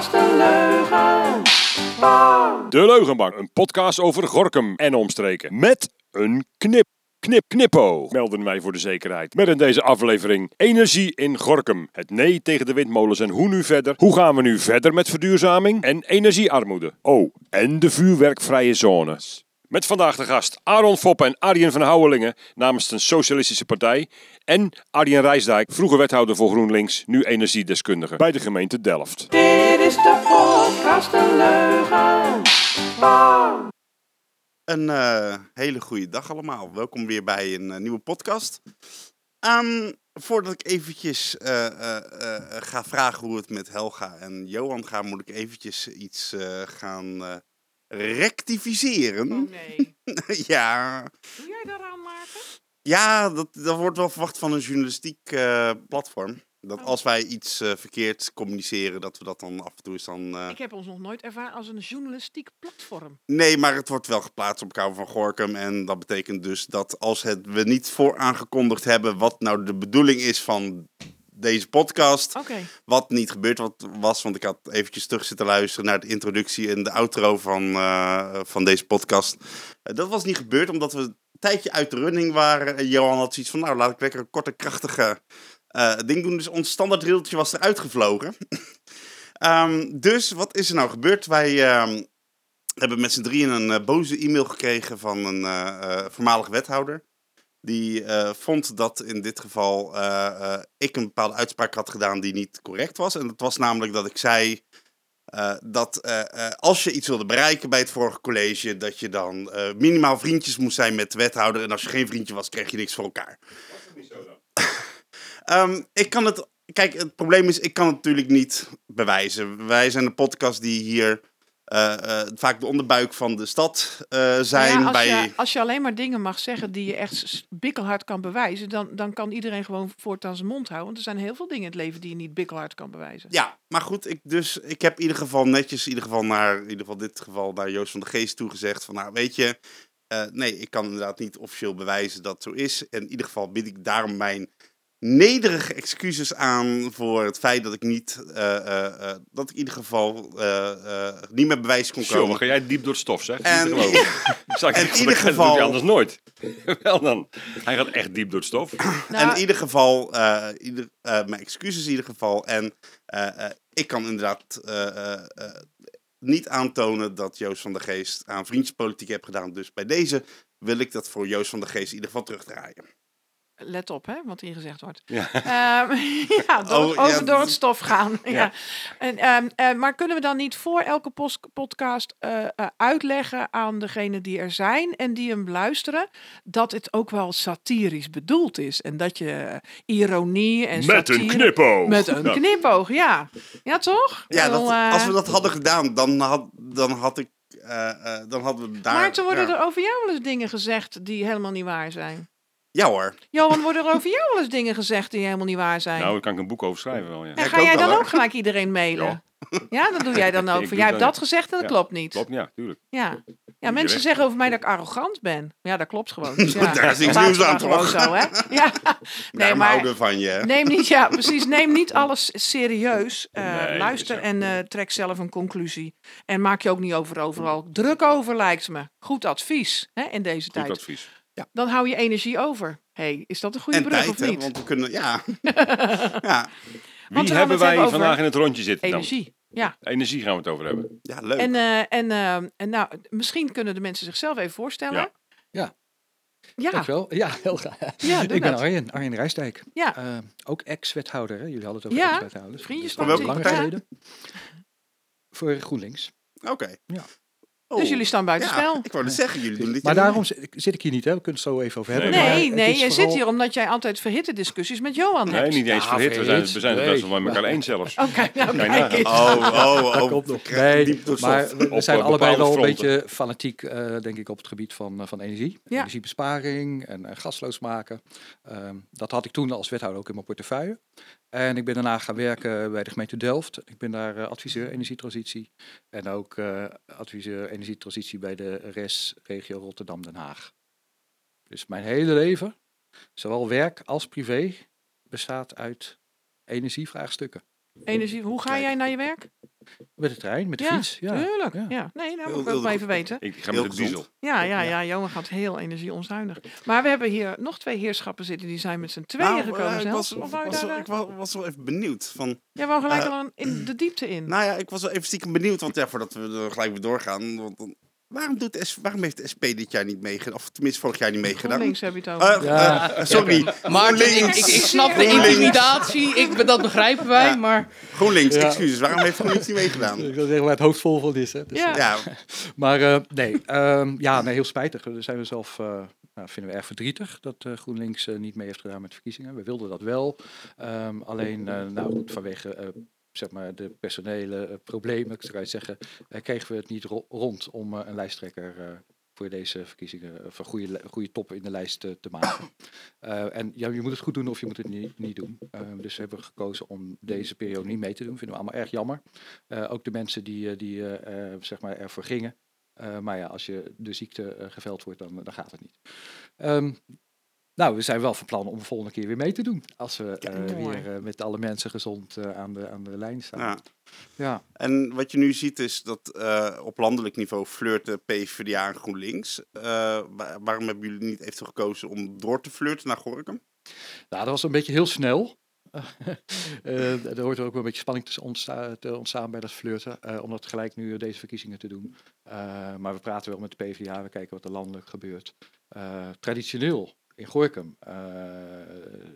podcast een leugen. De Leugenbank, een podcast over Gorkum en omstreken. Met een knip. Knip, knippo, melden wij voor de zekerheid. Met in deze aflevering energie in Gorkum. Het nee tegen de windmolens en hoe nu verder. Hoe gaan we nu verder met verduurzaming en energiearmoede? Oh, en de vuurwerkvrije zones. Met vandaag de gast Aaron Foppe en Arjen van Houwelingen namens de Socialistische Partij. En Arjen Rijsdijk, vroeger wethouder voor GroenLinks, nu energiedeskundige bij de gemeente Delft. Is de podcast een leugen. Een eh, hele goede dag allemaal. Welkom weer bij een eh, nieuwe podcast. Ehm, voordat ik eventjes eh, eh, eh, ga vragen hoe het met Helga en Johan gaat, moet ik eventjes iets eh, gaan eh, rectificeren. Oh nee. ja, Doe jij daaraan, Maarten? ja dat, dat wordt wel verwacht van een journalistiek eh, platform. Dat Oh. als wij iets eh, verkeerd communiceren, dat we dat dan af en toe is dan... eh, Ik heb ons nog nooit ervaren als een journalistiek platform. Nee, maar het wordt wel geplaatst op Kouwen van Gorkum. En dat betekent dus dat als het, we niet vooraangekondigd hebben wat nou de bedoeling is van deze podcast. Oké. Wat niet gebeurd wat was, want ik had eventjes terug zitten luisteren naar de introductie en de outro van, eh, van deze podcast. Dat was niet gebeurd omdat we een tijdje uit de running waren. En Johan had zoiets van, nou laat ik lekker een korte, krachtige eh, ding doen. Dus ons standaard riltje was eruit gevlogen. Ehm, dus wat is er nou gebeurd? Wij ehm, hebben met z'n drieën een eh, boze e-mail gekregen van een eh, voormalige wethouder. Die vond dat in dit geval ik een bepaalde uitspraak had gedaan die niet correct was. En dat was namelijk dat ik zei dat als je iets wilde bereiken bij het vorige college, dat je dan minimaal vriendjes moest zijn met de wethouder. En als je geen vriendje was, kreeg je niks voor elkaar. Ehm, ik kan het. Kijk, het probleem is, ik kan het natuurlijk niet bewijzen. Wij zijn een podcast die hier eh, eh, vaak de onderbuik van de stad eh, zijn. Ja, als, bij... je, als je alleen maar dingen mag zeggen die je echt bikkelhard kan bewijzen, dan, dan kan iedereen gewoon voortaan zijn mond houden. Want er zijn heel veel dingen in het leven die je niet bikkelhard kan bewijzen. Ja, maar goed, ik, dus, ik heb in ieder geval netjes, in ieder geval naar, in ieder geval dit geval naar Joost van de Geest toegezegd van, nou weet je, nee, ik kan inderdaad niet officieel bewijzen dat het zo is. En in ieder geval bied ik daarom mijn nederige excuses aan voor het feit dat ik niet, eh, eh, eh, dat ik in ieder geval eh, eh, niet met bewijs kon Zo, komen. ga jij diep door het stof, zeg. En- en in ieder dat doet geval- anders nooit. Wel dan. Hij gaat echt diep door het stof. Nou, en in ieder geval, eh, ieder, eh, mijn excuses in ieder geval. En eh, eh, ik kan inderdaad eh, eh, eh, niet aantonen dat Joost van der Geest aan vriendjespolitiek heeft gedaan. Dus bij deze wil ik dat voor Joost van der Geest in ieder geval terugdraaien. Let op, hè, wat hier gezegd wordt. Ja. Ehm, ja, door, Oh, ja, over door het stof gaan. ja. Ja. En, ehm, eh, maar kunnen we dan niet voor elke podcast eh, eh, uitleggen aan degenen die er zijn en die hem luisteren, dat het ook wel satirisch bedoeld is. En dat je ironie en Met een knipoog. Met een Ja. knipoog, ja. Ja, toch? Ja, dat, als we dat hadden gedaan, dan had, dan had ik. eh, eh, dan hadden we daar. Maar toen worden ja. er over jou wel eens dingen gezegd die helemaal niet waar zijn. Ja hoor. Johan, worden er over jou wel eens dingen gezegd die helemaal niet waar zijn? Nou, daar kan ik een boek over schrijven wel, ja. en ga jij dan ook gelijk iedereen mailen? Ja, dat doe jij dan ook. Van, jij hebt dat, gezegd en dat Ja. klopt niet. Klopt, ja, tuurlijk. Ja. ja, mensen zeggen over mij dat ik arrogant ben. Ja, dat klopt gewoon. Dus ja, Daar is niks nieuws aan, toch? zo, hè? Ja. Nee, maar houden van je. neem niet, ja, precies. Neem niet alles serieus. Eh, Nee, luister en eh, trek zelf een conclusie. En maak je ook niet over overal druk over, lijkt me. Goed advies hè, in deze Goed tijd. advies. Dan hou je energie over. hey, is dat een goede En brug tijd, of hè? niet? Want we kunnen. Ja. ja. Wie we hebben wij vandaag in het rondje zitten dan? Energie. Ja. Energie gaan we het over hebben. Ja, leuk. En, eh, en, eh, en nou, misschien kunnen de mensen zichzelf even voorstellen. Ja. Ja. Ja, Dankjewel. Ja, heel graag. Ja, ik ben dat. Arjen, Arjen Rijsdijk. Ja. Eh, ook ex-wethouder, hè? Jullie hadden het over Ja, ex-wethouders. Dus is Voor welke partij? geleden. Voor GroenLinks. Oké. Ja. Oh. dus jullie staan buiten Ja, spel. ik wou het zeggen, jullie doen dit Maar daarom zit ik- zit ik hier niet, hè? we kunnen het zo even over hebben. Nee, maar Nee, nee, jij vooral- zit hier omdat jij altijd verhitte discussies met Johan Nee, hebt. niet eens Ja, verhit. We zijn, verhit. we zijn het Nee. best wel met elkaar eens zelfs. Oké, nou Kijk kijk nou. eens. Oh, oh, Dat oh. komt nog. Nee, maar we, Op, zijn allebei wel een beetje fanatiek, eh, denk ik, op het gebied van, eh, van energie. Ja. Energiebesparing en eh, gasloos maken. Ehm, dat had ik toen als wethouder ook in mijn portefeuille. En ik ben daarna gaan werken bij de gemeente Delft. Ik ben daar eh, adviseur energietransitie. En ook eh, adviseur energietransitie bij de RES regio Rotterdam-Den Haag. Dus mijn hele leven, zowel werk als privé, bestaat uit energievraagstukken. Energie, hoe ga jij naar je werk? Met de trein, met de Ja, fiets. Ja, Tuurlijk. ja. Ja. Nee, nou moet ik ook maar even weten. Ik ga Heel met de diesel. Ja, ja, Ja. Johan gaat heel energieonzuinig. Maar we hebben hier nog twee heerschappen zitten. Die zijn met z'n tweeën Nou, gekomen eh, ik zelfs. was, Of wel- eh, ik wa- was wel even benieuwd. Van, Jij wou gelijk eh, al in de diepte in. nou ja, ik was wel even stiekem benieuwd. Want ja, voordat we er gelijk weer doorgaan. Want, waarom, doet S, waarom heeft de SP dit jaar niet meegedaan? Of tenminste vorig jaar niet meegedaan? GroenLinks heb je het over. Eh, Ja. eh, sorry, Maar ik, ik, ik snap de intimidatie, ik, dat begrijpen wij, Ja. maar GroenLinks, Ja. excuses. Waarom heeft GroenLinks niet meegedaan? Ik wil zeggen waar het hoofd vol van is. Hè. Dus, Ja. Ja, Maar eh, nee, ehm, ja, nee, heel spijtig. Daar zijn we zelf, eh, nou, vinden we erg verdrietig dat eh, GroenLinks eh, niet mee heeft gedaan met de verkiezingen. We wilden dat wel. Ehm, alleen, eh, nou goed, vanwege eh, zeg maar de personele eh, problemen, ik zou zeggen, eh, kregen we het niet ro- rond om eh, een lijsttrekker voor deze verkiezingen, of een goede, goede top in de lijst te maken. En ja, je moet het goed doen of je moet het niet, niet doen. Ehm, dus we hebben gekozen om deze periode niet mee te doen. Vinden we allemaal erg jammer. Ook de mensen die, die zeg maar ervoor gingen. Maar ja, als je de ziekte geveld wordt, dan, dan gaat het niet. Ehm, nou, we zijn wel van plan om de volgende keer weer mee te doen. Als we eh, weer eh, met alle mensen gezond eh, aan, de, aan de lijn staan. ja. Ja. En wat je nu ziet is dat eh, op landelijk niveau flirten PvdA en GroenLinks. Eh, wa- waarom hebben jullie niet eventueel gekozen om door te flirten naar Gorkum? Nou, dat was een beetje heel snel. Eh, er hoort er ook wel een beetje spanning tussen ontstaan, te ontstaan bij dat flirten. eh, om dat gelijk nu deze verkiezingen te doen. Eh, maar we praten wel met de PvdA, we kijken wat er landelijk gebeurt. Eh, traditioneel in Gorkum eh,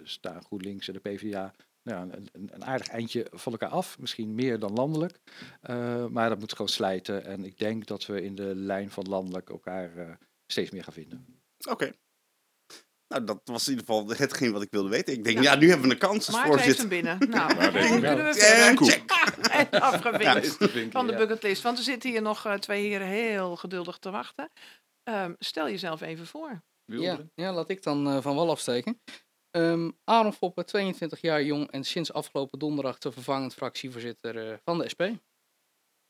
staan GroenLinks en de PvdA nou, ja, een, een- een aardig eindje van elkaar af. Misschien meer dan landelijk. Eh, maar dat moet gewoon slijten. En ik denk dat we in de lijn van landelijk elkaar eh, steeds meer gaan vinden. Oké. Nou, dat was in ieder geval hetgeen wat ik wilde weten. Ik denk, Ja. ja, nu hebben we een kans als Maarten heeft hem voorzitter. binnen. Nou, Nou, denk ik kunnen wel. we verder. En afgevinkt van de bucketlist. Want er zitten hier nog twee heren heel geduldig te wachten. Ehm, stel jezelf even voor. Ja, ja, laat ik dan eh, van wal afsteken. Ehm Aaron Foppe, 22 jaar jong en sinds afgelopen donderdag de vervangend fractievoorzitter eh, van de SP.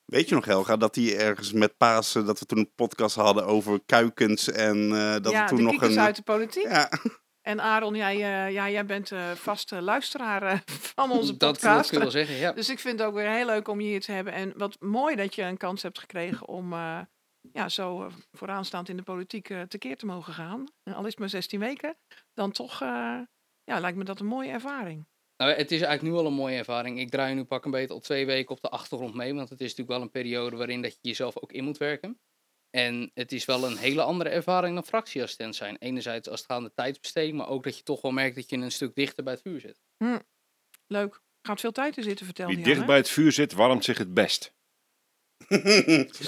Weet je nog, Helga, dat die ergens met Pasen, dat we toen een podcast hadden over kuikens en eh, dat ja, toen de nog een... uit de politiek. Ja, En Aaron, jij, eh, ja, jij bent eh vaste luisteraar eh, van onze dat, dat podcast. kun je wel zeggen, ja. Dus ik vind het ook weer heel leuk om je hier te hebben. En wat mooi dat je een kans hebt gekregen om eh, ja, zo eh, vooraanstaand in de politiek eh, tekeer te mogen gaan. En al is het maar 16 weken, dan toch eh, ja, lijkt me dat een mooie ervaring. Nou, het is eigenlijk nu al een mooie ervaring. Ik draai nu pak een beetje al twee weken op de achtergrond mee. Want het is natuurlijk wel een periode waarin dat je jezelf ook in moet werken. En het is wel een hele andere ervaring dan fractieassistent zijn. Enerzijds als het gaat om de tijdsbesteding, maar ook dat je toch wel merkt dat je een stuk dichter bij het vuur zit. Leuk. Gaat veel tijd in zitten, vertel Wie dicht bij het vuur zit, warmt zich het best.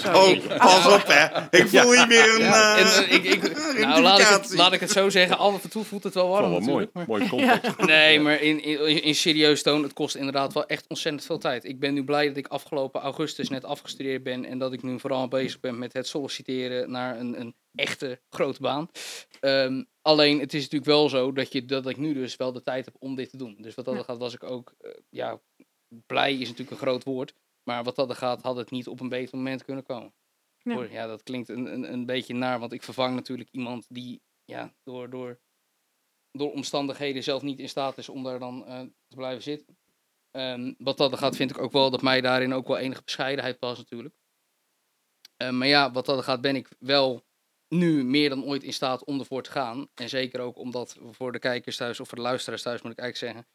Oh, pas op hè. Ik voel hier weer een... Ja, en, eh, eh, ik, ik, nou, laat ik, het, laat ik het zo zeggen, af en toe voelt het wel warm wel mooi. maar- Mooi context. Nee, maar in, in, in serieus toon, het kost inderdaad wel echt ontzettend veel tijd. Ik ben nu blij dat ik afgelopen augustus net afgestudeerd ben en dat ik nu vooral bezig ben met het solliciteren naar een, een echte grote baan. Ehm, alleen, het is natuurlijk wel zo dat, je, dat ik nu dus wel de tijd heb om dit te doen. Dus wat dat Ja. gaat, was ik ook, eh, ja, blij is natuurlijk een groot woord. Maar wat dat er gaat, had het niet op een beter moment kunnen komen. Ja. Hoor, Ja, dat klinkt een, een, een beetje naar, want ik vervang natuurlijk iemand die ja, door, door, door omstandigheden zelf niet in staat is om daar dan eh, te blijven zitten. Ehm, wat dat er gaat, vind ik ook wel dat mij daarin ook wel enige bescheidenheid past natuurlijk. Eh, maar ja, wat dat er gaat, ben ik wel nu meer dan ooit in staat om ervoor te gaan. En zeker ook omdat voor de kijkers thuis, of voor de luisteraars thuis moet ik eigenlijk zeggen.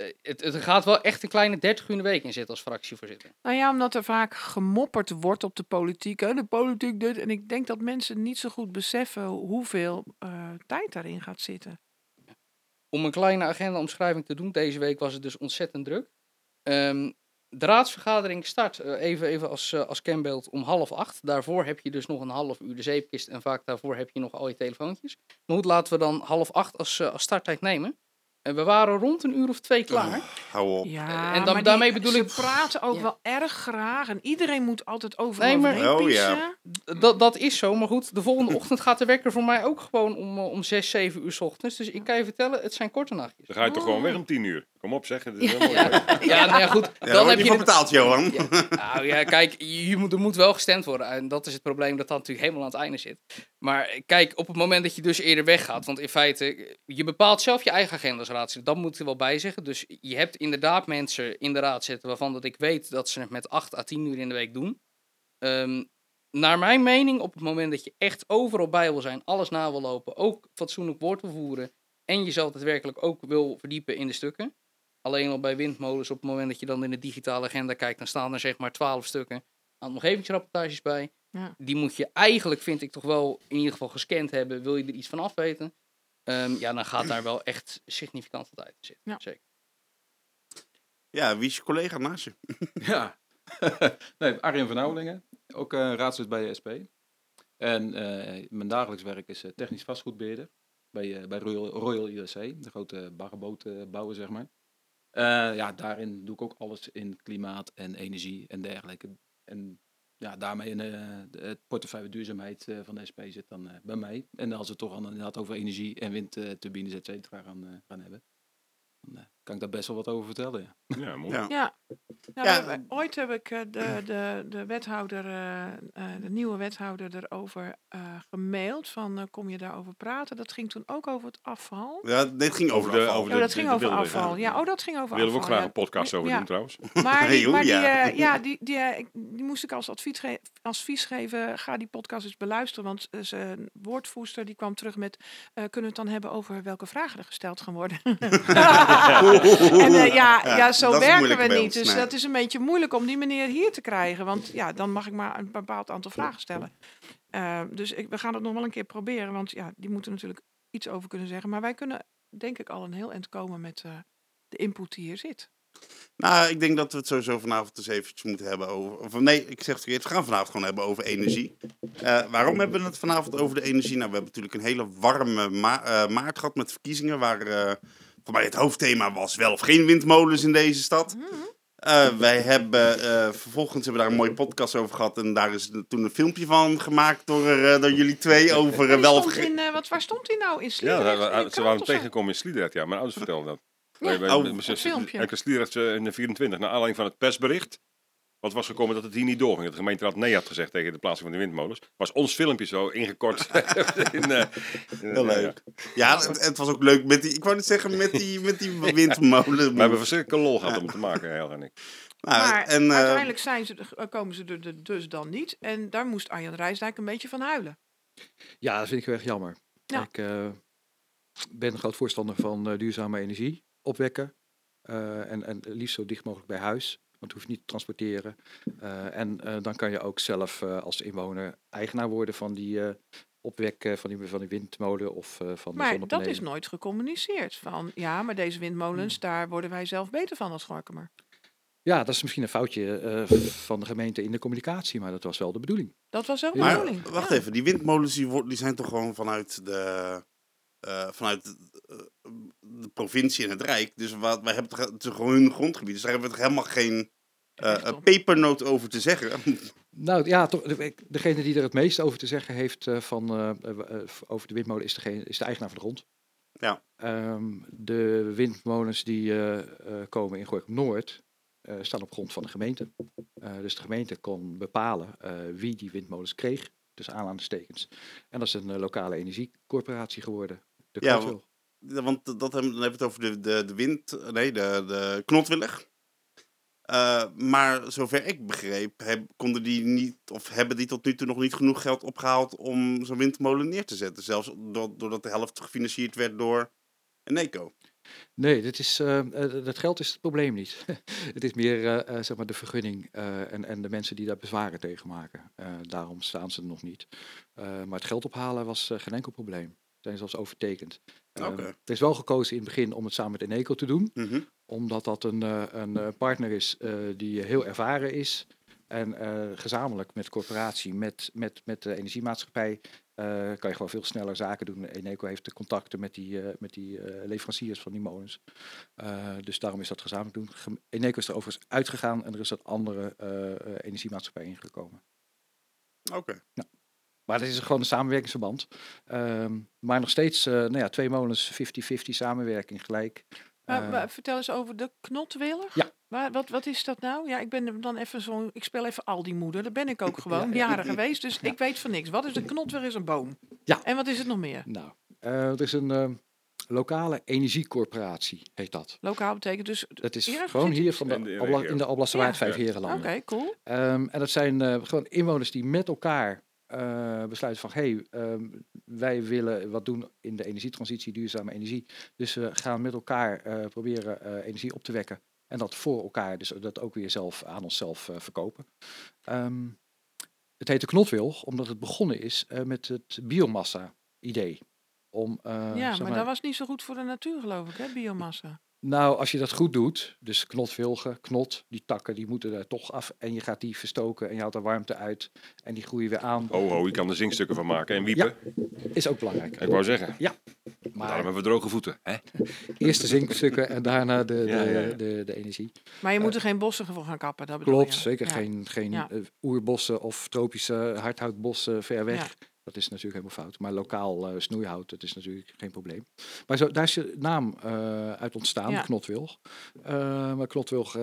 Eh, het, het gaat wel echt een kleine 30 uur in de week in zitten als fractievoorzitter. Nou ja, omdat er vaak gemopperd wordt op de politiek. Hè? De politiek dit. En ik denk dat mensen niet zo goed beseffen hoeveel eh, tijd daarin gaat zitten. om een kleine agenda-omschrijving te doen. Deze week was het dus ontzettend druk. Ehm, de raadsvergadering start, eh, even, even als, als kenbeeld, om half acht. Daarvoor heb je dus nog een half uur de zeepkist en vaak daarvoor heb je nog al je telefoontjes. Maar goed, laten we dan half acht als, als starttijd nemen. En we waren rond een uur of twee klaar. Hou op. Ja, en dan- maar daarmee die- bedoel ze ik- praten ook Ja. wel erg graag. En iedereen moet altijd overal Nee, maar- Oh, ja. Dat, dat is zo, maar goed, de volgende ochtend gaat de wekker voor mij ook gewoon om, eh, om zes, zeven uur 's ochtends. Dus ik kan je vertellen, het zijn korte nachtjes. Dan ga je toch gewoon weg om tien uur. Kom op, zeg. Het is heel mooi. Ja, ja, nou ja, goed. Dan heb je je voor betaald, Johan. Ja, nou ja, kijk, je moet, er moet wel gestemd worden. En dat is het probleem dat dat natuurlijk helemaal aan het einde zit. Maar kijk, op het moment dat je dus eerder weggaat, want in feite, je bepaalt zelf je eigen agenda Dat moet ik er wel bij zeggen. Dus je hebt inderdaad mensen in de raad zitten waarvan dat ik weet dat ze het met 8 à 10 uur in de week doen. Ehm, naar mijn mening, op het moment dat je echt overal bij wil zijn, alles na wil lopen, ook fatsoenlijk woord wil voeren en jezelf daadwerkelijk ook wil verdiepen in de stukken. Alleen al bij windmolens, op het moment dat je dan in de digitale agenda kijkt, dan staan er zeg maar 12 stukken aan omgevingsrapportages bij. Ja. Die moet je eigenlijk, vind ik, toch wel in ieder geval gescand hebben. Wil je er iets van afweten? Ehm, ja, dan gaat daar wel echt significante tijd in zitten. Ja. Zeker. Ja, wie is je collega naast je? Ja, nee, Arjen van Ouwelingen, ook eh, raadslid bij de SP. En eh, mijn dagelijks werk is eh, technisch vastgoedbeheerder bij, bij Royal, Royal ILC, de grote barrebootbouwer, zeg maar. Eh, ja, daarin doe ik ook alles in klimaat en energie en dergelijke. En ja, daarmee in, eh, het portefeuille duurzaamheid eh, van de SP zit dan eh, bij mij. En als we het toch al inderdaad over energie en windturbines, et cetera, gaan hebben, dan kan ik daar best wel wat over vertellen. Ja. Ja, mooi. Ja. Ja. Nou, Ja, we- ooit heb ik eh, de, de, de wethouder, eh, eh, de nieuwe wethouder erover eh gemaild. Van kom je daarover praten? Dat ging toen ook over het afval. Ja, dit ging over, Over de- afval. over Oh, dat de- ging de over afval. Ja, oh, dat ging over Daar willen we ook afval. graag ja. een podcast over Ja. doen trouwens. Maar, die, Joe, maar die, ja. ja, die, die, moest ik als advies, ge- advies geven. Ga die podcast eens beluisteren. Want eh, zijn woordvoerster die kwam terug met... eh, kunnen we het dan hebben over welke vragen er gesteld gaan worden? en eh, ja, ja, zo werken we niet. Dus nee. dat is een beetje moeilijk om die meneer hier te krijgen. Want ja, dan mag ik maar een bepaald aantal vragen stellen. Eh, dus ik, we gaan het nog wel een keer proberen. Want ja, die moeten natuurlijk iets over kunnen zeggen. Maar wij kunnen denk ik al een heel eind komen met eh, de input die hier zit. Nou, ik denk dat we het sowieso vanavond eens eventjes moeten hebben over... Of, nee, ik zeg het verkeerd. We gaan vanavond gewoon hebben over energie. Waarom hebben we het vanavond over de energie? Nou, we hebben natuurlijk een hele warme ma- maart gehad met verkiezingen... waar voor mij het hoofdthema was wel of geen windmolens in deze stad. Eh, wij hebben eh, vervolgens hebben we daar een mooie podcast over gehad... en daar is toen een filmpje van gemaakt door, eh, door jullie twee over wel of geen... in, wat, waar stond hij nou? In Ja, Sliedrecht? In waren- ze waren tegengekomen in Sliedrecht. Ja, mijn ouders vertelden dat. Ja. Oh, een filmpje. In de 24. Naar aanleiding van het persbericht. Wat was gekomen dat het hier niet doorging. Dat de gemeenteraad nee had gezegd tegen de plaatsing van de windmolens. Was ons filmpje zo ingekort. in, eh, in- Heel ja, ja. leuk. Ja, het, het was ook leuk met die... Ik wou net zeggen, met die, met die windmolen. We hebben verschrikkelijke lol gehad om het te maken, Helga en ik. Nou, Maar en, eh, uiteindelijk zijn ze, komen ze er dus dan niet. En daar moest Arjan Rijsdijk een beetje van huilen. Ja, dat vind ik heel erg jammer. Ja. Ik eh, ben een groot voorstander van eh, duurzame energie opwekken. eh, en, en liefst zo dicht mogelijk bij huis. Want het hoeft niet te transporteren. Eh, en eh, dan kan je ook zelf eh, als inwoner eigenaar worden van die eh opwek eh, van, die, van die windmolen of eh, van de Maar dat is nooit gecommuniceerd. Van ja, maar deze windmolens, Hmm. daar worden wij zelf beter van als Gorkumer. Ja, dat is misschien een foutje eh, van de gemeente in de communicatie, maar dat was wel de bedoeling. Dat was wel de maar bedoeling. wacht ja. even, die windmolens die, die zijn toch gewoon vanuit de, eh, vanuit eh, de provincie en het Rijk. Dus wat, wij hebben toch, het gewoon hun grondgebied. Dus daar hebben we toch helemaal geen eh, op. pepernoot over te zeggen. Nou ja, toch, de- degene die er het meest over te zeggen heeft eh, van, over de windmolen is, degene, is de eigenaar van de grond. Ja. Ehm, de windmolens die eh, eh, komen in Gorkum Noord eh, staan op grond van de gemeente. Eh, dus de gemeente kon bepalen eh, wie die windmolens kreeg, dus aanhalingstekens. En dat is een lokale energiecorporatie geworden, de Ja, Want dat hebben, dan hebben we het over de, de, de wind, nee, de, de knotwillig. Eh, maar zover ik begreep, heb, konden die niet, of hebben die tot nu toe nog niet genoeg geld opgehaald om zo'n windmolen neer te zetten. Zelfs do- doordat de helft gefinancierd werd door Eneco. Nee, dit is, eh, eh, dat geld is het probleem niet. het is meer zeg maar de vergunning en, en de mensen die daar bezwaren tegen maken. Daarom staan ze er nog niet. Maar het geld ophalen was geen enkel probleem. Zijn zelfs overtekend. Eh, Oké. Het is wel gekozen in het begin om het samen met Eneco te doen. Mhm. Omdat dat een, eh, een eh, partner is eh, die heel ervaren is. En gezamenlijk met de corporatie, met, met, met de energiemaatschappij, kan je gewoon veel sneller zaken doen. Eneco heeft de contacten met die, met die leveranciers van die molens. Dus daarom is dat gezamenlijk doen. Eneco is er overigens uitgegaan en er is dat andere energiemaatschappij ingekomen. Oké. Maar het is gewoon een samenwerkingsverband. Ehm, maar nog steeds, eh, nou ja, twee molens, 50-50 samenwerking gelijk. Maar, Eh, maar vertel eens over de knotwillig. Ja. Maar wat, wat is dat nou? Ja, ik ben dan even zo'n. Ik speel even al die moeder. Dat ben ik ook gewoon. Ja, ja. Jaren geweest. Dus ik weet van niks. Wat is een knotwillig? Is een boom. Ja. En wat is het nog meer? Nou, eh, er is een eh, lokale energiecorporatie, heet dat. Lokaal betekent dus. Dat is Hier gewoon hier van de, In de in de Alblasserwaard, Ja. Vijf. Herenlanden. Oké, cool. Ehm, en dat zijn eh, gewoon inwoners die met elkaar eh, besluiten van... hé, hey, ehm, wij willen wat doen in de energietransitie, duurzame energie. Dus we gaan met elkaar eh, proberen eh, energie op te wekken. En dat voor elkaar, dus dat ook weer zelf aan onszelf verkopen. Ehm, het heet de knotwilg, omdat het begonnen is met het biomassa-idee. Om, ja, zeg maar dat was niet zo goed voor de natuur, geloof ik, hè? Biomassa. Nou, als je dat goed doet, dus knotvilgen, knot, die takken, die moeten er toch af. En je gaat die verstoken en je haalt er warmte uit. En die groeien weer aan. Ho, ho, je kan er zingstukken van maken en wiepen. Is ook belangrijk. Ik wou zeggen, daarom Maar hebben we droge voeten. Hè? eerst de zinkstukken en daarna de, de, Ja, ja, ja. De, de, energie. Maar je moet Eh, er geen bossen voor gaan kappen. Dat bedoel Klopt, je. zeker. Ja. Geen, geen Ja. eh, oerbossen of tropische hardhoutbossen ver weg. Dat is natuurlijk helemaal fout. Maar lokaal eh, snoeihout, dat is natuurlijk geen probleem. Maar zo, daar is je naam eh, uit ontstaan, Ja. Knotwilg. Eh, maar Knotwilg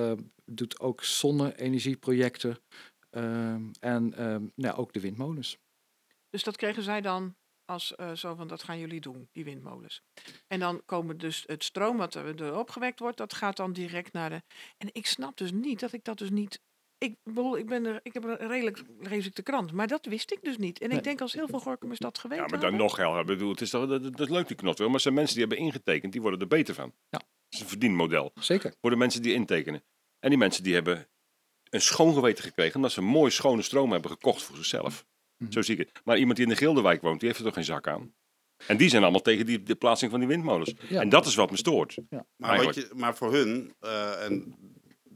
doet ook zonne-energieprojecten. en nou, ook de windmolens. Dus dat kregen zij dan als zo van dat gaan jullie doen, die windmolens. En dan komen dus het stroom wat er opgewekt wordt, dat gaat dan direct naar de. En ik snap dus niet dat ik dat dus niet. Ik bedoel, ik ben er, ik heb er redelijk lees ik de krant, maar dat wist ik dus niet. En Nee. ik denk als heel veel Gorkumers dat geweten Ja, maar dan hadden. nog. Ik bedoel, het is toch, dat, dat is leuk die knot wel, maar zijn mensen die hebben ingetekend, die worden er beter van. Ja. Dat is een verdienmodel Zeker. voor de mensen die intekenen. En die mensen die hebben een schoon geweten gekregen, omdat ze een mooi schone stroom hebben gekocht voor zichzelf. Mhm. Zo zie ik het. Maar iemand die in de Gilderwijk woont, die heeft er toch geen zak aan. En die zijn allemaal tegen die, de plaatsing van die windmolens. Ja. En dat is wat me stoort. Maar, wat je, maar voor hun, eh, en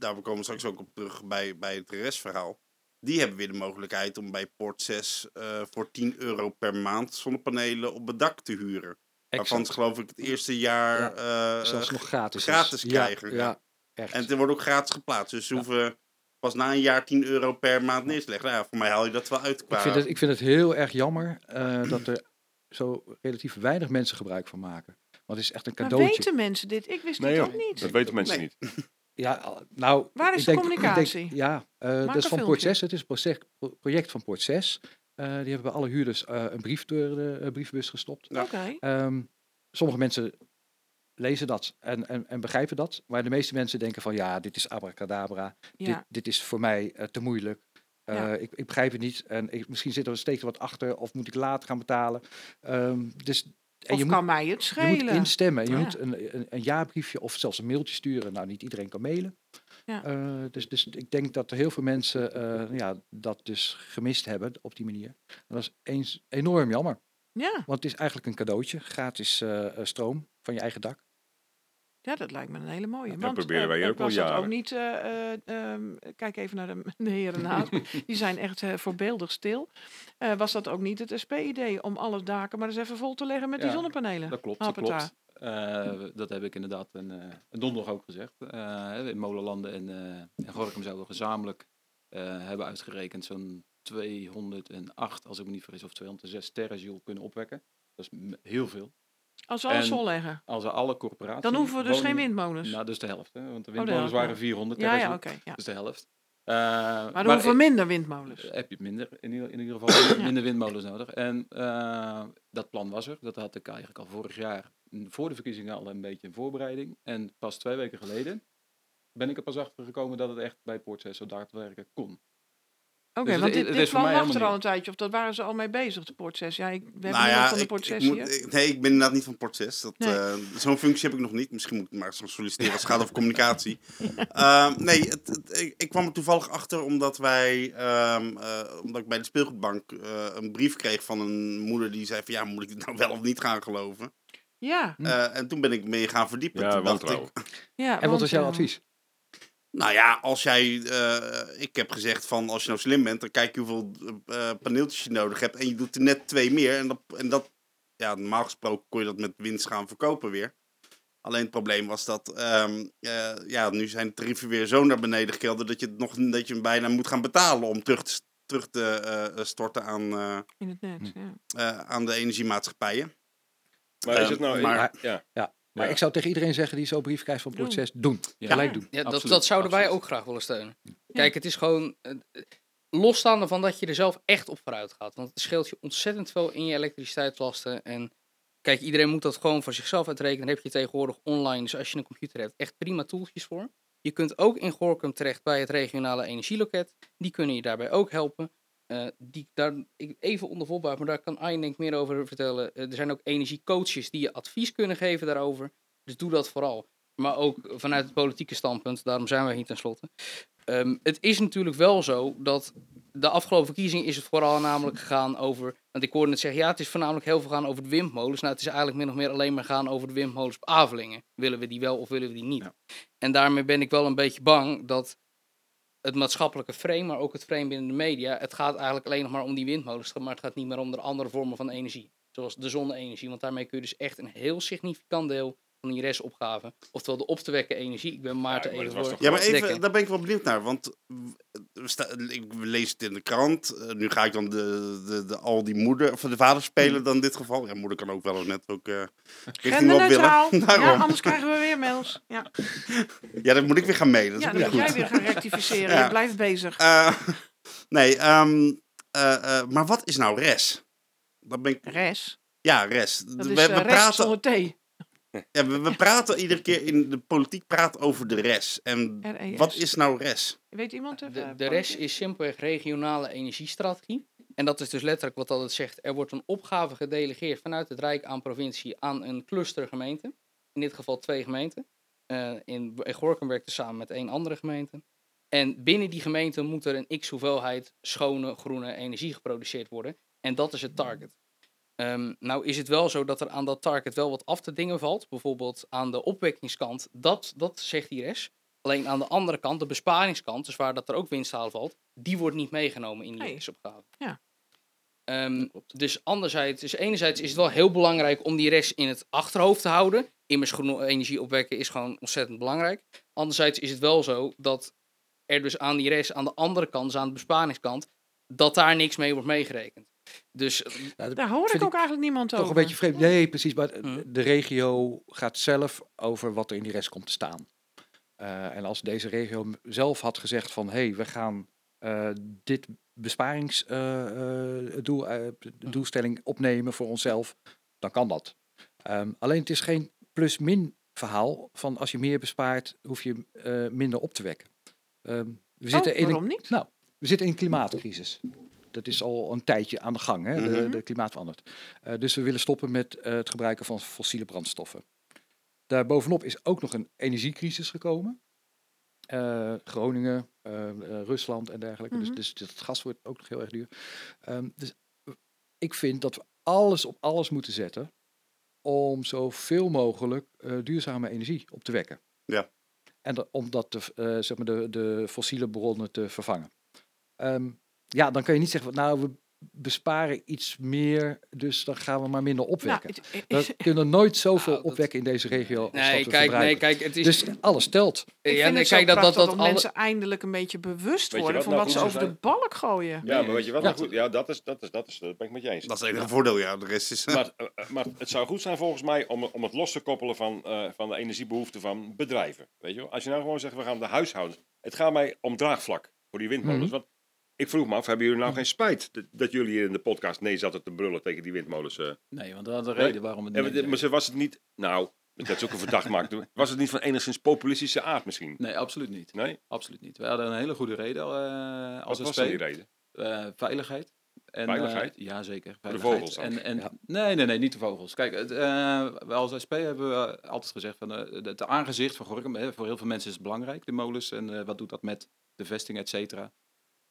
daar komen we straks ook op terug bij, bij het restverhaal. Die hebben weer de mogelijkheid om bij Port 6 eh, voor 10 euro per maand zonnepanelen op het dak te huren. Waarvan Exact. ze geloof ik het eerste jaar Ja. eh, Zelfs nog gratis. gratis is. krijgen, Ja, echt. En het wordt ook gratis geplaatst. Dus ze Ja. hoeven pas na een jaar 10 euro per maand neer te leggen. Nou ja, voor mij haal je dat wel uit qua... Ik vind, het, ik vind het heel erg jammer eh, dat er zo relatief weinig mensen gebruik van maken. Want het is echt een Maar cadeautje. weten mensen dit? Ik wist Nee ook niet. dat weten mensen Nee. niet. Ja, al- nou. Waar is ik de denk- communicatie? ja, eh, Maak dat is een van Port filmpje. 6. Het is een project, pro- project van Port 6. Eh, die hebben bij alle huurders eh, een brief door de eh, brievenbus gestopt. Oké. Ehm, sommige mensen lezen dat en, en, en begrijpen dat. Maar de meeste mensen denken van ja, dit is abracadabra. Dit, Ja. dit is voor mij eh, te moeilijk. Eh, ik, ik begrijp het niet. En ik, misschien zit er steeds er wat achter. Of moet ik later gaan betalen. Ehm, dus, en Of je kan moet, mij het je moet schelen? instemmen. Je Ja. moet een, een, een jaarbriefje of zelfs een mailtje sturen. Nou, niet iedereen kan mailen. Ja. Eh, dus, dus ik denk dat er heel veel mensen eh, ja, dat dus gemist hebben op die manier. En dat is eens enorm jammer. Ja. Want het is eigenlijk een cadeautje. Gratis eh, stroom van je eigen dak. Ja, dat lijkt me een hele mooie. dat Want, proberen eh, wij ook al was dat jaren. ook niet, eh, eh, ehm, kijk even naar de, de heren naast. me. Die zijn echt eh, voorbeeldig stil. Eh, was dat ook niet het SP-idee om alle daken maar eens even vol te leggen met die zonnepanelen? Dat klopt, dat klopt. Eh, dat heb ik inderdaad een, eh, een donderdag ook gezegd. Eh, in Molenlanden en, eh en Gorkum zouden we gezamenlijk eh, hebben uitgerekend zo'n 208, als ik me niet vergis, of 206 terrajoule kunnen opwekken. Dat is heel veel. Als we alles vol leggen. Als we alle corporaties... Dan hoeven we dus geen windmolens. Nou, is de helft. Hè? Want de de windmolens waren ja. 400 ja, is de helft. Eh, Maar dan hoeven we minder windmolens. heb je minder, in ieder, in ieder geval minder windmolens nodig. En eh, dat plan was er. Dat had ik eigenlijk al vorig jaar, mm, voor de verkiezingen, al een beetje in voorbereiding. En pas twee weken geleden ben ik er pas achter gekomen dat het echt bij Poort 6 zo daadwerkelijk kon. Oké, Dus want dit, dit plan lag er al een tijdje. Of dat waren ze al mee bezig, de Port 6. Ja, ik, hebben Nou ja, van de Port ik 6 moet, hier. ik- nee, ik ben inderdaad niet van Port 6. Dat, Nee. eh, Zo'n functie heb ik nog niet. Misschien moet ik maar zo solliciteren als het gaat over communicatie. Ehm, nee, het, het- ik, ik kwam er toevallig achter omdat wij, ehm, eh, omdat ik bij de speelgoedbank eh, een brief kreeg van een moeder die zei van ja, moet ik dit nou wel of niet gaan geloven? Ja, en toen ben ik mee gaan verdiepen. Ja, toen dacht ik, ja. En wat want, was jouw advies? Nou ja, als jij, eh, ik heb gezegd van als je nou slim bent, dan kijk je hoeveel eh, paneeltjes je nodig hebt en je doet er net twee meer. En dat, en dat ja, normaal gesproken kon je dat met winst gaan verkopen weer. Alleen het probleem was dat, ehm, eh, ja, nu zijn de tarieven weer zo naar beneden gekelderd dat je, het nog, dat je hem bijna moet gaan betalen om terug te, terug te eh, storten aan, eh, In het net, Hm. ja. eh, aan de energiemaatschappijen. Maar is Ehm, het nou... maar- ja. Maar Ja. ik zou tegen iedereen zeggen die zo'n brief krijgt van Doen. proces, doen. Ja. Gelijk doen. Ja, dat, dat zouden wij ook graag willen steunen. Kijk, het is gewoon eh, losstaande van dat je er zelf echt op vooruit gaat. Want het scheelt je ontzettend veel in je elektriciteitslasten. En kijk, iedereen moet dat gewoon voor zichzelf uitrekenen. Dan heb je tegenwoordig online, dus als je een computer hebt, echt prima tooltjes voor. Je kunt ook in Gorkum terecht bij het regionale energieloket. Die kunnen je daarbij ook helpen. Eh, die, daar, even onder maar daar kan Arjen denk ik meer over vertellen. Eh, er zijn ook energiecoaches die je advies kunnen geven daarover. Dus doe dat vooral. Maar ook vanuit het politieke standpunt, daarom zijn we hier tenslotte. Ehm, het is natuurlijk wel zo dat de afgelopen verkiezing is het vooral namelijk gegaan over. Want ik hoorde het zeggen, ja, het is voornamelijk heel veel gaan over de windmolens. Nou, het is eigenlijk min of meer alleen maar gaan over de windmolens op Avelingen. Willen we die wel of willen we die niet? Ja. En daarmee ben ik wel een beetje bang dat het maatschappelijke frame, maar ook het frame binnen de media, het gaat eigenlijk alleen nog maar om die windmolens, maar het gaat niet meer om de andere vormen van energie. Zoals de zonne-energie, want daarmee kun je dus echt een heel significant deel van die restopgave, oftewel de op te wekken energie. Ik ben Maarten Ja, maar even voor. Ja, maar dekken. even, daar ben ik wel benieuwd naar. Want ik lees het in de krant. Eh, nu ga ik dan de, de, de, al die moeder, of de vader spelen dan in dit geval. Ja, moeder kan ook wel net ook eh richting willen. Ja, anders krijgen we weer mails. Ja, Ja, dan moet ik weer gaan mailen. Dat is ja dan niet moet jij weer gaan rectificeren. Ja. Je blijft bezig. Eh, nee, ehm, eh, eh, maar wat is nou res? Dat ben ik, Res. ja, res. Dat we, is we res praten, zonder thee. Ja, we, we praten iedere keer in de politiek praat over de res. En RES. wat is nou res? Weet iemand het? De, eh, de rest is simpelweg regionale energiestrategie. En dat is dus letterlijk wat dat het zegt. Er wordt een opgave gedelegeerd vanuit het Rijk aan provincie aan een cluster gemeente. In dit geval twee gemeenten. Eh, in, in Gorkum werkt er samen met één andere gemeente. En binnen die gemeente moet er een x hoeveelheid schone groene energie geproduceerd worden. En dat is het target. Ehm, nou is het wel zo dat er aan dat target wel wat af te dingen valt. Bijvoorbeeld aan de opwekkingskant. Dat, dat zegt die res. Alleen aan de andere kant, de besparingskant, dus waar dat er ook winsthaal valt, die wordt niet meegenomen in die Nee. resopgave. Ja. Ehm, dus anderzijds, dus enerzijds is het wel heel belangrijk om die rest in het achterhoofd te houden. Immers groene energie opwekken is gewoon ontzettend belangrijk. Anderzijds is het wel zo dat er dus aan die rest, aan de andere kant, dus aan de besparingskant, dat daar niks mee wordt meegerekend. Dus eh, dat Daar hoor ik ook eigenlijk niemand toch over. een beetje vreemd. Nee, precies. Maar Mhm. de regio gaat zelf over wat er in die rest komt te staan. Eh, en als deze regio zelf had gezegd van... hé, hey, we gaan eh, dit besparingsdoel, doelstelling opnemen voor onszelf... dan kan dat. Ehm, alleen het is geen plus-min verhaal van als je meer bespaart... hoef je eh, minder op te wekken. Ehm, we, zitten Oh, in een, waarom niet? nou, we zitten in een klimaatcrisis. Dat is al een tijdje aan de gang. Hè? De, Mhm. de klimaat verandert. Eh, dus we willen stoppen met eh, het gebruiken van fossiele brandstoffen. Daarbovenop is ook nog een energiecrisis gekomen. Eh, Groningen, Rusland en dergelijke. Mhm. dus, dus het gas wordt ook nog heel erg duur. Ehm, dus ik vind dat we alles op alles moeten zetten om zoveel mogelijk duurzame energie op te wekken. Ja. En om dat te, zeg maar de, de fossiele bronnen te vervangen. Ehm, ja, dan kan je niet zeggen, van, nou, we besparen iets meer, dus dan gaan we maar minder Nou, opwekken. het- we kunnen nooit zoveel Nou, dat- opwekken in deze regio als nee, dat we kijk, nee, kijk, het is. Dus alles telt. Ik ja, vind nee, het zo kijk, dat, dat, prachtig dat alle- mensen eindelijk een beetje bewust worden wat van nou wat ze over de balk gooien. Ja, maar weet je wat Ja. nou goed? Ja, dat is, dat is, dat is, dat ben ik met je eens. Dat is het enige voordeel, ja. De rest is... Maar, eh, eh, maar het zou goed zijn volgens mij om, om het los te koppelen van, eh, van de energiebehoeften van bedrijven. Weet je wel? Als je nou gewoon zegt, we gaan de huishoudens... Het gaat mij om draagvlak voor die windmolens. Mhm. Want ik vroeg me af, hebben jullie nou geen spijt dat, dat jullie hier in de podcast nee zaten te brullen tegen die windmolens? eh? Nee, want dat de Nee. reden waarom het niet maar, ze- was het niet... Nou, dat is ook een verdacht maakt. Was het niet van enigszins populistische aard misschien? Nee, absoluut niet. Nee? Absoluut niet. We hadden een hele goede reden eh, Wat als was SP. dan die reden? Eh, veiligheid. En, Veiligheid? eh, ja, zeker. de Veiligheid. vogels dan? En, en, Ja. Nee, nee, nee, niet de vogels. Kijk, het, eh, wij als SP hebben we altijd gezegd van eh, het aangezicht van Gorkum, hè, voor heel veel mensen is het belangrijk, de molens. En eh, wat doet dat met de vesting, et cetera.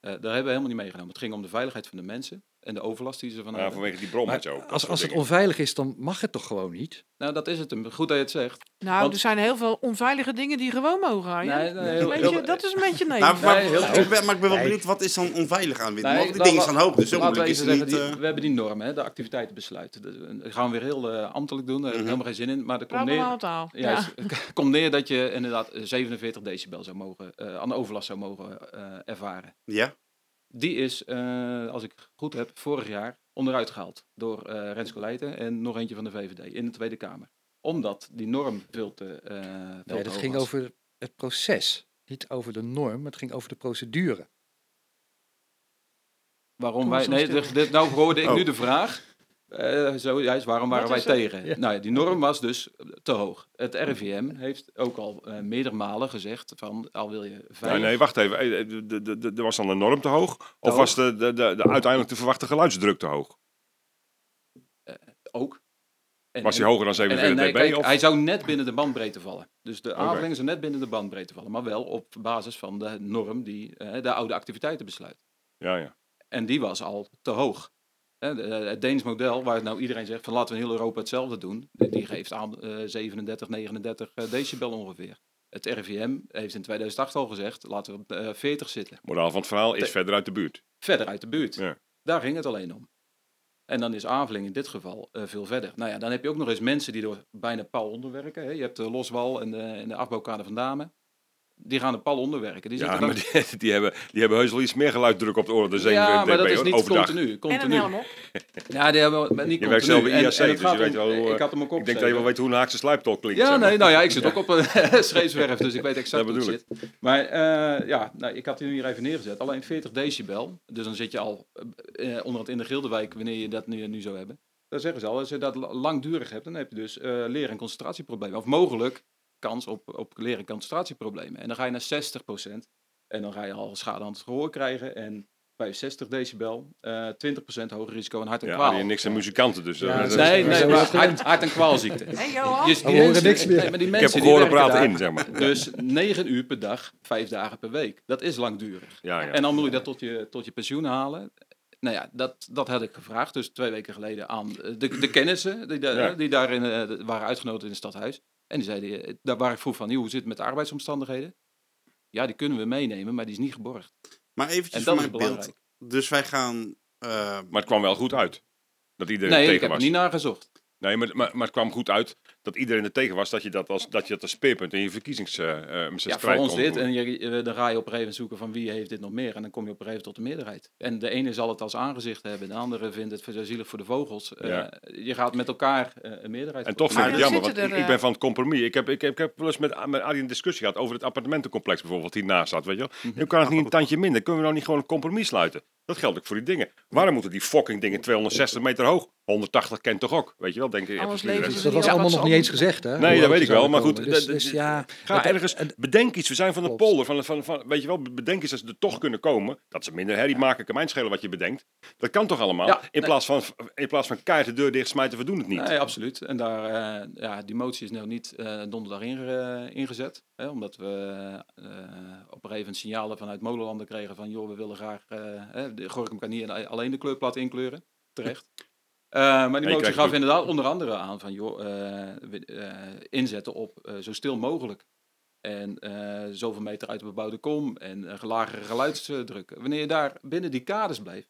Eh, daar hebben we helemaal niet meegenomen. Het ging om de veiligheid van de mensen en de overlast die ze van Ja, hebben. vanwege die brom en Maar zo. dat als, als het onveilig is, dan mag het toch gewoon niet? Nou, dat is het. hem. Goed dat je het zegt. Nou, Want- er zijn heel veel onveilige dingen die gewoon mogen. Arjen. Nee, nee, dat, is heel- een beetje, heel- dat is een beetje nee. Nou, maar, Nee, heel- ik ben, maar ik ben wel benieuwd, wat is dan onveilig aan? Nee, Want die dingen staan hoog, dus zo moeilijk is het zeggen, niet. die- eh. we hebben die norm, hè, de activiteitenbesluit. De- Dat gaan we weer heel eh, ambtelijk doen, daar heb ik Mhm. helemaal geen zin in. Maar er komt neer. Ja, Ja. het komt neer dat je inderdaad 47 decibel zou mogen, eh, aan de overlast zou mogen eh, ervaren. Ja? Die is, eh, als ik goed heb, vorig jaar onderuit gehaald door eh Renske Leijten en nog eentje van de VVD in de Tweede Kamer. Omdat die norm veel te, eh veel Nee, dat ging was. over het proces. Niet over de norm, maar het ging over de procedure. Waarom Kom wij... Nee, stil. dit, dit- nou hoorde ik Oh. nu de vraag. Eh, zo, juist, waarom waren wij het? tegen? Ja. Nou, ja, die norm was dus te hoog. Het RIVM heeft ook al eh, meerdere malen gezegd van, al wil je Nee, vijf... nee, wacht even. Eh, de- de- de- de- Was dan de norm te hoog? Of hoog. was de, de, de, de uiteindelijk te verwachte geluidsdruk te hoog? ook. En- Was hij hoger dan En, 47 en, nee, dB? of? hij zou net binnen de bandbreedte vallen. Dus de avelingen zou net binnen de bandbreedte vallen. Maar wel op basis van de norm die de oude activiteitenbesluit. Ja, ja. En die was al te hoog. Eh, het Deens model, waar nou iedereen zegt van laten we in heel Europa hetzelfde doen. Die, geeft aan eh, 37, 39 eh, decibel ongeveer. Het RIVM heeft in 2008 al gezegd, laten we op eh, 40 zitten. Moraal van het verhaal is Te- verder uit de buurt. Verder uit de buurt. Ja. Daar ging het alleen om. En dan is Aveling in dit geval eh, veel verder. Nou ja, dan heb je ook nog eens mensen die door bijna pal onderwerken. Hè. Je hebt de Loswal en de, en de afbouwkade van Damen. Die gaan de pal onderwerken. Die Ja, maar dan- die, die, hebben, die hebben heus wel iets meer geluiddruk op de oren dan ja, 47 maar dat is niet overdag. continu. En een continu. helm op. Ja, die hebben maar niet Je werkt zelf bij En- IAC, en dus je weet om- wel hoe, Ik had hem ook Ik denk dat je wel weet hoe een Haakse slijptol klinkt. Ja, zeg maar. nee, nou ja, ik zit ook op een scheepswerf, dus ik weet exact Dat hoe het bedoel zit. Maar eh, ja, nou, ik had die hier even neergezet. Alleen 40 decibel. Dus dan zit je al eh, eh, onder het in de Gildewijk, wanneer je dat nu, nu zou hebben. Dan zeggen ze al, als je dat la- langdurig hebt, dan heb je dus eh leer- en concentratieproblemen. Of mogelijk kans op, op leer- en concentratieproblemen. En dan ga je naar 60%. En dan ga je al schade aan het gehoor krijgen. En bij 60 decibel, eh 20% hoger risico aan hart- en Ja, kwaal. die niks aan muzikanten, dus... eh, Ja, is- Nee, Maar nee, hart, hart- en kwaalziekte. Hé Johan? Je- We horen mensen- niks meer. nee, maar die Ik heb mensen die gehoord praten daar in, zeg maar. Dus 9 uur per dag, 5 dagen per week. Dat is langdurig. Ja, ja. En dan moet je dat tot je, tot je pensioen halen. Nou ja, dat, dat had ik gevraagd, dus twee weken geleden aan de, de kennissen die, Ja. die daarin eh, waren uitgenodigd in het stadhuis. En die zeiden, eh, daar waar ik vroeg van, "Joh, hoe zit het met de arbeidsomstandigheden? Ja, die kunnen we meenemen, maar die is niet geborgd. Maar eventjes En voor mijn beeld. belangrijk. Dus wij gaan... eh, Maar het kwam wel goed uit. Dat iedereen Nee, er ik tegen heb was. er niet nagezocht. Nee, maar, maar, maar het kwam goed uit dat iedereen er tegen was dat je dat als, dat je dat als speerpunt in je verkiezingsstrijd Ja, voor ons dit. En je, je- dan ga je op een gegeven moment zoeken van wie heeft dit nog meer. En dan kom je op een gegeven moment tot de meerderheid. En de ene zal het als aangezicht hebben. De andere vindt het zielig voor de vogels. Eh, Ja. je gaat met elkaar een meerderheid En toch vind ik Maar het jammer, er want ik, er, ik ben van het compromis. Ik heb, ik heb, ik heb wel eens met, met Adi een discussie gehad over het appartementencomplex bijvoorbeeld, wat hiernaast staat, weet je wel. Nu kan het niet een tandje minder. Kunnen we nou niet gewoon een compromis sluiten? Dat geldt ook voor die dingen. Waarom moeten die fucking dingen 260 meter hoog? 180 kent toch ook? Weet je wel, denk ik. Anders Dat was allemaal nog niet eens gezegd, hè? Nee, dat weet ik wel, maar goed. Dus, dat- dus dat- ja, Ga het- ergens, het- bedenk iets. We zijn van de Klopt. polder. Van, van, van, weet je wel, bedenk iets als ze er toch kunnen komen. Dat ze minder herrie maken, kan mij schelen wat je bedenkt. Dat kan toch allemaal? Ja, in, nee. plaats van, in plaats van keihard de deur dicht smijten, we doen het niet. Nee, absoluut. En daar, eh, ja, die motie is nog niet eh, donderdag inge- ingezet. Hè, omdat we eh, op een gegeven moment signalen vanuit Molenlanden kregen van... joh, we willen graag... de Gorkum kan niet alleen de kleurplaat inkleuren. Terecht. Eh, maar die motie gaf inderdaad onder andere aan van... joh, eh, eh, inzetten op zo stil mogelijk. En zoveel meter uit de bebouwde kom en lagere geluidsdruk. Wanneer je daar binnen die kaders blijft...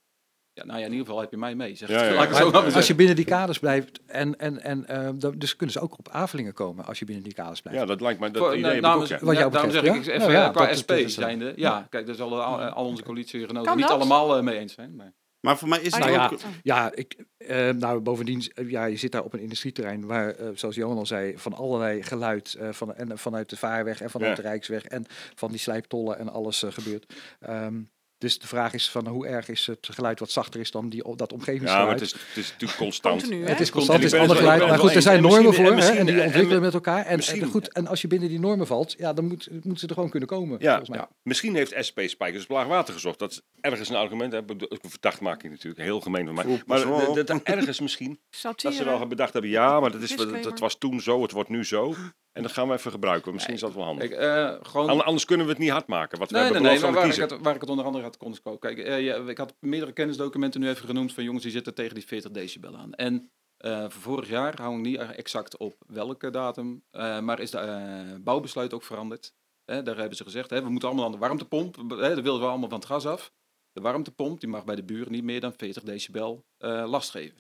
Ja, nou ja, in ieder geval heb je mij mee. Zeg. Ja, ja, ja. maar als je binnen die kaders blijft en, en, en eh, dan- dus kunnen ze ook op Avelingen komen als je binnen die kaders blijft. Ja, dat lijkt mij dat Voor- idee nou, heb ik ook, namens- ja. Wat jou ja, daarom zeg ik ja? even Nou ja, qua SP zijnde. Ja, kijk, daar zullen al, al onze coalitiegenoten niet allemaal eh, mee eens zijn. Maar. maar voor mij is het Nou ook... ja, ja, ik, eh, nou bovendien, ja, je zit daar op een industrieterrein waar, zoals Johan al zei, van allerlei geluid eh, van, en, vanuit de vaarweg en vanuit Ja. de Rijksweg en van die slijptollen en alles gebeurt. Ehm, dus de vraag is van hoe erg is het geluid wat zachter is dan die, dat Ja, omgevingsgeluid. maar het is, het is natuurlijk constant. Continu? Het is constant, het is ander geluid. Maar goed, er zijn normen voor en hè, en die en- ontwikkelen met elkaar. En, goed, en als je binnen die normen valt, ja, dan, moet, moeten ze er gewoon kunnen komen. Ja, volgens mij. ja. misschien heeft SP Spijkers op laag water gezocht. Dat is ergens een argument. Hè. Ik bedoel, Verdacht maak ik natuurlijk. Heel gemeen van mij. Oeh, Maar dat- dat ergens misschien. Dat ze wel bedacht hebben. Ja, maar dat, is, dat was toen zo. Het wordt nu zo. En dat gaan we even gebruiken. Misschien is dat wel handig. Kijk, eh, gewoon... An- Anders kunnen we het niet hard maken. Wat we Nee, nee, maar waar ik, het, waar ik het onder andere had kon. Kijk, eh, ja, ik had meerdere kennisdocumenten nu even genoemd van jongens die zitten tegen die 40 decibel aan. En voor vorig jaar hou ik niet exact op welke datum, maar is de bouwbesluit ook veranderd. Daar hebben ze gezegd, hè, we moeten allemaal aan de warmtepomp, hè, dat willen we allemaal van het gas af. De warmtepomp die mag bij de buren niet meer dan 40 decibel last geven.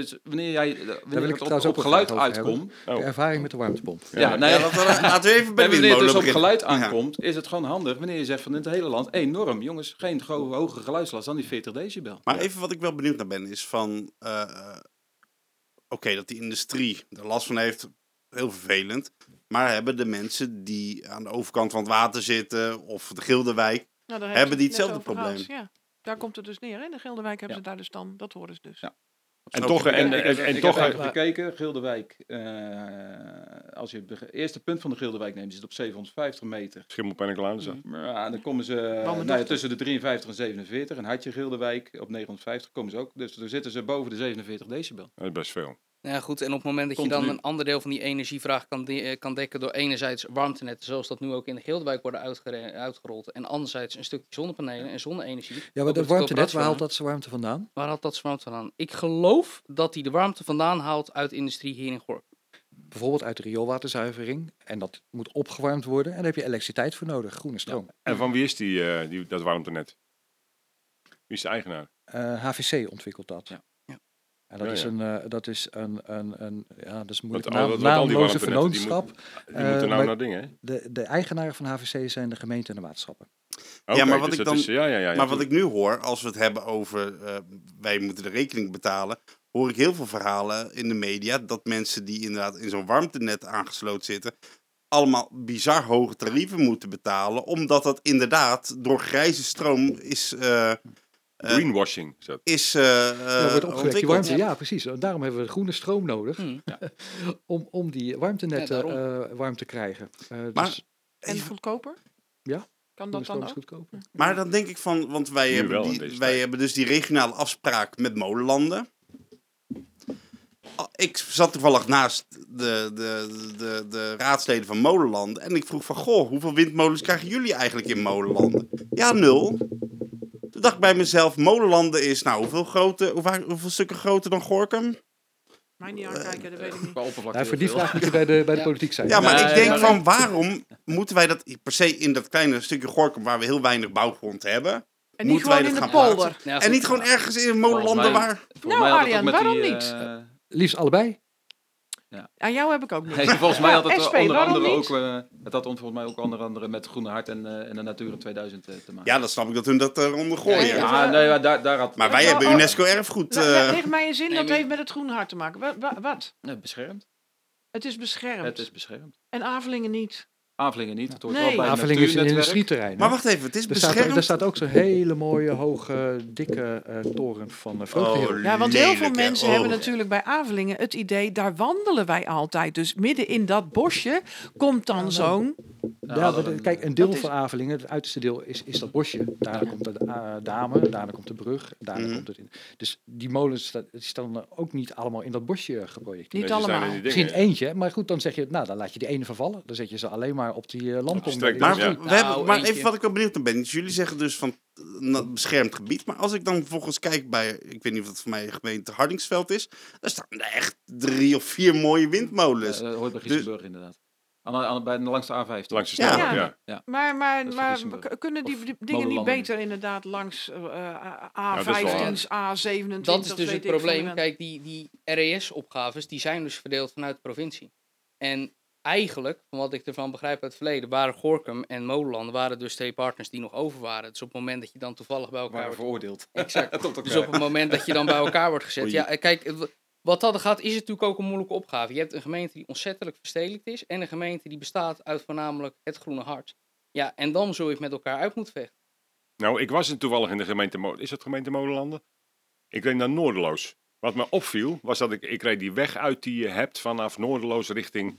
Dus wanneer jij eh, wanneer wil ik het op, geluid uitkomt, Oh. De ervaring met de warmtepomp. ja, Ja, nee, Ja, laten, we, laten we even bij wanneer het dus op geluid Ja. aankomt, is het gewoon handig wanneer je zegt van in het hele land enorm. Jongens, geen hoge geluidslast dan die 40 decibel. Maar even wat ik wel benieuwd naar ben, is van... eh, eh, Oké, dat die industrie er last van heeft, heel vervelend. Maar hebben de mensen die aan de overkant van het water zitten of de Gildewijk, Nou, Hebben die hetzelfde probleem? Ja, daar komt het dus neer. In de Gilderwijk hebben Ja. ze daar dus dan, dat horen ze dus. Ja. En toch, en, en, heb- en ik toch, heb even gekeken, Gildewijk. eh, als je het eerste punt van de Gildewijk neemt, is het op 750 meter. Schimmelpennenkelaan, zo. Ja, dan komen ze nou ja, tussen de 53 en 47. En Hartje Gildewijk op 950 komen ze ook. Dus dan zitten ze boven de 47 decibel. Dat is best veel. Ja, goed. En op het moment dat je dan een ander deel van die energievraag kan, de- eh, kan dekken door enerzijds warmtenetten, zoals dat nu ook in de Gildewijk worden uitgerold, en anderzijds een stukje zonnepanelen en zonne-energie. Ja, maar dat de warmtenet, waar haalt dat zijn warmte vandaan? Waar haalt dat zijn warmte vandaan? Ik geloof dat hij de warmte vandaan haalt uit de industrie hier in Gorp. Bijvoorbeeld uit de rioolwaterzuivering. En dat moet opgewarmd worden. En daar heb je elektriciteit voor nodig, groene stroom. En van wie is die, eh, die, dat warmtenet? Wie is de eigenaar? Eh, HVC ontwikkelt dat. Ja. Ja. En dat Ja, is ja. een, eh, dat is een, een, een, ja, dat is al- naam, die naamloze die vernootschap. Die Eh, moeten nou naar dingen, hè? de, de eigenaren van HVC zijn de gemeenten en de waterschappen. Oké, maar wat dus ik dan- is- ja, ja, ja, ja, maar wat ik nu hoor, als we het hebben over eh, wij moeten de rekening betalen, hoor ik heel veel verhalen in de media dat mensen die inderdaad in zo'n warmtenet aangesloten zitten, allemaal bizar hoge tarieven moeten betalen, omdat dat inderdaad door grijze stroom is, Greenwashing. is eh, Ja, eh, wordt opgewekt, die ontwikkeld. warmte, ja, precies. Daarom hebben we groene stroom nodig Hm. om, om die warmtenetten eh, warm te krijgen. Eh, Maar- dus En goedkoper? Ja, Kan dat dan ook? goedkoper. Maar dan denk ik van, want wij, Nu hebben, die, wij tijd. hebben dus die regionale afspraak met molenlanden. Ah, Ik zat toevallig naast de, de, de, de raadsleden van Molenlanden. En ik vroeg van, goh, hoeveel windmolens krijgen jullie eigenlijk in Molenlanden? Ja, nul. Toen dacht ik bij mezelf, Molenlanden is, nou, hoeveel, grote, hoeveel, hoeveel stukken groter dan Gorkum? Mij niet aankijken, dat weet ik niet. Qua oppervlakte Nou, voor die vraag moet je bij de, bij de Ja. politiek zijn. Ja, maar Nee, ik denk van, waarom moeten wij dat per se in dat kleine stukje Gorkum, waar we heel weinig bouwgrond hebben... En niet Moeten wij gewoon in dat de gaan polder. Ja, en niet gewoon ergens in Molenlanden waar... Nou, Arjan, waarom die, niet? eh, Liefst allebei. Aan jou heb ik ook niet. Nee, volgens mij had het SP, onder andere niet? ook, eh, het had volgens mij ook onder andere met Groene Hart en, eh, en de Natura 2000 eh, te maken. Ja, dan snap ik dat hun dat eronder gooien. Ja, Ja, ja. nee, maar daar, daar had Maar wij hebben oh. UNESCO erfgoed. Nou, Leg mij een zin, Nee, dat heeft met het groene hart te maken. Wa- wa- Wat? eh, beschermd. Het is beschermd. Het is beschermd. En Avelingen niet. Avelingen niet. Het hoort Nee. wel bij Avelingen is een industrieterrein. maar wacht even, het is Er staat, beschermd. er staat ook zo'n hele mooie, hoge, dikke eh, toren van uh. Oh, Ja, want heel veel mensen Oh. hebben natuurlijk bij Avelingen het idee, daar wandelen wij altijd. Dus midden in dat bosje komt dan zo'n... Ja, kijk, een deel van Avelingen, het uiterste deel, is, is dat bosje. Daarna komt de uh, dame, daarna komt de brug, daarna Mhm. komt het in. Dus die molens die staan ook niet allemaal in dat bosje geprojecteerd. Niet allemaal. Misschien eentje, maar goed, dan zeg je, nou, dan laat je die ene vervallen. Dan zet je ze alleen maar op die uh, Maar, Ja. we Nou, hebben, maar eentje. even wat ik wel benieuwd naar ben. Dus jullie zeggen dus van eh, na- beschermd gebied. Maar als ik dan vervolgens kijk bij, ik weet niet of dat voor mij gemeente Hardingsveld is. Daar staan er echt drie of vier mooie windmolens. Ja, dat hoort bij Dus- Giesenburg inderdaad. Aan, de- aan, bij de langste A15. Langs de Ja. ja. Ja. Maar, maar, maar kunnen die dingen niet beter inderdaad langs eh, dat is wel A15, A27? Dat is dus het probleem. Kijk, die, die RES-opgaves die zijn dus verdeeld vanuit de provincie. En eigenlijk, van wat ik ervan begrijp uit het verleden, waren Gorkum en Molenlanden waren dus twee partners die nog over waren. Dus op het moment dat je dan toevallig bij elkaar waren wordt veroordeeld. Exact. Tot. Dus op het moment dat je dan bij elkaar wordt gezet. Oei. Ja, eh, kijk, wat dat er gaat, is het natuurlijk ook een moeilijke opgave. Je hebt een gemeente die ontzettelijk verstedelijkt is. En een gemeente die bestaat uit voornamelijk het groene hart. Ja, en dan zul je het met elkaar uit moeten vechten. Nou, ik was in toevallig in de gemeente... Mo- Is dat gemeente Molenlanden? Ik reed naar Noorderloos. Wat me opviel, was dat ik, ik reed die weg uit die je hebt vanaf Noorderloos richting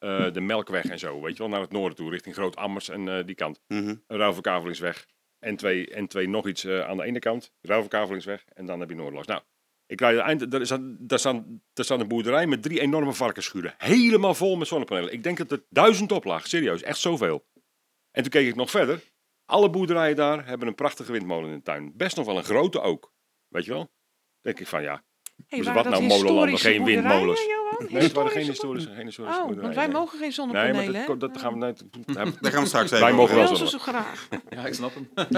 eh, de Melkweg en zo. Weet je wel, naar het noorden toe, richting Groot Ammers en eh, die kant. Mhm. Ruiverkavelingsweg. En twee, en twee nog iets eh, aan de ene kant. Ruiverkavelingsweg. En dan heb je Noorderloos. Nou, ik rijd eind, daar, is, daar, staan, daar staat een boerderij met drie enorme varkensschuren. Helemaal vol met zonnepanelen. Ik denk dat er duizend op lag. Serieus, echt zoveel. En toen keek ik nog verder. Alle boerderijen daar hebben een prachtige windmolen in de tuin. Best nog wel een grote ook. Weet je wel? denk ik van ja. Hey, Dus wat nou molenlanden, geen windmolens? Nee, het waren geen Historische geen historische Oh, want wij nee. mogen geen Nee, zonnepanelen, maar hè? dat, dat gaan we net... Daar gaan we straks even Wij mogen wel zo graag. Ja, ik snap hem.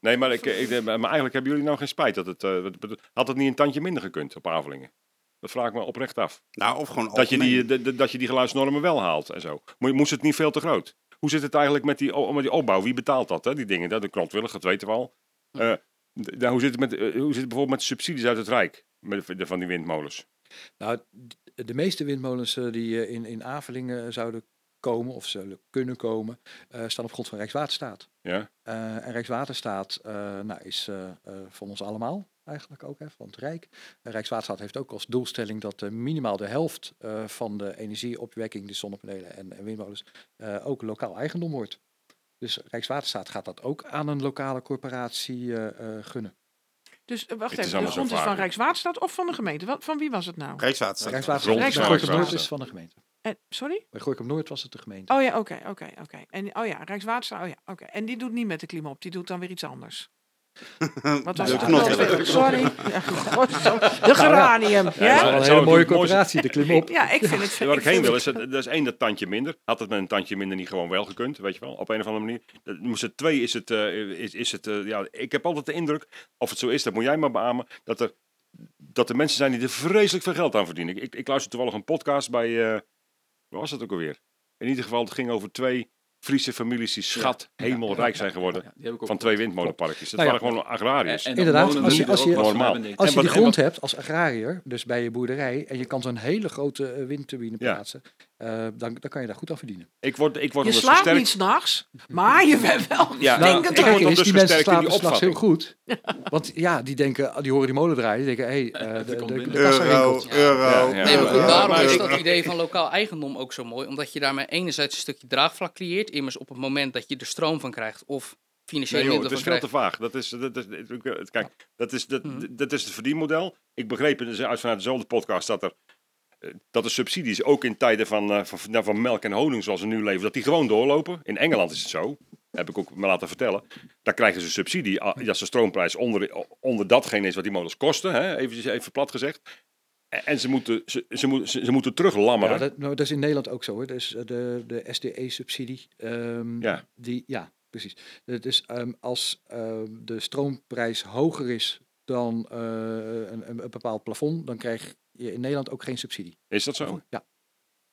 Nee, maar, ik, ik, maar eigenlijk hebben jullie nou geen spijt dat het... eh, had het niet een tandje minder gekund op Avelingen? Dat vraag ik me oprecht af. Nou, of gewoon Dat je, die, de- de- dat je die geluidsnormen wel haalt en zo. Mo- Moest het niet veel te groot? Hoe zit het eigenlijk met die, met die opbouw? Wie betaalt dat, hè? die dingen? Dat de krantwillig, dat weten we al. Eh, nou, hoe, zit het met, eh, hoe zit het bijvoorbeeld met subsidies uit het Rijk? Van die windmolens. Nou, de meeste windmolens eh, die eh, in, in Avelingen zouden komen of zullen kunnen komen, eh, staan op grond van Rijkswaterstaat. Ja. Eh, en Rijkswaterstaat eh, nou, is eh, eh, van ons allemaal eigenlijk ook, hè, van het Rijk. Eh, Rijkswaterstaat heeft ook als doelstelling dat eh, minimaal de helft eh, van de energieopwekking, de zonnepanelen en, en windmolens, eh, ook lokaal eigendom wordt. Dus Rijkswaterstaat gaat dat ook aan een lokale corporatie eh, eh, gunnen. Dus eh, wacht even, de grond is van. Rijkswaterstaat of van de gemeente? Wat, van wie was het nou? Rijkswaterstaat. Rijkswaterstaat, bij Noord Rijkswaterstaat. is van de gemeente. En, sorry? Bij Gorkum Noord was het de gemeente. Oh ja, oké, oké, oké. En oh ja, Rijkswaterstaat, oh ja, oké. En die doet niet met de klimop, die doet dan weer iets anders. Wat was De het? knot. Sorry. Ja. De geranium. Ja, Ja? wel het een hele mooie corporatie, de klimop. ja, ik vind het... Waar ik ik heen wil, is, dat, dat is één dat tandje minder. Had het met een tandje minder niet gewoon wel gekund, weet je wel, op een of andere manier. Dat moest het twee is het, eh, is, is het eh, ja, ik heb altijd de indruk, of het zo is, dat moet jij maar beamen, dat er, dat er mensen zijn die er vreselijk veel geld aan verdienen. Ik, ik luister toevallig een podcast bij, eh waar was dat ook alweer? In ieder geval, het ging over twee Friese families die schat hemelrijk zijn geworden. Van twee windmolenparkjes. Dat Nou ja. waren gewoon agrariërs. En- en Inderdaad, als je- als je- Normaal. Als je die grond hebt als agrariër, dus bij je boerderij, en je kan zo'n hele grote eh, windturbine plaatsen, dan, dan kan je daar goed aan verdienen. Ik word, ik word Je slaapt versterkt. niet s'nachts, maar je bent wel Ja, nou, ik Het word dus die mensen in slapen s'nachts heel goed. Want ja, die denken, die horen die molen draaien, die denken, hé, hey, eh, de, de, de, kassa Euro, euro, Ja, ja. Nee, maar goed, daarom is dat idee van lokaal eigendom ook zo mooi. Omdat je daarmee enerzijds een stukje draagvlak creëert. Immers op het moment dat je er stroom van krijgt of financieel Nee, joh, het is van veel krijgt. te vaag. Dat is, dat is, het- kijk, dat is, dat, Mhm. dat is het verdienmodel. Ik begreep het dus uit vanuit dezelfde podcast dat er eh, dat de subsidies ook in tijden van, eh, van, nou, van melk en honing zoals we nu leven, dat die gewoon doorlopen. In Engeland is het zo, heb ik ook me laten vertellen. Daar krijgen ze subsidie ah, als de stroomprijs onder, onder datgene is wat die molens kosten, hè, even, even plat gezegd. En- ze moeten, ze, ze, moeten, ze, ze moeten teruglammeren. Ja, dat, nou, dat is in Nederland ook zo hoor. Dus eh, de, de SDE-subsidie. ehm, Ja. Die, ja, precies. Dus ehm, als ehm, de stroomprijs hoger is dan eh, een, een, een bepaald plafond, dan krijg je in Nederland ook geen subsidie. Is dat zo? Ja,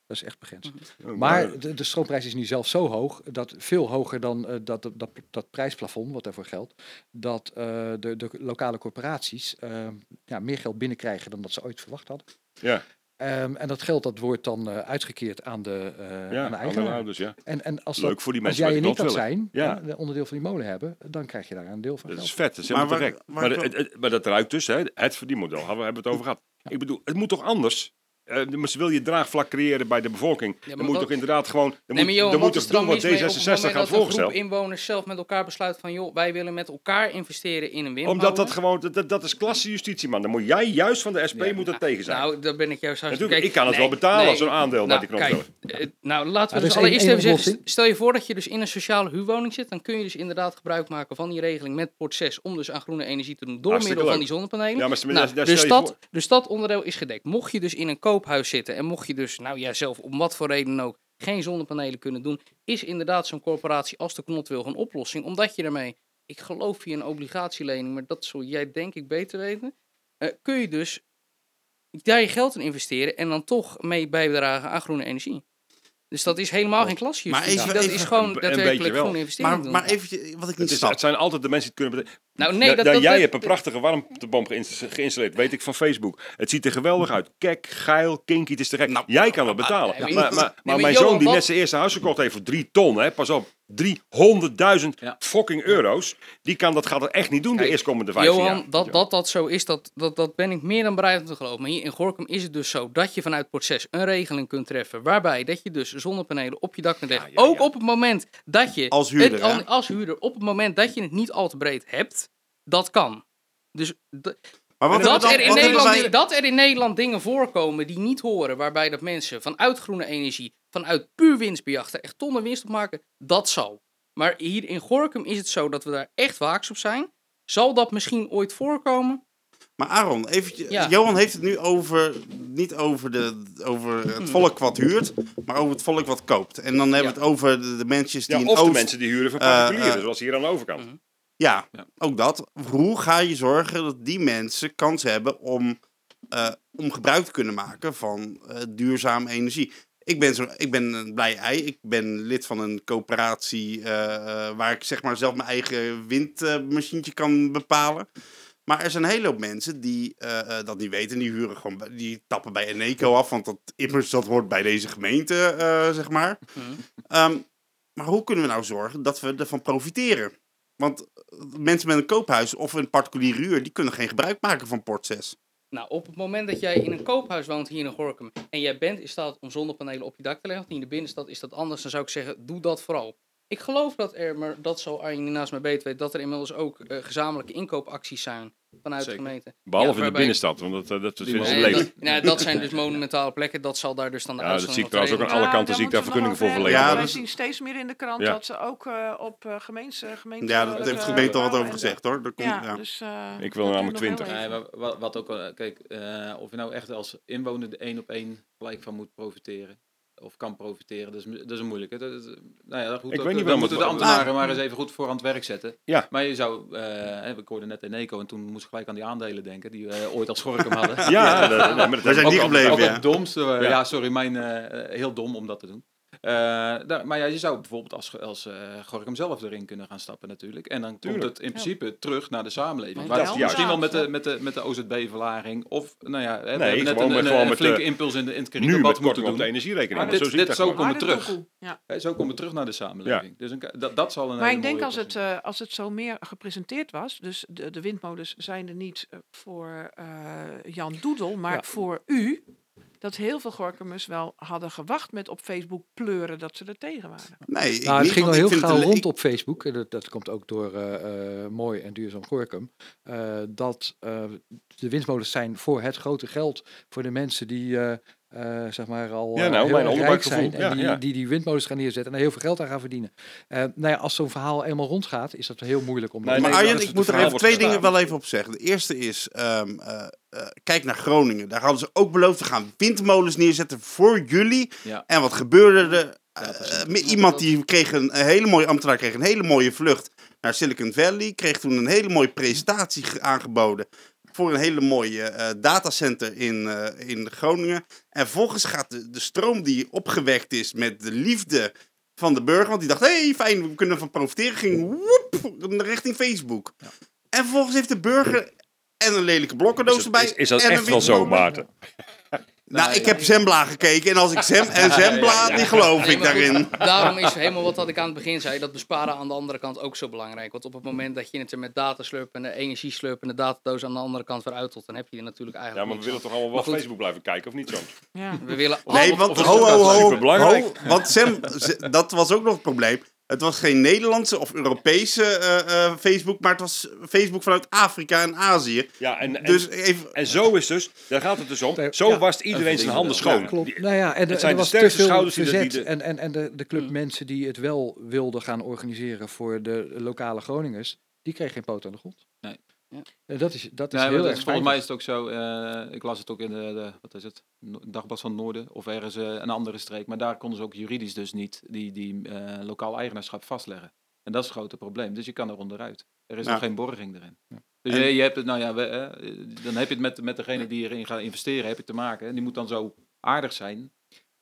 dat is echt begrensd. Oh, Maar de, de stroomprijs is nu zelf zo hoog, dat veel hoger dan eh, dat, dat, dat, dat prijsplafond wat daarvoor geldt, dat eh, de, de lokale corporaties eh, ja, meer geld binnenkrijgen dan dat ze ooit verwacht hadden. Ja, Ehm, en dat geld dat wordt dan eh, uitgekeerd aan de, eh ja aan de eigenaar. ouders, ja. En, en als, Leuk dat, voor die als mensen jij wat en ik ik dat zijn, Ja. ja, de onderdeel van die molen hebben, dan krijg je daar een deel van Dat is vet, dat is Maar waar- waar Maar, maar dat ruikt dus, hè, het verdienmodel, hebben we hebben het over gehad. Ik bedoel, het moet toch anders? Eh, maar wil je draagvlak creëren bij de bevolking, maar dan moet wat- toch inderdaad gewoon... Dan Nee, moet, maar Johan, dan moet toch er doen wat mis mee op het D66 moment had dat een groep voorgesteld. inwoners zelf met elkaar besluit van... joh, wij willen met elkaar investeren in een windmolen. Omdat dat gewoon, dat- dat, dat is klassejustitie, man. Dan moet jij juist van de SP moet er tegen zijn. Nou, daar ben ik juist hartstikke... Natuurlijk, ik kan het nee, wel betalen nee. als een aandeel bij Nou, die knop kijk, eh, nou, laten we dus allereerst even zeggen... Stel je voor dat je dus in een sociale huurwoning zit... dan kun je dus inderdaad gebruik maken van die regeling met port 6... om dus aan groene energie te doen door middel van die zonnepanelen. Ja, maar stel- Nou, daar dus, dat, dus dat onderdeel is gedekt. Mocht je dus in een zitten en mocht je dus, nou ja, zelf om wat voor reden ook, geen zonnepanelen kunnen doen, is inderdaad zo'n corporatie als de Knot wil een oplossing. Omdat je daarmee, ik geloof via een obligatielening, maar dat zul jij denk ik beter weten, eh, kun je dus daar je geld in investeren en dan toch mee bijdragen aan groene energie. Dus dat is helemaal geen klasje. Maar even- dat even- is gewoon Een- een beetje daadwerkelijk wel. groene investering Maar, doen. maar eventjes, wat ik niet snap. het zijn altijd de mensen die het kunnen nou, nee, Da- dat, da- dat, jij dat- hebt een prachtige warmtepomp geïns- geïnstalleerd, weet ik van Facebook. Het ziet er geweldig uit. Kek, geil, kinky, het is te gek. Nou, jij kan het betalen. ja, maar- maar, maar, maar, maar mijn zoon die net zijn eerste huis gekocht heeft voor drie ton, hè, pas op, 300.000 Ja. fucking euro's. Die kan dat gaat het echt niet doen de Kijk, eerstkomende 15 Johan, jaar. dat, dat dat zo is, dat, dat, dat ben ik meer dan bereid om te geloven. Maar hier in Gorkum is het dus zo dat je vanuit proces een regeling kunt treffen. Waarbij dat je dus zonnepanelen op je dak kunt leggen. Ja, ja, Ook op het moment dat je. Als huurder, het- als huurder, op het moment dat je het niet al te breed hebt. Dat kan. Dus Maar wat dat, er in Nederland, wij- dat er in Nederland dingen voorkomen die niet horen. Waarbij dat mensen vanuit groene energie, vanuit puur winstbejachten, echt tonnen winst op maken. Dat zal. Maar hier in Gorkum is het zo dat we daar echt waaks op zijn. Zal dat misschien ooit voorkomen? Maar Aaron, eventjes, Ja. Johan heeft het nu over, niet over, de, over Hmm. het volk wat huurt, maar over het volk wat koopt. En dan hebben we het over de, de mensen die Ja, in of de Oost... mensen die huren van Eh, particulieren, eh, zoals hier aan de overkant. Mhm. Ja, Ja. ook dat. Hoe ga je zorgen dat die mensen kans hebben om, eh, om gebruik te kunnen maken van eh, duurzame energie? Ik ben, zo, ik ben een blij ei. Ik ben lid van een coöperatie eh, eh, waar ik zeg maar zelf mijn eigen windmachientje kan bepalen. Maar er zijn een hele hoop mensen die eh, dat niet weten. Die huren gewoon, die tappen bij Eneco af. Want dat immers dat hoort bij deze gemeente, zeg maar. Mhm. Ehm, maar hoe kunnen we nou zorgen dat we ervan profiteren? Want mensen met een koophuis of een particuliere huur, die kunnen geen gebruik maken van Port 6. Nou, op het moment dat jij in een koophuis woont hier in Gorkum en jij bent in staat om zonnepanelen op je dak te leggen, want in de binnenstad is dat anders, dan zou ik zeggen, doe dat vooral. Ik geloof dat er, maar dat zal Arjen naast mij beter weet, dat er inmiddels ook eh, gezamenlijke inkoopacties zijn vanuit Zeker. de gemeente. Behalve Ja, in de binnenstad, want dat, eh, dat, dat vinden ze lelijk. nou, dat zijn dus monumentale plekken, dat zal daar dus dan de Ja, dat zie ik trouwens ook aan alle kanten zie ik daar vergunningen voor verlenen. Ja, We zien steeds meer in de krant dat ze ook eh, op uh, gemeente, gemeente... Ja, dat heeft de gemeente al wat over gezegd hoor. Dat komt, dus... eh, Ik wil dat namelijk duurt nog 20. heel Nee, even. maar wat, wat ook, kijk, eh, of je nou echt als inwoner de één op één gelijk van moet profiteren. Of kan profiteren, dat is, dat is een moeilijke. Dat, nou ja, goed, Ik ook, weet niet dan moeten de ambtenaren maar eens even goed voor aan het werk zetten. Ja. Maar je zou, eh, hè, ik hoorde net Eneco en toen moest ik gelijk aan die aandelen denken, die we ooit als Gorkum hadden. Ja, dat, nee, maar dat Wij zijn ook niet al- gebleven, Ook ja. het domste. eh, Ja. ja. sorry, mijn, eh, heel dom om dat te doen. Eh, daar, maar ja, je zou bijvoorbeeld als, als eh Gorkum zelf erin kunnen gaan stappen natuurlijk. En dan Tuurlijk. komt het in principe terug naar de samenleving. Maar dat is misschien wel met de, met de, met de OZB-verlaging. Of, nou ja, hè, we Nee, hebben net een, met- een, flinke de- impuls in, de, in het met moeten op de doen. energierekening. Maar dit- zo dit dat zo komen we terug. Ja. Hè, zo komen we terug naar de samenleving. Dus een, dat, dat zal een Maar ik denk als het, eh, als het zo meer gepresenteerd was, dus de, de windmolens zijn er niet voor eh, Jan Doedel, maar Ja. voor u, dat heel veel Gorkumers wel hadden gewacht met op Facebook pleuren dat ze er tegen waren. Nee, Nou, het niet, ging al heel gauw rond op Facebook. en Dat, dat komt ook door eh, eh, Mooi en Duurzaam Gorkum. eh, dat eh, de windmolens zijn voor het grote geld voor de mensen die eh, zeg maar al Ja, eh, nou, heel mijn rijk zijn. En Ja, die, ja. Die, die windmolens gaan neerzetten en heel veel geld aan gaan verdienen. Eh nou ja, als zo'n verhaal eenmaal rondgaat, is dat heel moeilijk om... Nee, Maar Arjen, ik moet er even twee dingen wel even op zeggen. De eerste is, ehm, eh, eh, kijk naar Groningen. Daar hadden ze ook beloofd, we gaan windmolens neerzetten voor jullie. Ja. En wat gebeurde er? iemand die kreeg een, een hele mooie ambtenaar, kreeg een hele mooie vlucht naar Silicon Valley. Kreeg toen een hele mooie presentatie ge- aangeboden voor een hele mooie eh, datacenter in, eh, in Groningen. En vervolgens gaat de, de stroom die opgewekt is met de liefde van de burger, want die dacht, hé, hey, fijn, we kunnen ervan profiteren, ging woep, richting Facebook. En vervolgens heeft de burger en een lelijke blokkendoos erbij. is, is dat en echt wel zo. Maarten? Nou, ik heb Zembla gekeken en als ik Zem en Zembla, die geloof ik daarin. Daarom is helemaal wat dat ik aan het begin zei, dat besparen aan de andere kant ook zo belangrijk. Want op het moment dat je het er met dataslurp en de energieslurp en de datadoos aan de andere kant weer dan heb je er natuurlijk Ja, eigenlijk maar we willen toch allemaal wel goed. Facebook blijven kijken, of niet zo? Ja. We willen Nee, want ho, ho, ho, ho, want Sam, dat was ook nog het probleem. Het was geen Nederlandse of Europese eh, eh, Facebook, maar het was Facebook vanuit Afrika en Azië. Ja, en, en, Dus even, en zo is dus, daar gaat het dus om, zo ja. wast iedereen zijn handen schoon. Klopt. Die- nou ja, en het zijn er de was te sterkste schouders die de- die de- En, en, en de, de club Hmm. mensen die het wel wilden gaan organiseren voor de lokale Groningers, die kregen geen poot aan de grond. Ja. Dat is, dat is Nee, heel dat erg is- volgens mij is het ook zo. eh, ik las het ook in de, de wat is het, Dagblad van het Noorden of ergens eh, een andere streek. Maar daar konden ze ook juridisch dus niet die, die eh, lokaal eigenaarschap vastleggen. En dat is het grote probleem. Dus je kan er onderuit. Er is Ja. nog geen borging erin. Ja. Dus En- je, je hebt het, nou ja, we, dan heb je het met, met degene die erin gaat investeren, heb je te maken. En die moet dan zo aardig zijn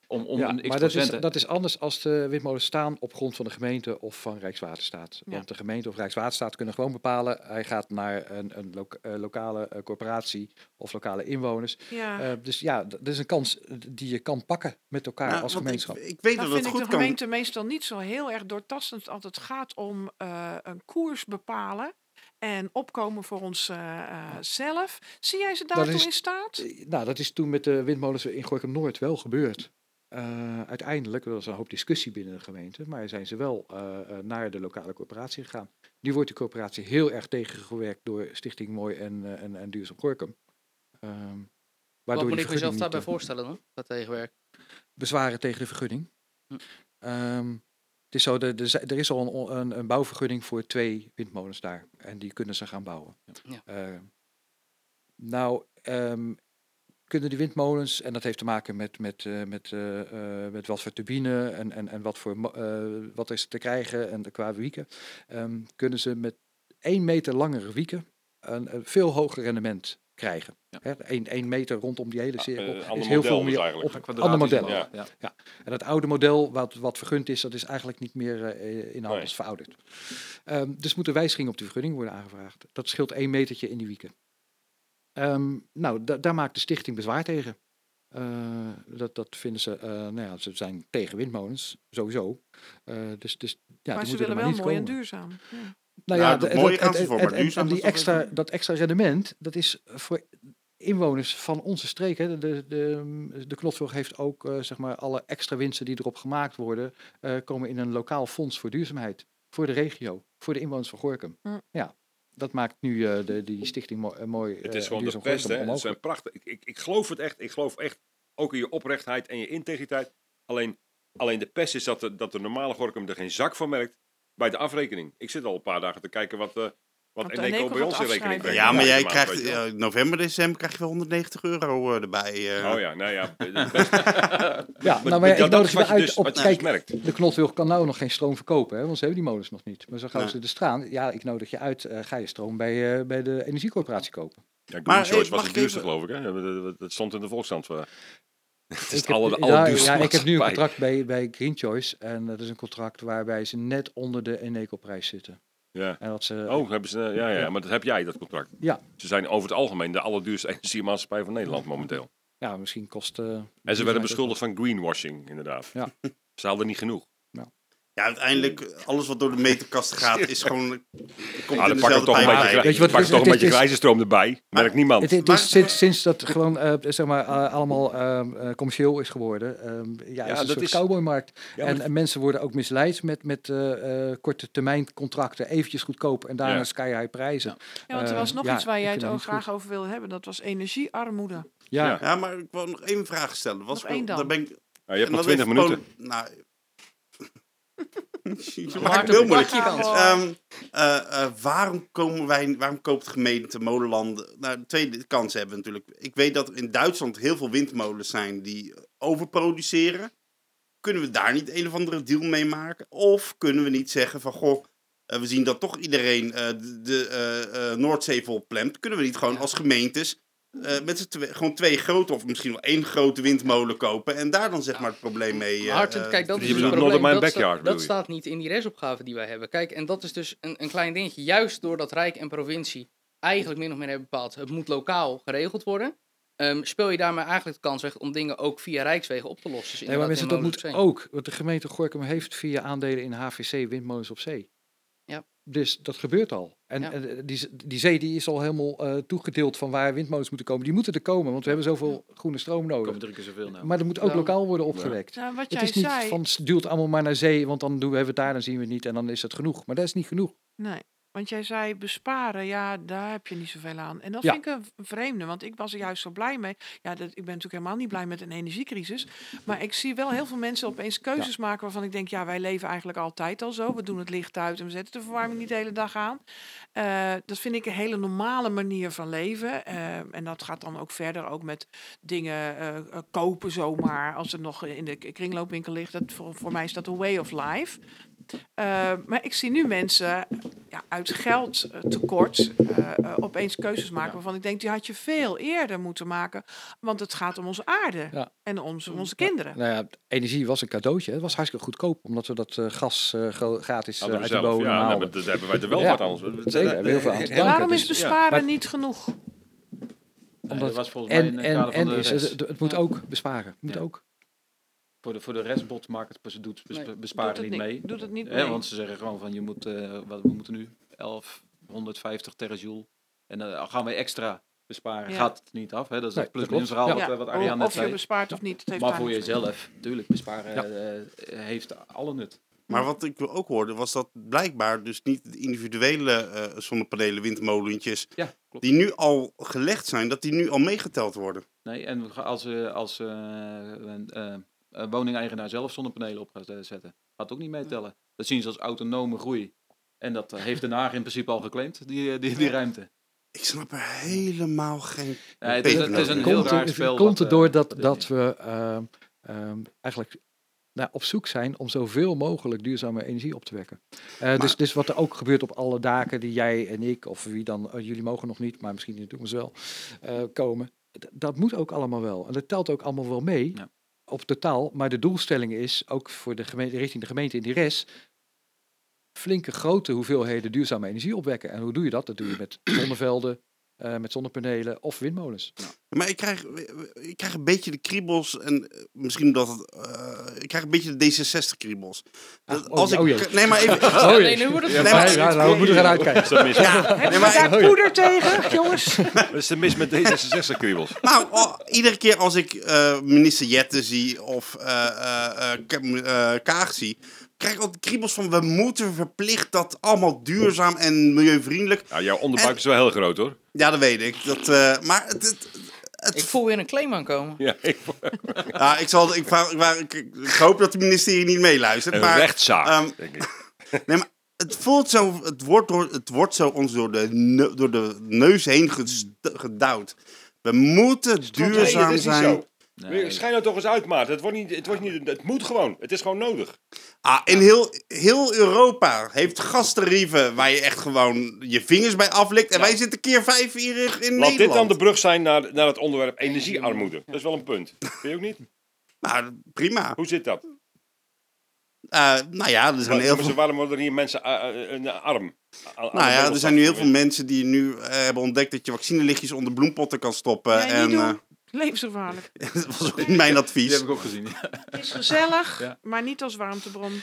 om, om Ja, een x maar dat is, procenten. dat is anders als de windmolens staan op grond van de gemeente of van Rijkswaterstaat. Ja. Want de gemeente of Rijkswaterstaat kunnen gewoon bepalen, hij gaat naar een, een eh, lokale eh, corporatie of lokale inwoners. Ja. Eh, dus ja, dat is een kans die je kan pakken met elkaar nou, als gemeenschap. Ik, ik weet dat vind het ik goed de kan. gemeente meestal niet zo heel erg doortastend als het gaat om eh, een koers bepalen en opkomen voor onszelf. Zie jij ze daartoe is- in staat? Nou, dat is toen met de windmolens in Gorkum Noord wel gebeurd. Eh, uiteindelijk, er was een hoop discussie binnen de gemeente, maar zijn ze wel eh, eh, naar de lokale corporatie gegaan. Nu wordt die corporatie heel erg tegengewerkt door Stichting Mooi en, eh, en, en Duurzaam Gorkum. Ehm, Wat moet ik mezelf daarbij voorstellen dan? Dat tegenwerk. bezwaren tegen de vergunning. Hm. Ehm, het is zo, de, de, er is al een, een, een bouwvergunning voor twee windmolens daar. En die kunnen ze gaan bouwen. Ja. Nou, ehm, kunnen die windmolens, en dat heeft te maken met, met, eh, met, eh, eh, met wat voor turbine en, en, en wat, voor, wat is te krijgen en de qua wieken, ehm, kunnen ze met één meter langere wieken een, een veel hoger rendement krijgen. Ja. Hè, één, meter rondom die hele cirkel eh, is heel veel meer eigenlijk. op ander model. Ja. ja. En het oude model wat, wat vergund is, dat is eigenlijk niet meer in alles Nee. verouderd. Ehm, dus moet een wijziging op de vergunning worden aangevraagd. Dat scheelt één metertje in die wieken. Ehm, nou, da- daar maakt de stichting bezwaar tegen. Eh, dat, dat vinden ze, eh, nou ja, ze zijn tegen windmolens, sowieso. Eh, dus, dus ja, maar die ze moeten er willen maar wel niet mooi en komen. duurzaam. Ja. Nou Ja, ja, dat de- mooie dat- gaan ze en- voor, en- maar en- duurzaam en die extra, even- dat extra rendement, dat is voor inwoners van onze streek. Hè. De, de, de Knotveld heeft ook zeg maar alle extra winsten die erop gemaakt worden, eh, komen in een lokaal fonds voor duurzaamheid. Voor de regio, voor de inwoners van Gorkum. Hm. Ja, dat maakt nu eh, de, die stichting mooi. mooi Het is eh, gewoon de. Gorkum hè. Het zijn prachtig. Ik, ik, ik geloof het echt. Ik geloof echt ook in je oprechtheid en je integriteit. Alleen, alleen de pest is dat de, dat de normale Gorkum er geen zak van merkt bij de afrekening. Ik zit al een paar dagen te kijken wat, de Eneco Eneco bij ons in rekening brengt. Ja, maar jij krijgt eh, november, december krijg je wel 190 euro eh, erbij. eh. Oh ja, nou ja. Ja, nou, maar ik nodig je uit dus- op. Kijk, dus merkt. de Knotveld kan nou nog geen stroom verkopen, hè, want ze hebben die molens nog niet. Maar zo Nee. ze er staan, ja, ik nodig je uit. eh, ga je stroom bij, eh, bij de energiecorporatie kopen. Ja, Green Maar, Choice was het ik duurste, even- geloof ik. Hè? Dat- stond in de Volkskrant. eh. Het is Ik het heb, ja, allerduurste ja, ik heb nu een contract bij, bij Green Choice. En dat is een contract waarbij ze net onder de Eneco-prijs zitten. Ja. En dat ze, Oh, hebben ze, ja, ja, Ja. maar dat heb jij, dat contract. Ja. Ze zijn over het algemeen de allerduurste energiemaatschappij van Nederland momenteel. ja, misschien kost... eh, En ze werden beschuldigd van greenwashing, inderdaad. Ja. Ze hadden niet genoeg. Ja, uiteindelijk, alles wat door de meterkast gaat, is gewoon... Komt Ah, in pak toch een beetje. Weet je wat pak het toch een Het beetje grijze stroom erbij. Merkt niemand. Het, het Maar- is sinds, sinds dat gewoon eh, zeg maar, eh, allemaal eh, commercieel is geworden. ehm, ja, Ja, is een dat soort is- cowboymarkt. Ja, maar en, en mensen worden ook misleid met, met eh, eh, korte termijn contracten. Eventjes goedkoop en daarna Ja. sky high prijzen. Ja. Ja, want er was nog ja, iets waar jij het ook graag over wilde hebben. Dat was energiearmoede. Ja, Ja. Ja, maar ik wil nog één vraag stellen. Was Nog één dan. Daar ben ik, Nou, je hebt nog dat 20 heeft minuten. nou, je maakt het heel moeilijk. Ehm, eh, eh, waarom, komen wij, waarom koopt de gemeente molenlanden? Nou, twee kansen hebben we natuurlijk. Ik weet dat er in Duitsland heel veel windmolens zijn die overproduceren. Kunnen we daar niet een of andere deal mee maken? Of kunnen we niet zeggen van, goh, eh, we zien dat toch iedereen de, de Noordzee vol plemt. Kunnen we niet gewoon als gemeentes eh, met z'n twee, gewoon twee grote of misschien wel één grote windmolen kopen en daar dan zeg maar het probleem mee... eh, eh, kijk, dat is dus probleem. Dat, backyard, staat niet in die restopgave die wij hebben. Kijk, en dat is dus een, een klein dingetje. Juist doordat Rijk en provincie eigenlijk min of meer hebben bepaald... het moet lokaal geregeld worden... ehm, speel je daarmee eigenlijk de kans weg om dingen ook via Rijkswegen op te lossen. Dus Nee, maar mensen, dat moet ook. Want de gemeente Gorkum heeft via aandelen in HVC windmolens op zee. Ja. Dus dat gebeurt al. En Ja. eh, die, die zee die is al helemaal eh, toegedeeld van waar windmolens moeten komen. Die moeten er komen, want we hebben zoveel groene stroom Er nodig. komen drie keer zoveel nou. Maar er moet ook Nou, lokaal worden opgewekt. Nou, wat Het jij is niet zei. van het duwt allemaal maar naar zee, want dan doen we het daar, dan zien we het niet en dan is het genoeg. Maar dat is niet genoeg. Nee, want jij zei besparen, ja, daar heb je niet zoveel aan. En dat Ja. vind ik een vreemde, want ik was er juist zo blij mee. Ja, dat, ik ben natuurlijk helemaal niet blij met een energiecrisis. Maar ik zie wel heel veel mensen opeens keuzes maken waarvan ik denk, ja, wij leven eigenlijk altijd al zo. We doen het licht uit en we zetten de verwarming niet de hele dag aan. Eh, dat vind ik een hele normale manier van leven. Eh, en dat gaat dan ook verder, ook met dingen eh, kopen zomaar. Als het nog in de kringloopwinkel ligt, dat, voor, voor mij is dat een way of life. Eh, maar ik zie nu mensen ja, uit geldtekort eh eh, opeens keuzes maken waarvan ik denk, die had je veel eerder moeten maken. Want het gaat om onze aarde Ja. en om onze, onze kinderen. Nou ja, energie was een cadeautje. Het was hartstikke goedkoop, omdat we dat eh, gas eh, gratis eh, uit de zelf. bodem Ja, haalden. daar hebben wij er wel wat aan. ons. Zeker, we hebben heel veel aan te. Waarom is dus- ja, besparen niet genoeg? Omdat- dat was volgens mij in En, het en, en de is, het, het moet Ja. ook besparen. Het moet Ja. ook. Voor de, voor de restbot maakt het, ze doet bes- Nee, besparen Doet niet mee. Doet het niet Hè, mee. want ze zeggen gewoon van je moet, eh, wat, we moeten nu 1150 terajoule. En dan gaan we extra besparen. Ja. Gaat het niet af. Hè? Dat is Nee, het plus dat klopt. verhaal Ja. wat, eh, wat Arjan net of je zei. bespaart of niet. Het heeft Maar voor jezelf, tuurlijk, besparen Ja. eh, heeft alle nut. Maar wat ik ook hoorde, was dat blijkbaar dus niet de individuele eh, zonnepanelen, windmolentjes, die nu al gelegd zijn, dat die nu al meegeteld worden. Nee, en als, eh, als eh, woningeigenaar zelf zonnepanelen op gaat eh, zetten, gaat ook niet meetellen. Dat zien ze als autonome groei. En dat eh, heeft Den Haag in principe al geclaimd, die, die, die ruimte. Ik snap er helemaal geen... Ja, het, is, peper het is een heel Komt, raar er- spel. komt wat, het eh, door dat, dat we ehm, ehm, eigenlijk naar op zoek zijn om zoveel mogelijk duurzame energie op te wekken. Eh, dus, dus wat er ook gebeurt op alle daken die jij en ik, of wie dan, jullie mogen nog niet, maar misschien in de toekomst wel, eh, komen. d- Dat moet ook allemaal wel. En dat telt ook allemaal wel mee Ja. Op totaal. Maar de doelstelling is ook voor de richting de gemeente in die rest flinke grote hoeveelheden duurzame energie opwekken. En hoe doe je dat? Dat doe je met zonnevelden, eh, met zonnepanelen of windmolens. Maar ik krijg, ik krijg een beetje de kriebels en eh, misschien omdat het, eh, ik krijg een beetje de D66-kriebels. Ah, oh, als ik, oh jee. nee, maar even. Oh, nee, nu wordt het Ja, Nee, maar, ja, nou, we moeten gaan uitkijken. Dat? Ja, Hebben nee, maar we ik- daar poeder tegen, jongens? Wat is er mis met D66-kriebels? Nou, oh, iedere keer als ik eh, minister Jette zie of eh, eh, eh, Ka- eh, Kaag zie, krijg ik altijd kriebels van we moeten verplicht dat allemaal duurzaam en milieuvriendelijk. Ja, jouw onderbuik is wel heel groot hoor. Ja, dat weet ik. Dat, eh, maar het, het, het- Ik voel weer een claim aankomen. Ja, ik, ja, ik, zal, ik, ik, ik, ik hoop dat de ministerie niet meeluistert. een maar, rechtszaak, ehm, denk ik. Nee, maar het voelt zo, het wordt, door, het wordt zo ons door de, door de neus heen gedouwd. We moeten duurzaam zijn. Nee. Schijn nou toch eens uit, Maarten. Het, wordt niet, het, wordt niet, het moet gewoon. Het is gewoon nodig. Ah, in heel, heel Europa heeft gastarieven waar je echt gewoon je vingers bij aflikt. En Ja. wij zitten keer vijf hier in Laat Nederland. dit dan de brug zijn naar, naar het onderwerp energiearmoede. Dat is wel een punt. Vind je ook niet? Nou, prima. Hoe zit dat? Eh, nou ja, er zijn heel Waarom, veel... waarom worden hier mensen eh, eh, arm? Nou ja, er zijn nu heel veel mensen die nu hebben ontdekt dat je vaccinelichtjes onder bloempotten kan stoppen. Nee, en niet doen. eh, Levensgevaarlijk. dat was ook mijn Die advies. heb ik ook gezien. ja. Het is gezellig, Ja. maar niet als warmtebron.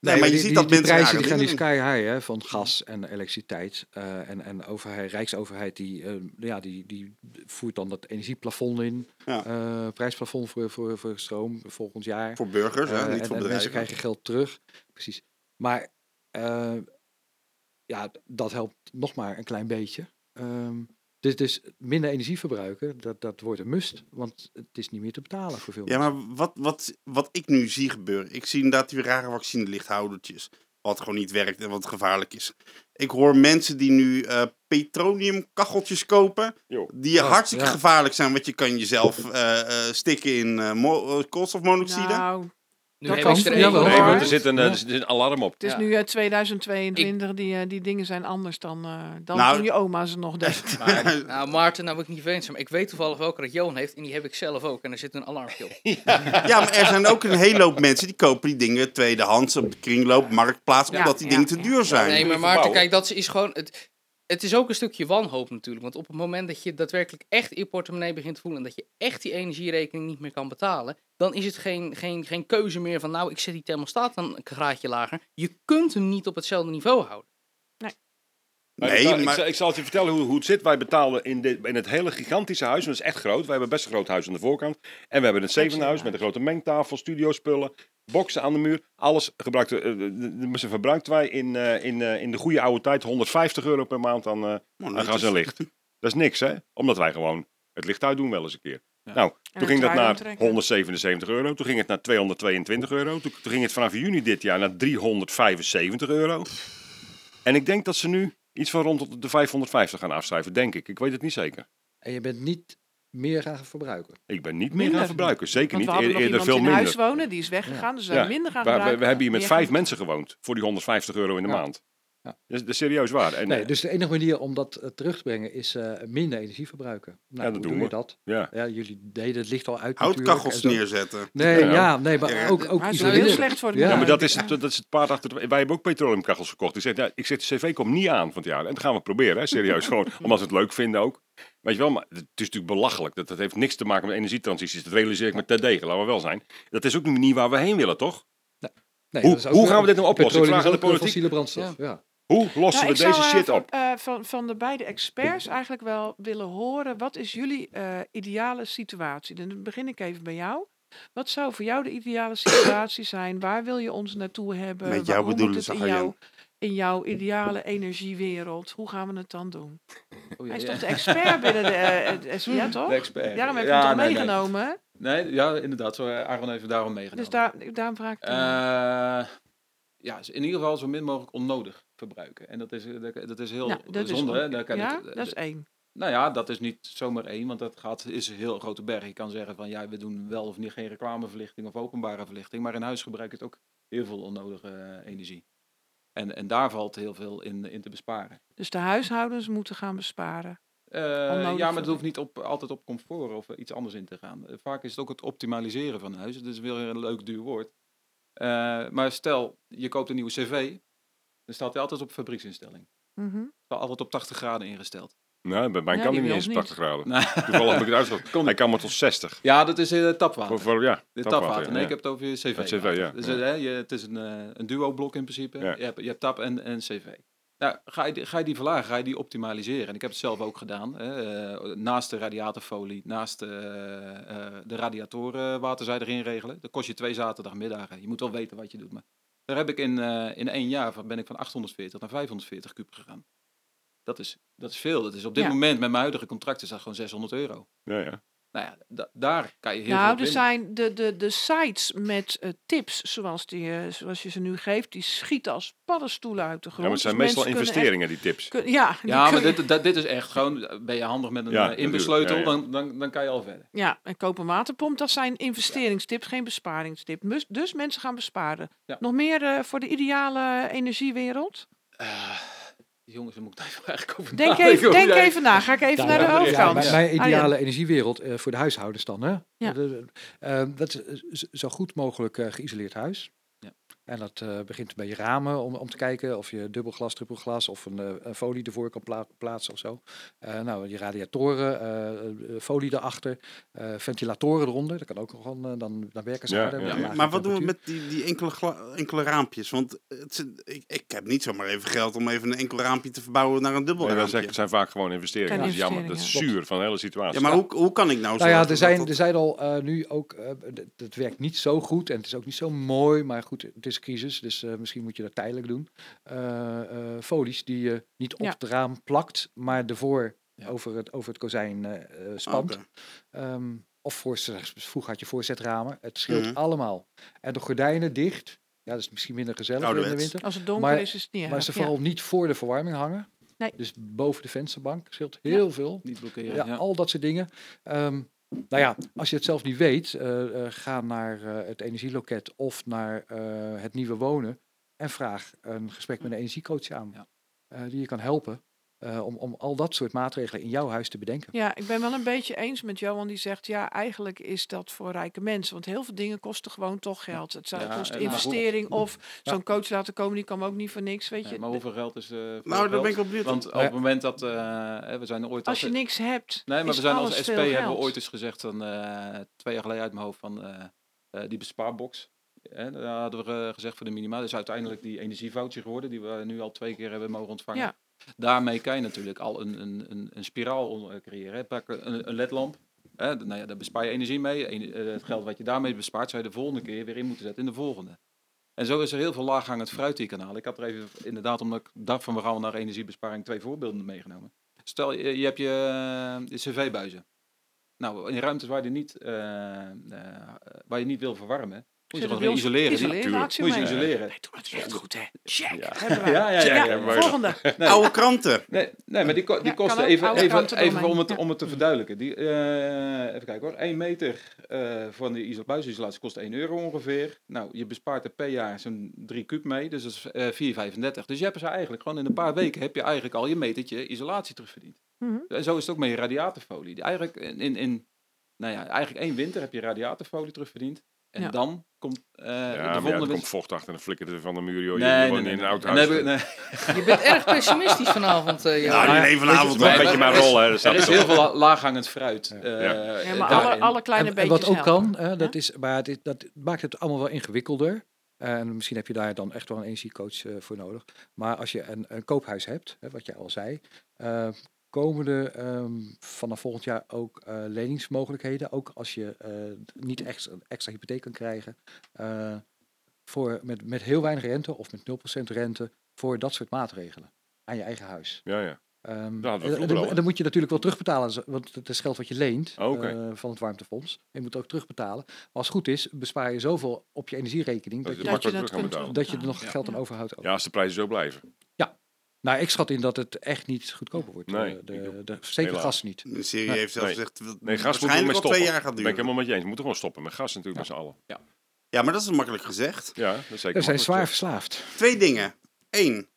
Nee, maar je die, ziet die, dat die mensen prijzen rare die gaan die sky high hè, van gas en elektriciteit. eh, en en overheid, Rijksoverheid die, eh, ja, die, die voert dan dat energieplafond in. Ja. eh, prijsplafond voor, voor, voor stroom volgend jaar. Voor burgers, hè, niet en, voor en mensen bedrijven. krijgen geld terug. Precies. Maar eh, ja, dat helpt nog maar een klein beetje. Ehm, dus, dus minder energie verbruiken, dat, dat wordt een must. Want het is niet meer te betalen voor veel Ja, mensen. maar wat, wat, wat ik nu zie gebeuren. Ik zie inderdaad die rare vaccinelichthoudertjes. Wat gewoon niet werkt en wat gevaarlijk is. Ik hoor mensen die nu eh petroleumkacheltjes kopen. Jo. Die Oh, hartstikke ja. gevaarlijk zijn. Want je kan jezelf eh, eh, stikken in mo- koolstofmonoxide. Nou, Nu Dat heb kan. ik er Ja, één wel. Nee, want er zit een, Ja. er zit een alarm op. het is Ja. nu eh, 2022, die, eh, die dingen zijn anders dan, eh, dan Nou, toen je oma ze nog deed. Maar, nou, Maarten, nou ben ik niet maar ik weet toevallig welke dat Johan heeft en die heb ik zelf ook. En er zit een alarmpje op. Ja, maar er zijn ook een hele hoop mensen die kopen die dingen tweedehands op de kringloop, marktplaats. Ja, Omdat die ja, dingen te duur zijn. Nee, maar Maarten, kijk, dat is gewoon... Het, het is ook een stukje wanhoop natuurlijk. Want op het moment dat je daadwerkelijk echt je portemonnee begint te voelen... en dat je echt die energierekening niet meer kan betalen... dan is het geen, geen, geen keuze meer van... nou, ik zet die thermostaat een graadje lager. Je kunt hem niet op hetzelfde niveau houden. Maar Nee, ik, zal, ik maar- zal- ik zal het je vertellen hoe, hoe het zit. Wij betalen in, dit, in het hele gigantische huis, en dat is echt groot. Wij hebben best een groot huis aan de voorkant. En we hebben het zevende huis met een grote mengtafel, studiospullen, boksen aan de muur. Alles gebruikt, eh, eh, de- de- verbruikten wij in, eh, in, eh, in de goede oude tijd 150 euro per maand aan, eh, Oh, aan gas en licht. Dat is niks, hè? Omdat wij gewoon het licht uit doen wel eens een keer. Ja. Nou, toen ging dat naar aantrekken. 177 euro. Toen ging het naar 222 euro. Toen, toen ging het vanaf juni dit jaar naar 375 euro. En ik denk dat ze nu iets van rond de 550 gaan afschrijven, denk ik. Ik weet het niet zeker. En je bent niet meer gaan verbruiken. Ik ben niet meer gaan verbruiken. Zeker Want niet. eerder iemand veel in minder. huis wonen, die is weggegaan, dus we Ja. zijn minder gaan we, gebruiken. we hebben hier met vijf gaan- mensen gewoond voor die 150 euro in de Ja. maand. Ja. Dat, is, dat is serieus waar. En, Nee, eh, dus de enige manier om dat eh, terug te brengen is eh, minder energie verbruiken. Nou, dat hoe doen doe we. dat? ja. Ja, jullie deden het licht al uit Houtkachels neerzetten. Nee, Ja. ja, nee, maar Ja. ook, ook Maar het is wel heel slecht voor de Ja. Ja, maar dat is, het, dat is het paard achter de... Wij hebben ook petroleumkachels gekocht. Ik zeg, ja, ik zeg, de cv komt niet aan van het jaar. En dat gaan we proberen, hè, serieus. Gewoon omdat we het leuk vinden ook. Weet je wel, maar het is natuurlijk belachelijk. Dat, dat heeft niks te maken met energietransities. Dat realiseer ik met terdege, laten we wel zijn. Dat is ook niet waar we heen willen, toch? Nee, Hoe- dat gaan we dit nou oplossen? Ik vraag aan de politiek. fossiele brandstof. Ja. Hoe lossen Nou, we deze zou, shit van, op? eh, van, van de beide experts eigenlijk wel willen horen. Wat is jullie eh, ideale situatie? Dan begin ik even bij jou. Wat zou voor jou de ideale situatie zijn? Waar wil je ons naartoe hebben? Met jou bedoelen ze, in, in jouw ideale energiewereld. Hoe gaan we het dan doen? Oh, Hij is ja, toch ja. de expert binnen de eh, het SVA, toch? De expert. Daarom heb je Ja, hem toch nee, meegenomen? Nee, ja, inderdaad. Zo, Aaron heeft daarom meegenomen. Dus daar, daarom vraag ik. Eh, ja, in ieder geval zo min mogelijk onnodig verbruiken. En dat is, eh, dat, dat is heel Nou, dat is zonde. Daar kan ja, het, eh, dat is één. Nou ja, dat is niet zomaar één, want dat gaat, is een heel grote berg. Je kan zeggen van ja, we doen wel of niet geen reclameverlichting of openbare verlichting. Maar in huis gebruik je het ook heel veel onnodige eh, energie. En, en daar valt heel veel in, in te besparen. Dus de huishoudens moeten gaan besparen. Eh, ja, maar het hoeft niet op, altijd op comfort of iets anders in te gaan. Eh, vaak is het ook het optimaliseren van huis. Het is weer een leuk duur woord. Eh, maar stel, je koopt een nieuwe cv, dan staat hij altijd op fabrieksinstelling. Mhm. Staat altijd op 80 graden ingesteld. Nou, bij mij Ja, kan hij niet eens niet. 80 graden. Nou, Toevallig heb ik het uitgezocht. Hij kan maar tot 60. ja, dat is eh, tapwater. Voor, voor, ja, De tapwater, tapwater. Nee, ja. ik heb het over je cv. Het CV, ja. Dus, Ja. eh, hè, je, het is een, eh, een duo-blok in principe. Ja. Je, hebt, je hebt tap en, en cv. Nou, ga je, die- ga je die verlagen, ga je die optimaliseren. En ik heb het zelf ook gedaan. Hè, eh, naast de radiatorfolie, naast de, eh, eh, de radiatorenwaterzij erin regelen. Dat kost je twee zaterdagmiddagen. Je moet wel weten wat je doet. Maar daar heb ik in, eh, in één jaar van, ben ik van 840 naar 540 kub gegaan. Dat is, dat is veel. Dat is op dit Ja. moment met mijn huidige contract is dat gewoon 600 euro. Ja, ja. Nou ja, da- daar kan je heel veel Nou, er zijn de, de, de sites met eh, tips zoals, die, eh, zoals je ze nu geeft, die schieten als paddenstoelen uit de grond. ja, maar het zijn Dus meestal investeringen, die tips. kun- ja, die Ja, maar dit, dat- dit is echt gewoon, eh, ben je handig met een Ja, inbesleutel, Ja, ja. Dan, dan, dan kan je al verder. ja, en koop een waterpomp, dat zijn investeringstips, geen besparingstips. Dus, dus mensen gaan besparen. Ja. Nog meer eh, voor de ideale energiewereld? Jongens, daar moet ik even eigenlijk over Denk, nadenken even, denk even na, ga ik even Ja, naar de ja, hoofdkant. mijn, Arjen. ideale energiewereld eh, voor de huishoudens dan. Hè? Ja. Eh, dat is eh, zo goed mogelijk geïsoleerd huis. En dat eh, begint bij je ramen om, om te kijken of je dubbelglas, trippelglas of een, eh, een folie ervoor kan pla- plaatsen of zo. Eh, nou, die radiatoren, folie erachter, eh, ventilatoren eronder. Dat kan ook gewoon, eh, dan, dan werken ze Ja, harder. ja. met Ja, lage maar wat doen we met die, die enkele, enkele raampjes? Want het, ik, ik heb niet zomaar even geld om even een enkel raampje te verbouwen naar een dubbel Nee, dat raampje. zijn- het zijn vaak gewoon investeringen. Dat is jammer. Dat is zuur van de hele situatie. Ja, maar hoe, hoe kan ik nou Nou ja, er zijn, dat er zijn al eh, nu ook, eh, het werkt niet zo goed en het is ook niet zo mooi, maar goed, het is crisis, dus eh, misschien moet je dat tijdelijk doen. Eh, eh, folies die je niet op Ja. het raam plakt, maar ervoor Ja. over, het, over het kozijn spant. Oké. Ehm, of voor, vroeger had je voorzetramen, het scheelt Mhm. allemaal. En de gordijnen dicht, ja, dat is misschien minder gezellig in de winter. Als het donker Maar- is, is het niet Maar ze ja. vooral niet voor de verwarming hangen. Nee. Dus boven de vensterbank scheelt heel veel. Niet blokkeren. Ja, Ja, al dat soort dingen. Ehm, nou ja, als je het zelf niet weet, eh, eh, ga naar eh, het energieloket of naar het nieuwe wonen en vraag een gesprek met een energiecoach aan, Ja. die je kan helpen eh, om, om al dat soort maatregelen in jouw huis te bedenken. Ja, ik ben wel een beetje eens met Johan die zegt, ja, eigenlijk is dat voor rijke mensen. Want heel veel dingen kosten gewoon toch geld. Het zou, Ja, kost investering of Ja. zo'n coach laten komen, die kan ook niet voor niks, weet je. Maar hoeveel geld is... eh veel Nou, daar ben ik wel benieuwd. Want op ja. het moment dat... eh, hè, we zijn ooit Als je als, niks hebt, Nee, maar we zijn als SP hebben we ooit eens gezegd, van, eh, twee jaar geleden uit mijn hoofd, van eh, eh, die bespaarbox. Hè, daar hadden we gezegd voor de minima. Dat is uiteindelijk die energievoucher geworden, die we nu al twee keer hebben mogen ontvangen. Ja. Daarmee kan je natuurlijk al een, een, een, een spiraal eh, creëren. Pak een, een ledlamp. Hè, nou ja, daar bespaar je energie mee. Eh, het geld wat je daarmee bespaart, zou je de volgende keer weer in moeten zetten in de volgende. En zo is er heel veel laaghangend fruit die je. Ik had er even, inderdaad, omdat ik dacht van we gaan naar energiebesparing, twee voorbeelden meegenomen. Stel, je, je hebt je, eh, cv-buizen. Nou, in ruimtes waar je niet, waar je niet wil verwarmen, moet je gewoon isoleren. isoleren? actie Moet je isoleren. Nee, doe het weer echt goed, hè. Check. Ja. Hebben wij. Ja, ja, ja, Ja, ja, maar- volgende. Nee. Oude kranten. Nee, nee, maar die, ko- die kosten even, even, even om, het, Ja. om het te verduidelijken. Die, eh, even kijken hoor. 1 meter eh, van de iso- buisisolatie kost 1 euro ongeveer. Nou, je bespaart er per jaar zo'n 3 kub mee, dus dat is eh 4,35. Dus je hebt ze eigenlijk gewoon in een paar weken heb je eigenlijk al je metertje isolatie terugverdiend. Mhm. En zo is het ook met je radiatorfolie. Die Eigenlijk in, in nou ja, eigenlijk één winter heb je radiatorfolie terugverdiend. En Ja. dan komt eh, Ja, de maar ja, er komt vocht achter en dan flikkert het van de muur. Joh. Nee, je nee, woont nee, in een oud huis. Je bent erg pessimistisch vanavond, eh Johan. Nou, niet één vanavond. Hoor. een beetje maar mijn er is- rol, hè. Dat Er staat is er heel veel la- laaghangend fruit. Ja. eh, Ja, maar alle, alle kleine en, en beetjes wat ook helpen. kan, hè, dat is, maar het dat maakt het allemaal wel ingewikkelder. En misschien heb je daar dan echt wel een energiecoach eh, voor nodig. Maar als je een, een koophuis hebt, hè, wat jij al zei, eh, komen er ehm, vanaf volgend jaar ook eh, leningsmogelijkheden. Ook als je eh, niet extra, extra hypotheek kan krijgen. eh, voor, met, met heel weinig rente of met 0% rente voor dat soort maatregelen aan je eigen huis. Ja, ja. Ehm, en- en, dan- moet je natuurlijk wel terugbetalen, want het is geld wat je leent Oh, eh, van het warmtefonds. Je moet ook terugbetalen. Maar als het goed is, bespaar je zoveel op je energierekening Dat dat, je Dat je dat je er nog Ja. geld aan overhoudt. Ook. Ja, als de prijzen zo blijven. Nou, ik schat in dat het echt niet goedkoper wordt. Nee, Eh, de, de, zeker Helaas. gas niet. De Nee, heeft zelfs nee. gezegd... dat Nee, gas stoppen. twee jaar gaat ben ik duren. helemaal met je eens. We moeten gewoon stoppen met gas natuurlijk met z'n allen. Ja, maar dat is makkelijk gezegd. Ja, dat is zeker. We zijn zwaar gezegd. verslaafd. Twee dingen. Eén.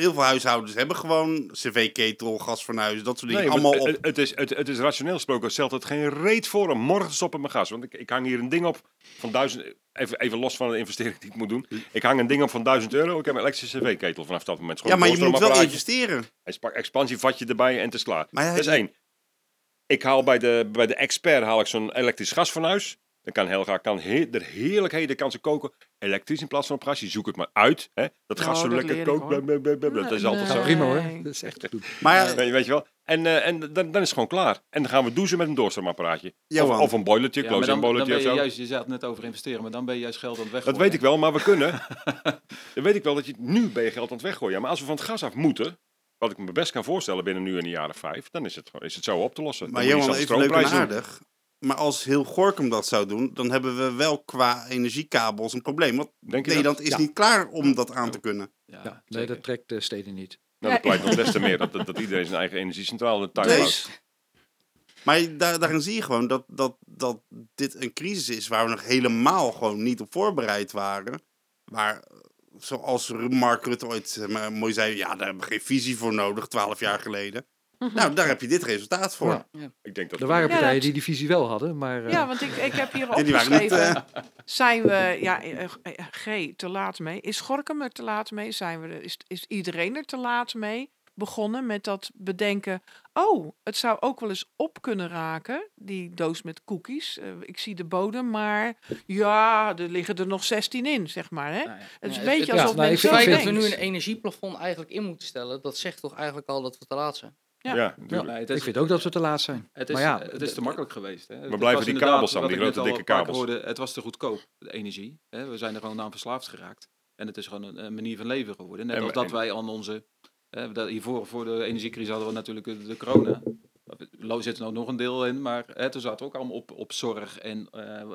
Heel veel huishoudens hebben gewoon cv-ketel, gasfornuis, dat soort dingen. Nee, allemaal het, op. het, is, het, het is rationeel gesproken. Stelt het geen reet voor om morgen te stoppen met gas. Want ik, ik hang hier een ding op van duizend. Even, even los van de investering die ik moet doen. Ik hang een ding op van 1000 euro. Ik heb een elektrische cv-ketel vanaf dat moment. Gewoon Ja, maar je moet wel investeren. Hij expansievatje erbij en het is klaar. Maar dat is één. Ik haal bij de, bij de expert haal ik zo'n elektrisch gasfornuis. Dan kan Helga kan he er heerlijkheden kan ze koken. Elektrisch in plaats van op gas. Je zoekt het maar uit. Hè? Dat Oh, gas zo dat lekker kookt. blablabla. Dat is altijd Nee. zo. Ja, prima hoor. Dat is echt. Maar ja, Weet je, weet je wel? En, eh, en dan, dan is het gewoon klaar. En dan gaan we douchen met een doorstroomapparaatje. Of, of een boilertje, Ja, maar close-in dan, dan boilertje ben of je zo. juist, je zei het net over investeren, maar dan ben je juist geld aan het Dat weggooien. weet ik wel, maar we kunnen. dan weet ik wel dat je nu ben je geld aan het weggooien. Maar als we van het gas af moeten, wat ik me best kan voorstellen binnen nu en een jaar of vijf, dan is het, is het zo op te lossen. maar zelfs even leuk en aardig. Maar als heel Gorkum dat zou doen, dan hebben we wel qua energiekabels een probleem. Want Denk Nederland dat? is Ja. niet klaar om dat aan te kunnen. Ja, Ja, nee, zeker. dat trekt de steden niet. Nou, dat pleit nog des te meer dat, dat, dat iedereen zijn eigen energiecentrale in de tuin Dus- houdt. Maar daar, daarin zie je gewoon dat, dat, dat dit een crisis is waar we nog helemaal gewoon niet op voorbereid waren. Waar, eh, zoals Mark Rutte ooit eh, maar mooi zei, ja, daar hebben we geen visie voor nodig, twaalf jaar geleden. Nou, daar heb je dit resultaat voor. Ja. Ik denk dat Er waren Ja, partijen dat- die die visie wel hadden, maar eh, Ja, want ik, ik heb hier waren niet, opgeschreven. Zijn we, ja, eh, eh, G, te laat mee? Is Gorkum er te laat mee? Zijn we er, is, is iedereen er te laat mee? Begonnen met dat bedenken. Oh, het zou ook wel eens op kunnen raken, die doos met cookies. Eh, ik zie de bodem, maar ja, er liggen er nog 16 in, zeg maar. Hè? Nou ja, Het is een beetje alsof nou, mensen Het feit dat we nu een energieplafond eigenlijk in moeten stellen, dat zegt toch eigenlijk al dat we te laat zijn. Ja. Ik vind ook dat we te laat zijn. het is, maar ja, het is te makkelijk geweest. Hè. Het blijven die kabels dan, wat die grote, dikke kabels. Hoorde, het was te goedkoop, de energie. Hè. We zijn er gewoon aan verslaafd geraakt. En het is gewoon een, een manier van leven geworden. Net En- als dat en- wij aan onze... Hè, dat hiervoor, voor de energiecrisis hadden we natuurlijk de, de corona. Er zit er nou nog een deel in, maar hè, toen zaten we ook allemaal op, op zorg en eh, eh,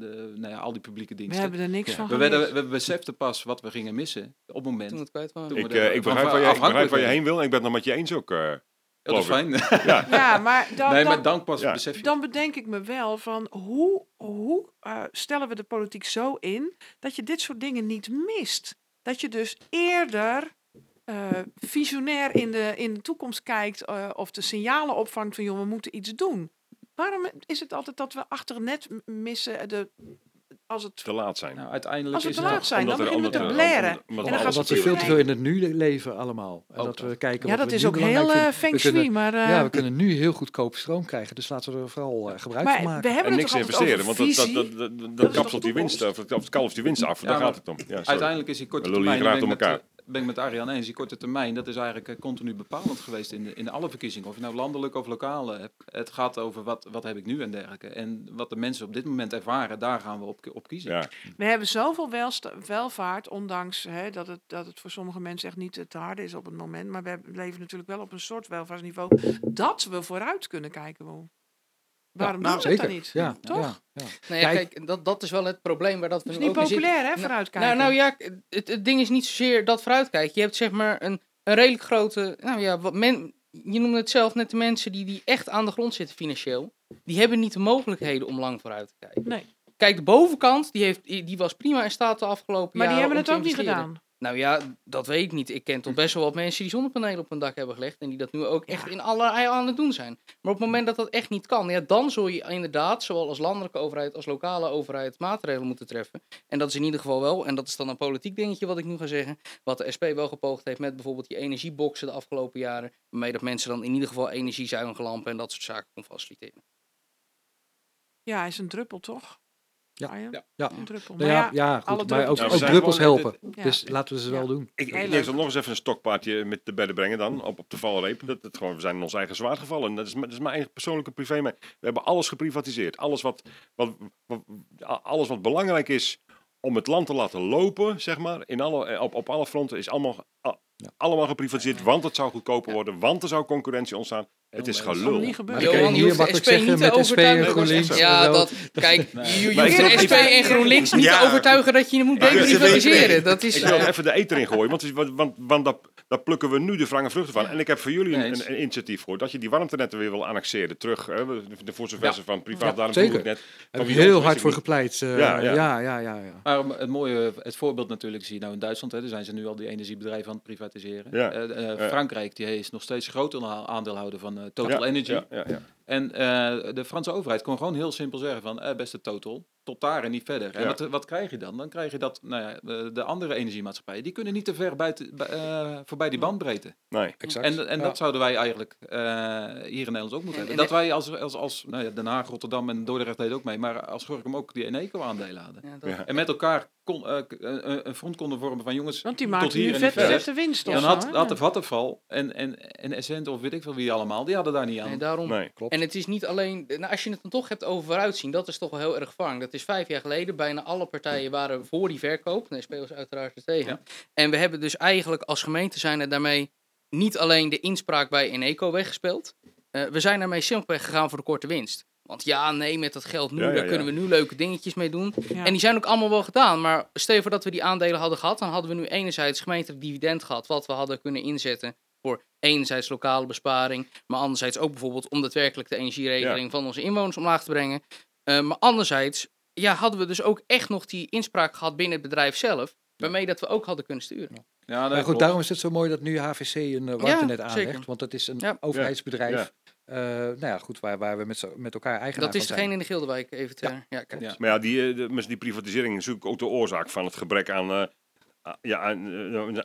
de, nou ja, al die publieke We diensten. hebben er niks Ja. van We, werden, we beseften pas wat we gingen missen op het moment. Toen we het kwijt waren. Toen Ik, we eh, ik, van begrijp waar je, ik begrijp afhankelijk waar je heen wil en ik ben het nog met je eens ook. Eh. Dat is fijn. ja. Ja, maar dan, nee, maar dan pas Ja. besef je. dan bedenk ik me wel van hoe, hoe eh, stellen we de politiek zo in dat je dit soort dingen niet mist. Dat je dus eerder eh, visionair in de, in de toekomst kijkt eh, of de signalen opvangt van joh, we moeten iets doen. Waarom is het altijd dat we achter het net missen de, als het, te laat zijn. Nou, uiteindelijk als we is te het laat zijn? Dan omdat we- beginnen we te blaren. omdat we veel te veel in het nu leven allemaal. En dat we dat. kijken Ja, dat we is ook heel eh, feng shui, maar... eh, Ja, we kunnen nu heel goedkoop stroom krijgen. Dus laten we er vooral eh, gebruik van maar we maken. hebben En het niks investeren, want dat, dat, dat, dat, dat, Dat kapselt die winst, of het kalft die winst af. Daar gaat het om. Uiteindelijk is die korte termijn, graag ben ik, met, eh, ben ik met Ariane eens, die korte termijn, dat is eigenlijk eh, continu bepalend geweest in, de, in alle verkiezingen. Of je nou landelijk of lokaal hebt. Het gaat over wat, wat heb ik nu en dergelijke. En wat de mensen op dit moment ervaren, daar gaan we op, op kiezen. Ja, We hebben zoveel welsta- welvaart, ondanks hè, dat, het, dat het voor sommige mensen echt niet te harde is op het moment. Maar we leven natuurlijk wel op een soort welvaartsniveau dat we vooruit kunnen kijken. Waarom Waarom nou, doen we dat dan niet? Ja, Toch? ja, ja. Nee, ja, Kijk- kijk, dat, dat is wel het probleem waar dat we Het is niet ook in zitten. populair, hè, Nou, vooruitkijken. Nou, nou ja, het, het ding is niet zozeer dat vooruitkijken. Je hebt zeg maar een, een redelijk grote. Nou ja, wat men, je noemde het zelf net de mensen die, die echt aan de grond zitten financieel. Die hebben niet de mogelijkheden om lang vooruit te kijken. Nee. Kijk, de bovenkant, die, heeft, die was prima in staat de afgelopen maar die jaren hebben het ook niet gedaan. Nou ja, dat weet ik niet. Ik ken toch best wel wat mensen die zonnepanelen op hun dak hebben gelegd. En die dat nu ook echt in allerlei aan het doen zijn. Maar op het moment dat dat echt niet kan, ja, dan zul je inderdaad, zowel als landelijke overheid als lokale overheid, maatregelen moeten treffen. En dat is in ieder geval wel, en dat is dan een politiek dingetje wat ik nu ga zeggen. Wat de SP wel gepoogd heeft met bijvoorbeeld die energieboxen de afgelopen jaren. Waarmee dat mensen dan in ieder geval energiezuinige lampen en dat soort zaken kon faciliteren. Ja, hij is een druppel, toch? Ja. Arjen? Ja. Ja. Druppel. Maar Nou ja, ja, ja, alle maar ook, druppels- Nou, ook helpen. ja. Dus laten we ze wel Ja. doen. Ik, ik nog eens even een stokpaardje met de bedden brengen dan, op, op de valreep. Dat, dat gewoon, we zijn in ons eigen zwaard gevallen. Dat is, dat is mijn eigen persoonlijke privé. We hebben alles geprivatiseerd. Alles wat, wat, wat, alles wat belangrijk is om het land te laten lopen, zeg maar, in alle, op, op alle fronten, is allemaal, a- allemaal geprivatiseerd. Want het zou goedkoper worden, want er zou concurrentie ontstaan. Het is gelul. Kan niet Maar gebeuren. kan Johan, je hoeft de SP zeggen niet te met SP en overtuigen. GroenLinks. Ja, dat, kijk, Nee. je, je Maar hoeft ik de SP en GroenLinks niet Ja. te overtuigen dat je je moet Ja, deprivatiseren. Dat is... Ik wil even de eten in gooien, want, want, want, want daar, daar plukken we nu de wrange vruchten van. En ik heb voor jullie een, een, een initiatief voor dat je die warmtenetten weer wil annexeren. Terug, hè, de- voor zover Ja. ze van privaat, Ja, daarom zeker. vroeg ik net. Daar heb ik heel hard voor gepleit. eh, Ja, ja, ja. ja, ja, ja. Maar het mooie, het voorbeeld natuurlijk zie je nou in Duitsland. Hè, daar zijn ze nu al die energiebedrijven aan het privatiseren. Eh, eh, Ja. Frankrijk die is nog steeds groter aandeelhouder van eh, Total Ja, Energy. Ja, ja, ja. En eh, de Franse overheid kon gewoon heel simpel zeggen van eh, beste Total, tot daar en niet verder. En Ja. wat, wat krijg je dan? Dan krijg je dat nou ja, de, de andere energiemaatschappijen, die kunnen niet te ver buiten, eh, voorbij die bandbreedte. Nee. Exact. En, en Ja. dat zouden wij eigenlijk eh, hier in Nederland ook moeten En- hebben. en Dat wij als, als, als nou ja, Den Haag, Rotterdam en Dordrecht deed ook mee, maar als Gorkum ook die Eneco-aandelen hadden. Ja, dat- Ja. En met elkaar kon, een front konden vormen van jongens, Want die hier nu en vet, vette winst. dan of had, de Vattenfall en, en, en Essent of weet ik veel wie allemaal, die hadden daar niet aan. Nee, daarom. nee. Klopt. En het is niet alleen, nou, als je het dan toch hebt over vooruitzien, dat is toch wel heel erg vang. Dat is vijf jaar geleden, bijna alle partijen waren voor die verkoop. Nee, spelers uiteraard er tegen. Ja. En we hebben dus eigenlijk als gemeente zijn er daarmee niet alleen de inspraak bij Eneco weggespeeld. Eh, we zijn daarmee simpelweg gegaan voor de korte winst. Want ja, nee, met dat geld nu, Ja, ja, daar ja. kunnen we nu leuke dingetjes mee doen. Ja. En die zijn ook allemaal wel gedaan. Maar stel voor dat we die aandelen hadden gehad, dan hadden we nu enerzijds gemeentelijk dividend gehad, wat we hadden kunnen inzetten enerzijds lokale besparing, maar anderzijds ook bijvoorbeeld om daadwerkelijk de energieregeling van onze inwoners omlaag te brengen. Eh, maar anderzijds ja, hadden we dus ook echt nog die inspraak gehad binnen het bedrijf zelf, waarmee dat we ook hadden kunnen sturen. Ja, Maar goed, klopt. daarom is het zo mooi dat nu HVC een uh, warmtenet Ja, aanlegt. zeker. Want dat is een Ja. overheidsbedrijf. Ja. eh, nou ja, goed, waar, waar we met, met elkaar eigenaar Dat is zijn. degene in de Gildewijk, even ter... Ja. Maar ja, die, eh, de- met die privatisering is natuurlijk ook de oorzaak van het gebrek aan, eh, ja, aan, eh,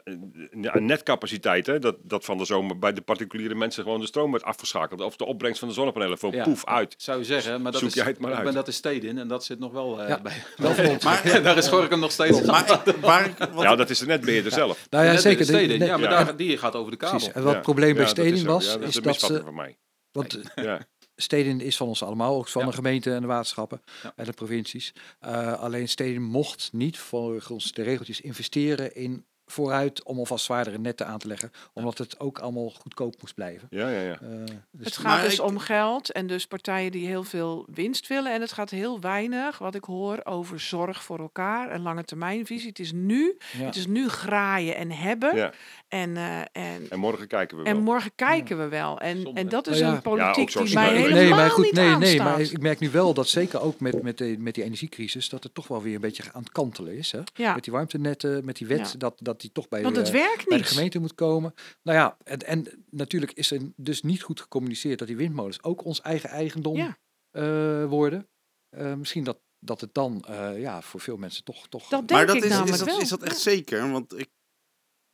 eh, aan netcapaciteit. Hè? Dat, dat van de zomer bij de particuliere mensen gewoon de stroom werd afgeschakeld. Of de opbrengst van de zonnepanelen voor Ja. poef uit. Zou je zeggen, maar dat Zoek is, jij het maar uit. Maar dat is Stedin en dat zit nog wel eh, Ja. bij. Wel. Maar, daar is Gorkum nog steeds. maar ik- waar ik, wat, Ja, dat is de netbeheerder zelf. Nou ja, Net zeker. bij de de- Stedin, de- ja, maar Ja. Daar, die gaat over de kabel. precies. En wat Ja. het probleem bij Ja, dat is Stedin zo. was, Ja, dat is dat misvatting ze... van mij. Want Ja. Stedin is van ons allemaal, ook van Ja. de gemeente en de waterschappen Ja. en de provincies. Eh, alleen Stedin mocht niet volgens de regeltjes investeren in vooruit om alvast zwaardere netten aan te leggen, omdat het ook allemaal goedkoop moest blijven. Ja, ja, ja. Eh, dus Het gaat dus ik- om geld en dus partijen die heel veel winst willen. En het gaat heel weinig, wat ik hoor, over zorg voor elkaar en lange termijnvisie. Het is nu, ja. het is nu graaien en hebben. ja. En, eh, en, En morgen kijken we wel. en morgen kijken we wel. En, Zonde, en dat is ja. een politiek die mij helemaal nee, maar goed, niet nee, nee, maar ik merk nu wel dat zeker ook met, met, de, met die energiecrisis, dat het toch wel weer een beetje aan het kantelen is. Hè? ja, Met die warmtenetten, met die wet, Ja. dat, dat die toch bij, want het eh, werkt bij de niet. gemeente moet komen. Nou ja, en, en natuurlijk is er dus niet goed gecommuniceerd dat die windmolens ook ons eigen eigendom Ja. eh, worden. Eh, misschien dat, dat het dan eh, ja, voor veel mensen toch... toch Dat maar denk dat ik is, is, dat, wel. is dat echt zeker? Want ik,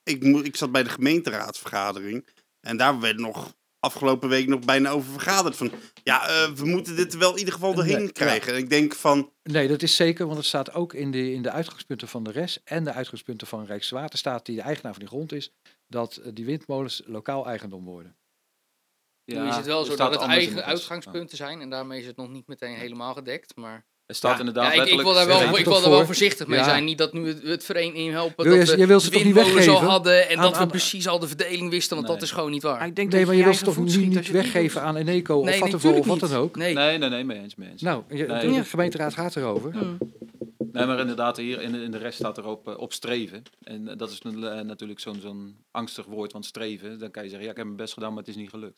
ik, moet, ik zat bij de gemeenteraadsvergadering en daar werd nog afgelopen week nog bijna over vergaderd. Van ja, eh, we moeten dit er wel in ieder geval doorheen Nee, ja. krijgen. En ik denk van, Nee, dat is zeker, want het staat ook in de, in de uitgangspunten van de RES en de uitgangspunten van Rijkswaterstaat, die de eigenaar van die grond is, dat eh, die windmolens lokaal eigendom worden. nu is het wel zo staat dat het eigen uitgangspunten zijn en daarmee is het nog niet meteen helemaal gedekt. Maar Er staat Ja. inderdaad ja, ik, ik wil daar wel, er ik toch wil daar wel voor? voorzichtig mee Ja. zijn. Niet dat nu het, het vereniging helpen Wil je- dat we je wil ze de toch niet windmolens al weggeven hadden en aan- dat we aan- precies al de verdeling wisten, want Nee. dat is gewoon niet waar. Maar ik denk Nee, dat maar je je wil ze toch nu niet weggeven aan Eneco of Vattenfall of wat dan ook? Nee. Nee, nee, nee, mee eens, mee eens. Nou, je- Nee. de gemeenteraad gaat erover. Hmm. Nee, maar inderdaad, hier in de, in de rest staat erop eh, op streven. En eh, dat is een- eh, natuurlijk zo'n zo'n angstig woord, want streven, dan kan je zeggen, ja, ik heb mijn best gedaan, maar het is niet gelukt.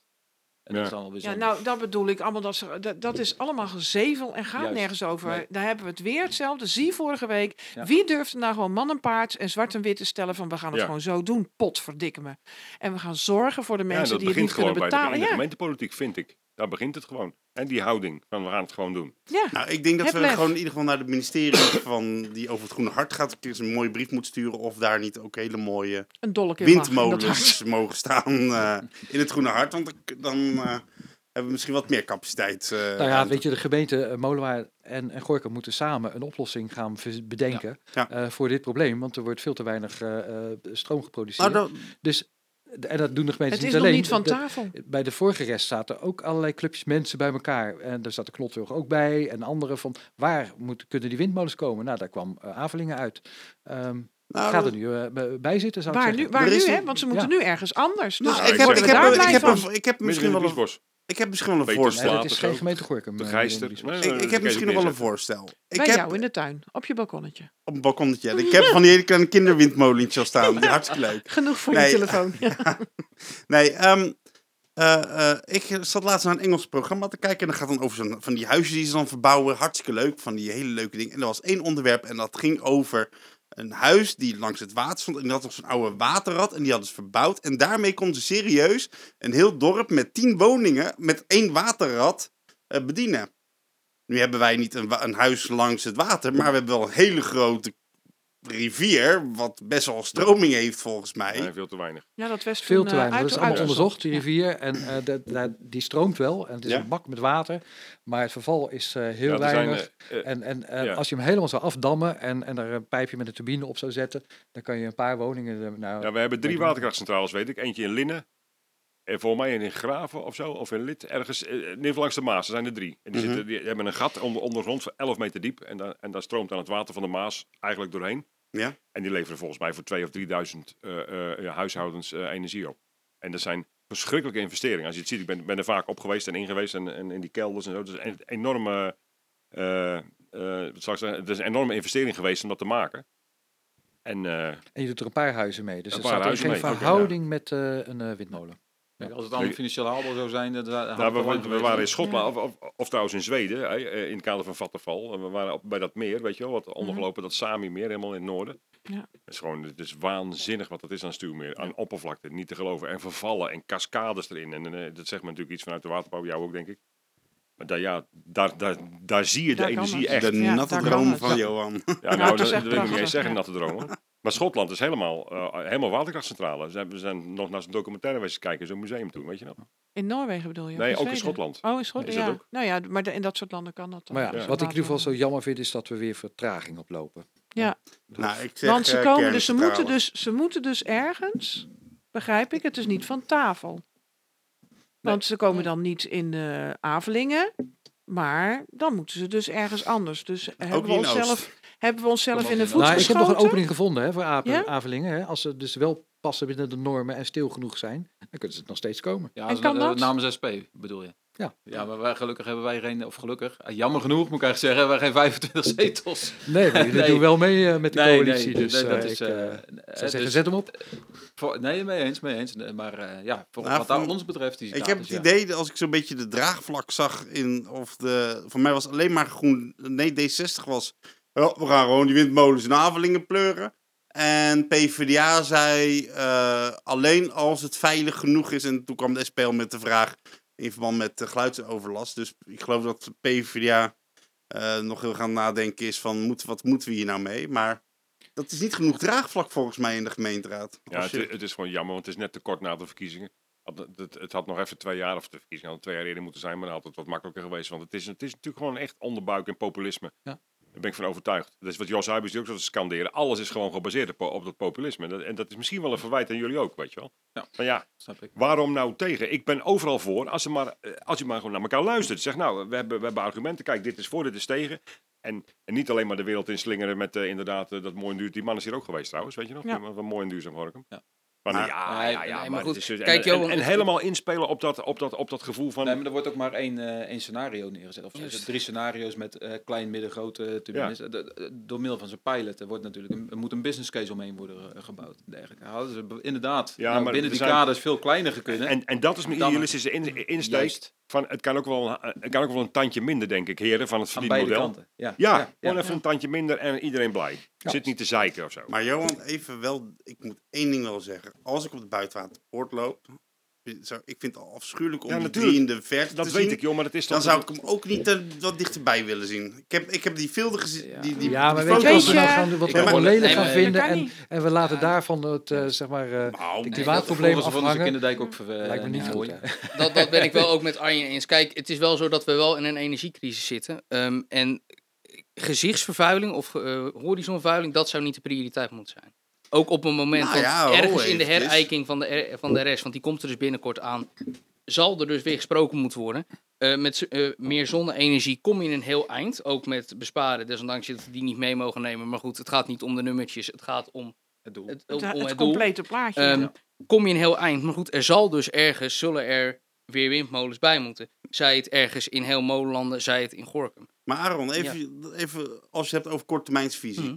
En Ja. dat is dan alweer Ja, zonde. nou, dat bedoel ik allemaal. Dat, ze, dat, dat is allemaal gezevel en gaat Juist. nergens over. Nee. Daar hebben we het weer hetzelfde. Zie vorige week. Ja. Wie durfde nou gewoon man en paard en zwart en wit te stellen van we gaan het Ja. gewoon zo doen. Pot verdikken me. En we gaan zorgen voor de mensen die het begint niet gewoon kunnen bij de, betalen. in de Ja, gemeentepolitiek, vind ik. Daar begint het gewoon. En die houding van we gaan het gewoon doen. ja. nou, ik denk dat Heb we lef. gewoon in ieder geval naar het ministerie van die over het Groene Hart gaat, een keer een mooie brief moet sturen of daar niet ook hele mooie een windmolens mogen staan eh, in het Groene Hart. Want dan, eh, hebben we misschien wat meer capaciteit. eh, Nou ja, weet je, de gemeente Molenaar en, en Gorkum moeten samen een oplossing gaan bedenken Ja. eh, voor dit probleem. Want er wordt veel te weinig stroom geproduceerd. Nou, dat- Dus, en dat doen de gemeentes Het is niet nog alleen. niet van De- tafel. bij de vorige rest zaten ook allerlei clubjes mensen bij elkaar. En daar zat de Knotwilg ook bij. En anderen van, waar moet, kunnen die windmolens komen? Nou, daar kwam eh, Avelingen uit. Ehm nou, gaat er nu eh, bij zitten, zou ik Waar nu, waar Er nu hè? Want ze moeten ja. nu ergens anders. Dus Nou, ik, heb, ik, heb, ik, heb, ik Misschien wel een. Ik heb misschien wel een Beter voorstel. Dat is geen gemeente Gorkum. De eh, nee, Ik, ik heb misschien nog wel een voorstel. Ik Bij heb jou in de tuin, op je balkonnetje. op een balkonnetje. Ik heb van die hele kleine kinderwindmolentjes al staan. Die hartstikke leuk. Genoeg voor Nee. je telefoon. Ja. Nee, ehm, eh, eh, ik zat laatst naar een Engels programma te kijken. En dat gaat dan over zo'n, van die huisjes die ze dan verbouwen. Hartstikke leuk, van die hele leuke dingen. En er was één onderwerp en dat ging over een huis die langs het water stond. En die had nog zo'n oude waterrad en die hadden ze verbouwd. En daarmee konden ze serieus een heel dorp met tien woningen met één waterrad eh, bedienen. Nu hebben wij niet een, een huis langs het water, maar we hebben wel een hele grote rivier, wat best wel stroming heeft volgens mij. Nee, veel te weinig. ja, dat was Veel te eh, weinig. Dat uit- is allemaal onderzocht, die Ja. rivier. En eh, dat- dat- die stroomt wel. En het is Ja. een bak met water. Maar het verval is eh, heel Ja, zijn, weinig. En, en eh, Ja. als je hem helemaal zou afdammen en, en er een pijpje met een turbine op zou zetten, dan kan je een paar woningen. Nou, Ja, we hebben drie waterkrachtcentrales, weet ik. Eentje in Linnen. En volgens mij in Graven of zo, of in Lid, ergens, eh, geval langs de Maas. Er zijn er drie. En die, Mhm. zitten, die hebben een gat onder, ondergrond van 11 meter diep. En, daar en daar stroomt dan het water van de Maas eigenlijk doorheen. Ja. En die leveren volgens mij voor 2.000 of 3.000 eh, eh, huishoudens energie op. En dat zijn verschrikkelijke investeringen. Als je het ziet, ik ben, ben er vaak op geweest en in geweest en, en in die kelders en zo. Het is een enorme, het is een enorme investering geweest om dat te maken. En En je doet er een paar huizen mee. Dus paar staat geen mee, ja. verhouding met een windmolen. Kijk, als het allemaal financieel haalbaar zou zijn, Nou, we, waren in Schotland, of, of, of trouwens in Zweden, hè, eh, in het kader van Vattenfall. En we waren op, bij dat meer, weet je wel, wat ondergelopen, dat Sami-meer, helemaal in het noorden. Ja. Het is gewoon, het is waanzinnig wat dat is aan stuwmeer. Aan oppervlakte, niet te geloven. En vervallen en cascades erin. En eh, dat zegt me natuurlijk iets vanuit de waterbouw, jou ook denk ik. Maar daar, ja, daar, daar, daar zie je de Daar energie het. echt. De Ja, natte droom van Ja. Johan. Ja, Nou, dat, wil ik niet eens zeggen, ja. natte dromen. Maar Schotland is helemaal, eh, helemaal waterkrachtcentrale. We zijn, we zijn nog naar zo'n documentaire wezen kijken, zo'n museum toen, weet je nog? In Noorwegen bedoel je? Nee, ook in? Schotland. Oh, in Schotland, Is dat ja. ook? Nou ja, maar de- in dat soort landen kan dat dan. Maar ja, Ja. wat ik in ieder geval zo jammer vind, is dat we weer vertraging oplopen. Nou, ik zeg, Want ze eh, komen dus, ze moeten dus, ze moeten dus ergens, begrijp ik, het is niet van tafel. Want ze komen dan niet in eh Avelingen, maar dan moeten ze dus ergens anders. Dus hebben we, onszelf, hebben we onszelf in de voet Nou, ik heb nog een opening gevonden hè, voor Apen, Ja? Avelingen. Hè. Als ze dus wel passen binnen de normen en stil genoeg zijn, dan kunnen ze het nog steeds komen. Ja, En kan dat? namens SP bedoel je? Ja. Ja, maar wij, gelukkig hebben wij geen, of gelukkig, eh, jammer genoeg moet ik eigenlijk zeggen, hebben wij geen 25 zetels. Nee, maar jullie Nee. doen wel mee eh, met de Nee, coalitie. nee, dus nee, dat eh, is, ik zou zeggen, dus zet hem op. voor- nee, mee eens, mee eens. Maar eh, ja, voor, Nou, wat van- ons betreft, die Ik heb status, het ja. idee, dat als ik zo'n beetje de draagvlak zag in, of de, voor mij was alleen maar groen, nee D60 was, "Ja, we gaan gewoon die windmolens in Avelingen pleuren. En PvdA zei, eh, alleen als het veilig genoeg is, en toen kwam de SP al met de vraag in verband met de geluidsoverlast. Dus ik geloof dat de PvdA eh, nog heel gaan nadenken is van, moet, wat moeten we hier nou mee? Maar dat is niet genoeg draagvlak volgens mij in de gemeenteraad. Ja, het, je- het is gewoon jammer, want het is net te kort na de verkiezingen. Had Het, het, het had nog even twee jaar, of de verkiezingen hadden twee jaar eerder moeten zijn, maar dan had het wat makkelijker geweest. Want het is, het is natuurlijk gewoon echt onderbuik en populisme. Ja. Daar ben ik van overtuigd. Dat is wat Jos Huibers ook zo scanderen. Alles is gewoon gebaseerd op, op dat populisme. Dat, en dat is misschien wel een verwijt aan jullie ook, weet je wel. Ja. Van ja, Snap ik. waarom nou tegen? Ik ben overal voor. Als, ze maar, eh, als je maar gewoon naar elkaar luistert. Zeg nou, we hebben, we hebben argumenten. Kijk, dit is voor, dit is tegen. En, en niet alleen maar de wereld inslingeren met eh, inderdaad eh, dat mooi en duur. Die man is hier ook geweest trouwens, weet je nog? Ja. Van mooi en duurzaam Gorkum. Ja. Maar- ja, Nee, ja, ja, nee, maar maar goed, dus- en- kijk, en, Johan, en het- helemaal inspelen op dat, op dat, op dat gevoel van... Nee, maar er wordt ook maar één, eh, één scenario neergezet. Of Juist. drie scenario's met eh, klein, midden, grote turbines. Door middel van zijn pilot er wordt natuurlijk een, er moet een business case omheen worden eh, gebouwd. Dergelijke. Hadden ze inderdaad Ja, nou, maar binnen die zijn- kaders veel kleiner kunnen. En, en dat is mijn idealistische in, insteek. Juist. Van, het, kan ook wel, een- het kan ook wel een tandje minder, denk ik, heren, van het aan beide verdienmodel. kanten. Ja, Ja, gewoon even een tandje minder en iedereen blij. Ja. Zit niet te zeiken of zo. Maar Johan, even wel, ik moet één ding wel zeggen. Als ik op de buitenwaterpoort loop, zou- ik vind het al afschuwelijk om Ja, die in de verte dat te weet zien. ik, joh, maar het is Dan toch... zou ik hem ook niet er wat dichterbij willen zien. Ik heb, ik heb die filden gezien. Ja. Die, die, Ja, maar die weet je, foto's als we nou gaan, wat we lelijk nee, gaan vinden dat en, en we laten Ja. daarvan het, eh, zeg maar, eh, Nou, die Nee, van onze afhangen. kinderdijk ook ver, lijkt me niet ja, goed. dat, dat ben ik wel ook met Arjen eens. Kijk, het is wel zo dat we wel in een energiecrisis zitten. Ehm, en gezichtsvervuiling of eh horizonvervuiling, dat zou niet de prioriteit moeten zijn. Ook op een moment Nou dat ja, ho, ergens in de herijking van de, van de rest, want die komt er dus binnenkort aan, zal er dus weer gesproken moeten worden. Eh, met eh, meer zonne-energie kom je in een heel eind. Ook met besparen, desondanks je dat we die niet mee mogen nemen. Maar goed, het gaat niet om de nummertjes, het gaat om Het doel. het, om het het doel. complete plaatje. Ehm, kom je een heel eind. Maar goed, er zal dus ergens, zullen er weer windmolens bij moeten. Zij het ergens in heel Molenlanden, zij het in Gorkum. Maar Aaron, even, even als je het over korttermijnsvisie. Mhm.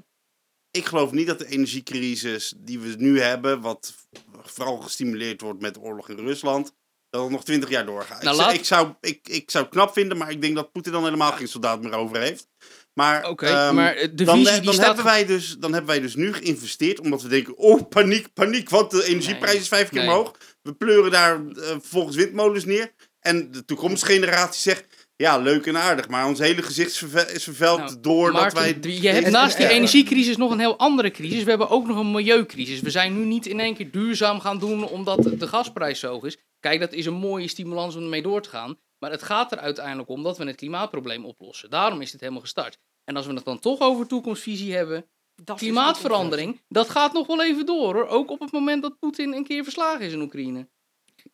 Ik geloof niet dat de energiecrisis die we nu hebben, wat vooral gestimuleerd wordt met de oorlog in Rusland, dat het nog twintig jaar doorgaat. Nou, ik, zou- laat- ik, zou, ik, ik zou het knap vinden, maar ik denk dat Poetin dan helemaal geen soldaat meer over heeft. Maar, Oké, ehm, maar de dan, visie die dan, staat... hebben wij dus, dan hebben wij dus nu geïnvesteerd, omdat we denken, oh paniek, paniek, want de energieprijs Nee. is vijf keer Nee. omhoog. We pleuren daar eh, vervolgens windmolens neer. En de toekomstige generatie zegt, ja, leuk en aardig, maar ons hele gezicht is vervuild Nou, doordat Maarten, wij... je hebt naast die energiecrisis nog een heel andere crisis. We hebben ook nog een milieucrisis. We zijn nu niet in één keer duurzaam gaan doen omdat de gasprijs zo hoog is. Kijk, dat is een mooie stimulans om ermee door te gaan. Maar het gaat er uiteindelijk om dat we het klimaatprobleem oplossen. Daarom is dit helemaal gestart. En als we het dan toch over toekomstvisie hebben, Dat klimaatverandering, dat gaat nog wel even door hoor. Ook op het moment dat Poetin een keer verslagen is in Oekraïne.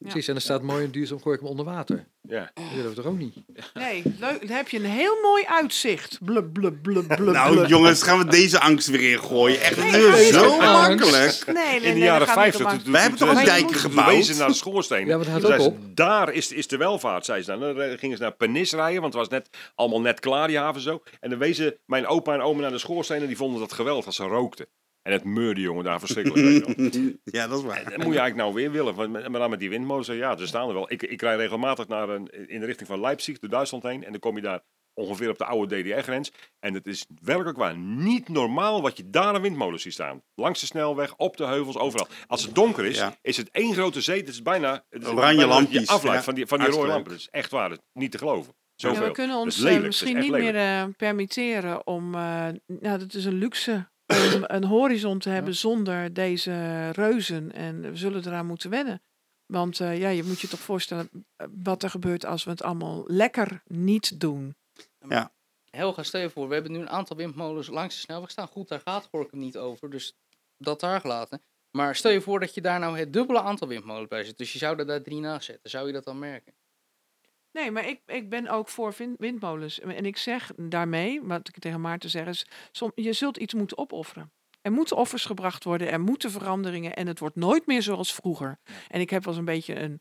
Precies, en er staat mooi en duurzaam Gorkum onder water. Ja. Dat willen we toch ook niet? Nee, leuk. Dan heb je een heel mooi uitzicht. Blub, blub, blub, blub, Nou blub. jongens, gaan we deze angst weer ingooien? Echt Nee, zo makkelijk. Nee, nee, In de jaren gaat niet 50, om toen, angst. toen, Wij hebben toen toch een zijn ze- dijk toen gebouwd? wezen ze naar de schoorsteen. Ja, maar dat daar is, is de welvaart, zei ze dan. Dan gingen ze naar Pernis rijden, want het was net allemaal net klaar, die haven zo. En dan wezen mijn opa en oma naar de schoorsteen en die vonden dat geweldig als ze rookten. En het meurde, jongen, daar verschrikkelijk. je. Ja, dat is waar. Dat moet je eigenlijk nou weer willen. Want met- Maar dan met die windmolens, ja, ze staan er wel. Ik, ik rij regelmatig naar een, in de richting van Leipzig, door Duitsland heen. En dan kom je daar ongeveer op de oude DDR-grens. En het is werkelijk waar niet normaal wat je daar aan windmolens ziet staan. Langs de snelweg, op de heuvels, overal. Als het donker is, Ja. is het één grote zee. Het is bijna, het is Oranje bijna je lampjes, afleidt ja. van die, van die rode lampen. Dat is echt waar. Dat is niet te geloven. Ja, we kunnen ons eh, lelijk, misschien niet lelijk. meer eh, permitteren om. eh, nou, dat is een luxe. Om een horizon te hebben zonder deze reuzen. En we zullen eraan moeten wennen. Want eh, ja, je moet je toch voorstellen eh, wat er gebeurt als we het allemaal lekker niet doen. Helga, stel je voor, we hebben nu een aantal windmolens langs de snelweg staan. Goed, daar gaat Gorkum niet over, dus dat daar gelaten. Maar stel je voor dat je daar nou het dubbele aantal windmolens bij zet. Dus je zou er daar drie naast zetten. Zou je dat dan merken? Nee, maar ik, ik ben ook voor win- windmolens. En ik zeg daarmee, wat ik tegen Maarten zeg, is: som, je zult iets moeten opofferen. Er moeten offers gebracht worden, er moeten veranderingen en het wordt nooit meer zoals vroeger. En ik heb wel eens een beetje een.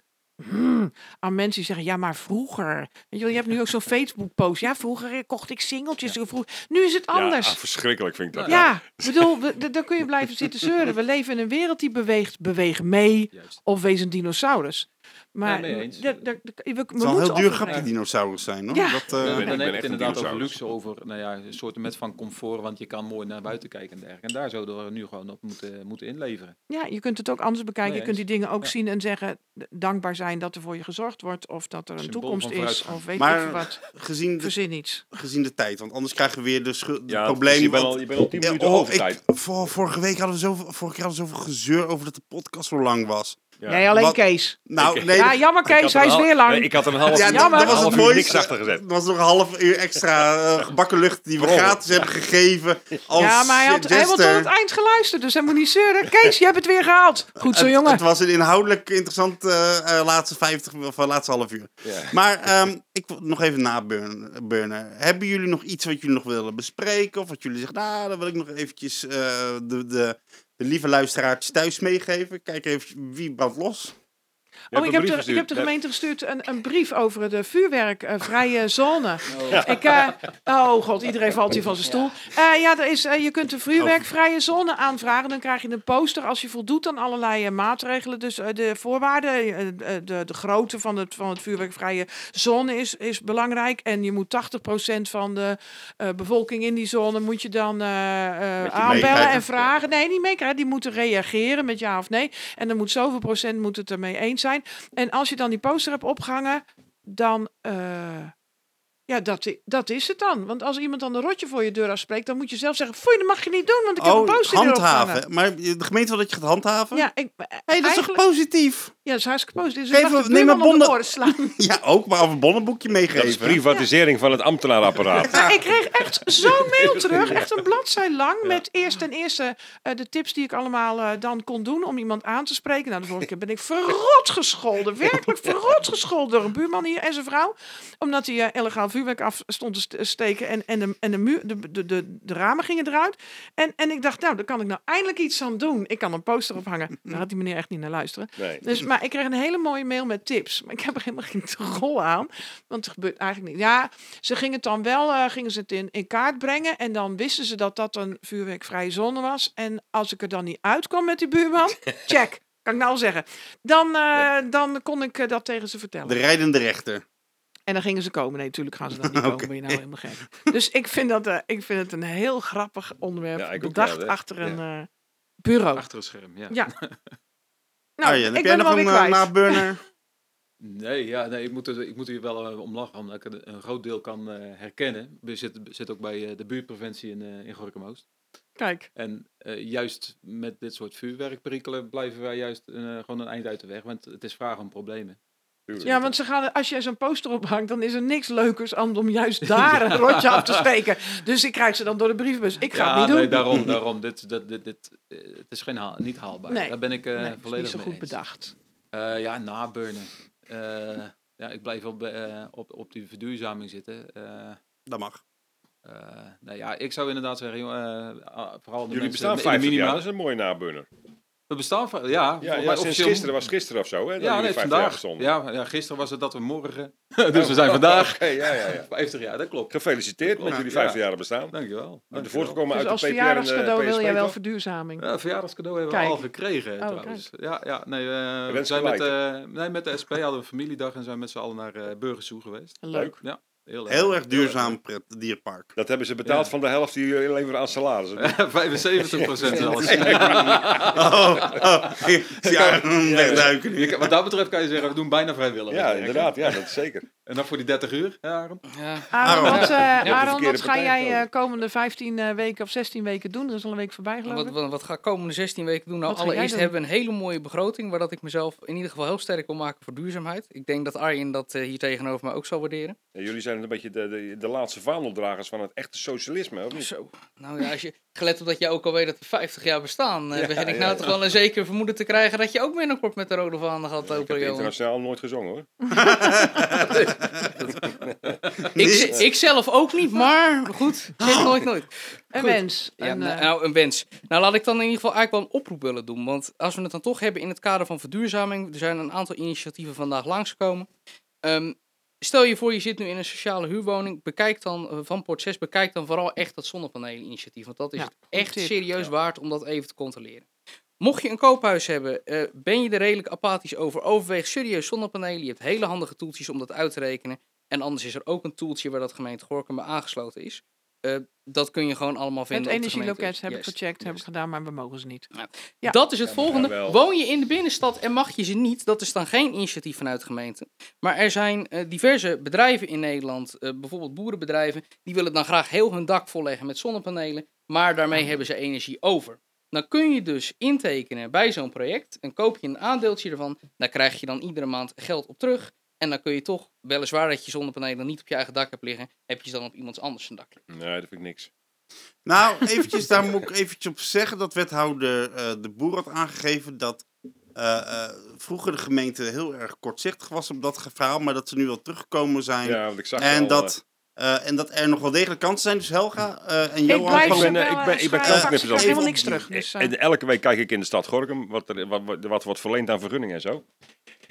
hmm, aan mensen die zeggen, ja, maar vroeger. Weet je, wel, je hebt nu ook zo'n Facebook-post. Ja, vroeger kocht ik singeltjes. vroeger- Nu is het anders. Ja, ah, verschrikkelijk vind ik dat. Ja, ik bedoel, we- d- daar kun je blijven zitten zeuren. We leven in een wereld die beweegt. Beweeg mee Juist. of wees een dinosaurus. Maar eens. d- we, we Het moeten zal een heel duur grapje dinosaurus zijn, hoor. Ja. Dat, eh, Dan, ik dan ben heb je inderdaad over dinosaurus. luxe, over nou ja, een soort met van comfort, want je kan mooi naar buiten kijken en dergelijke. En daar zouden we nu gewoon op moeten, moeten inleveren. Ja, je kunt het ook anders bekijken. Nee je kunt die dingen ook Ja. zien en zeggen, dankbaar zijn dat er voor je gezorgd wordt. Of dat er een Symbool toekomst is. Of weet ik Maar veel wat. gezien, de, Verzin iets. gezien de tijd, want anders krijgen we weer de, schu- de Ja, probleem. je bent want- al, je bent al tien minuten oh, over tijd. ik, vor- vorige week hadden we zoveel, vorige keer hadden we zoveel gezeur over dat de podcast zo lang was. Ja. Nee, alleen Wat- Kees. Nou, nee, Ja, jammer had Kees, hij is weer lang. Nee, ik had er een half, Ja, uur- dat, jammer. dat was half het mooiste. niks achter gezet. Er was nog een half uur extra eh, gebakken lucht die we gratis hebben gegeven. Als ja, maar hij, had, hij wordt tot het eind geluisterd, dus hij moet niet zeuren. Kees, je hebt het weer gehaald. Goed zo, jongen. Het was een inhoudelijk interessant eh, eh, laatste 50 of laatste half uur. Ja. Maar ehm, ik wil nog even naburnen. Hebben jullie nog iets wat jullie nog willen bespreken? Of wat jullie zeggen, nou, dan wil ik nog eventjes eh, de, de, de lieve luisteraartjes thuis meegeven. Kijk even wie brandt los. Oh, ik heb, de, ik heb de gemeente gestuurd een, een brief over de vuurwerkvrije zone. Ik, eh, oh god, iedereen valt hier van zijn stoel. Eh, ja, er is, eh, je kunt een vuurwerkvrije zone aanvragen. Dan krijg je een poster als je voldoet aan allerlei eh, maatregelen. Dus eh, de voorwaarden, eh, eh, de, de grootte van het, van het vuurwerkvrije zone is, is belangrijk. En je moet 80% van de eh, bevolking in die zone moet je dan eh, eh, aanbellen en vragen. Nee, niet meekrijgen. Die moeten reageren met ja of nee. En dan moet zoveel procent moet het ermee eens zijn. En als je dan die poster hebt opgehangen, dan. eh, ja, dat, dat is het dan. Want als iemand dan een rotje voor je deur afspreekt, dan moet je zelf zeggen: Foei, dat mag je niet doen, want ik heb een Oh, erop gehangen. handhaven. Maar de gemeente wil dat je gaat handhaven? Ja, ik, hey, dat is toch positief? ja, dat is hartstikke positief. Dus Geef een- neem een oren slaan. Ja, ook, maar of een bonnenboekje Dat is meegeven. privatisering van het ambtenaarapparaat. Ik kreeg echt zo'n mail terug, echt een bladzij lang, met eerst ten eerste eh, de tips die ik allemaal eh, dan kon doen om iemand aan te spreken. Nou, de vorige keer ben ik verrot gescholden, werkelijk verrot gescholden door een buurman hier en zijn vrouw, omdat hij eh, illegaal vuurwerk af stond te st- steken. En, en, de, en de, muur, de, de, de, de ramen gingen eruit. En, en ik dacht, nou, daar kan ik nou eindelijk iets aan doen. Ik kan een poster ophangen. Daar had die meneer echt niet naar luisteren. Nee. Dus, maar ik kreeg een hele mooie mail met tips. Maar ik heb er helemaal geen rol aan. Want het gebeurt eigenlijk niet. Ja, ze gingen het dan wel eh, gingen ze het in, in kaart brengen. En dan wisten ze dat dat een vuurwerkvrije zone was. En als ik er dan niet uitkwam met die buurman, check. Kan ik nou al zeggen. Dan, eh, dan kon ik eh, dat tegen ze vertellen. De rijdende rechter. En dan gingen ze komen. Nee, natuurlijk gaan ze dan niet komen. Ben je nou helemaal gek. Dus ik vind, dat, eh, ik vind het een heel grappig onderwerp. Ja, bedacht wel, achter een eh, bureau. Achter een scherm, ja. Ja. Nou, Arjen, ik heb jij ben nog een kwijt. naburner? Nee, ja, nee ik, moet er, ik moet hier wel eh, om lachen, omdat ik een, een groot deel kan eh, herkennen. We zitten zit ook bij eh, de buurtpreventie in, eh in Gorkum Oost. Kijk, En eh, juist met dit soort vuurwerkperikelen blijven wij juist eh, gewoon een eind uit de weg. Want het is vragen om problemen. Ja, want ze gaan, als jij zo'n poster ophangt, dan is er niks leukers aan om juist daar een rotje af te steken. Dus ik krijg ze dan door de brievenbus. Ik ga ja, het niet doen. nee, daarom, daarom. Dit, dit, dit, dit, eh, het is geen haal, niet haalbaar. Nee. Daar ben ik eh, Nee, volledig niet zo mee goed eens. bedacht. Eh, ja, naburnen. Eh, ja, ik blijf op, eh, op, op die verduurzaming zitten. Eh, Dat mag. eh, nou ja, ik zou inderdaad zeggen, eh, ah, vooral de Jullie mensen bestaan in de 50 jaar, dat is een mooie naburner. We bestaan van, ja, Ja, ja sinds officieel- gisteren was gisteren of zo, hè? dat Ja, nee, 50 jaar vandaag. Ja, ja, gisteren was het dat we morgen. dus we zijn vandaag Oké, ja, ja, ja. 50 jaar, dat klopt. Gefeliciteerd met Ja, jullie ja. 50 jaar bestaan. Dankjewel. De dankjewel. voortgekomen Dus uit als de verjaardagscadeau de wil jij wel verduurzaming. Ja, verjaardagscadeau hebben we Kijk. al gekregen Oh, trouwens. Ja, ja, nee, eh, we zijn met, eh, nee, met de SP hadden we een familiedag en zijn met z'n allen naar eh Burgersoe geweest. Leuk. Ja, heel, Heel erg duurzaam pret, dierpark. Dat hebben ze betaald Ja. van de helft die jullie leveren aan salaris. 75 procent zelfs. Oh, oh, wegduiken Wat dat betreft kan je zeggen, we doen bijna vrijwillig. Ja, inderdaad. Ja, dat is zeker. En dan voor die 30 uur, ja, Aaron? Ja. Aaron, Aaron. wat, eh, Aaron, wat ga jij eh, komende 15 eh, weken of 16 weken doen? Er is al een week voorbij geloof Wat, ik. wat, wat ga ik komende 16 weken doen? Nou, Wat allereerst doen? hebben we een hele mooie begroting, waar dat ik mezelf in ieder geval heel sterk wil maken voor duurzaamheid. Ik denk dat Arjen dat eh, hier tegenover mij ook zal waarderen. Ja, jullie zijn een beetje de, de, de laatste vaandeldragers van het echte socialisme, of niet? Zo. Nou ja, als je, gelet op dat jij ook al weet dat we 50 jaar bestaan, eh, Ja, begin ik ja, nou ja. toch wel een zeker vermoeden te krijgen dat je ook binnenkort met de rode vaanden gaat Ik heb lopen, internationaal nooit gezongen hoor. Ik, ik zelf ook niet, maar goed, zeg nooit nooit. Een Goed. wens. Ja, Een, nou, eh, nou, een wens. Nou, laat ik dan in ieder geval eigenlijk wel een oproep willen doen. Want als we het dan toch hebben in het kader van verduurzaming, er zijn een aantal initiatieven vandaag langsgekomen. Ehm, stel je voor, je zit nu in een sociale huurwoning. Bekijk dan, eh, van Port 6, bekijk dan vooral echt dat zonnepaneelinitiatief. Want dat is Ja, het goed echt tip. serieus Ja. waard om dat even te controleren. Mocht je een koophuis hebben, eh, ben je er redelijk apathisch over, overweeg serieus zonnepanelen. Je hebt hele handige toeltjes om dat uit te rekenen. En anders is er ook een toeltje waar dat gemeente Gorkum bij aangesloten is. Eh, dat kun je gewoon allemaal het vinden op de energieloket heb ik gecheckt, heb ik gedaan, maar we mogen ze niet. Ja. Dat is het Ja, volgende. Woon je in de binnenstad en mag je ze niet, dat is dan geen initiatief vanuit de gemeente. Maar er zijn eh, diverse bedrijven in Nederland, eh, bijvoorbeeld boerenbedrijven, die willen dan graag heel hun dak volleggen met zonnepanelen, maar daarmee hebben ze energie over. Dan kun je dus intekenen bij zo'n project en koop je een aandeeltje ervan. Daar krijg je dan iedere maand geld op terug. En dan kun je toch, weliswaar dat je zonnepanelen niet op je eigen dak hebt liggen, heb je ze dan op iemands anders zijn dak liggen. Nee, dat vind ik niks. Nou, eventjes, daar moet ik eventjes op zeggen dat wethouder eh, de Boer had aangegeven dat eh, eh, vroeger de gemeente heel erg kortzichtig was op dat verhaal, maar dat ze nu wel teruggekomen zijn. Ja, want ik zag en, al, dat, eh, en dat er nog wel degelijk kansen zijn. Dus Helga eh, en Ik Johan... blijf ik ben, ik ben- ik ben Ik helemaal niks terug. Dus, En elke week kijk ik in de stad Gorkum wat er wat, wat, wat wordt verleend aan vergunningen en zo.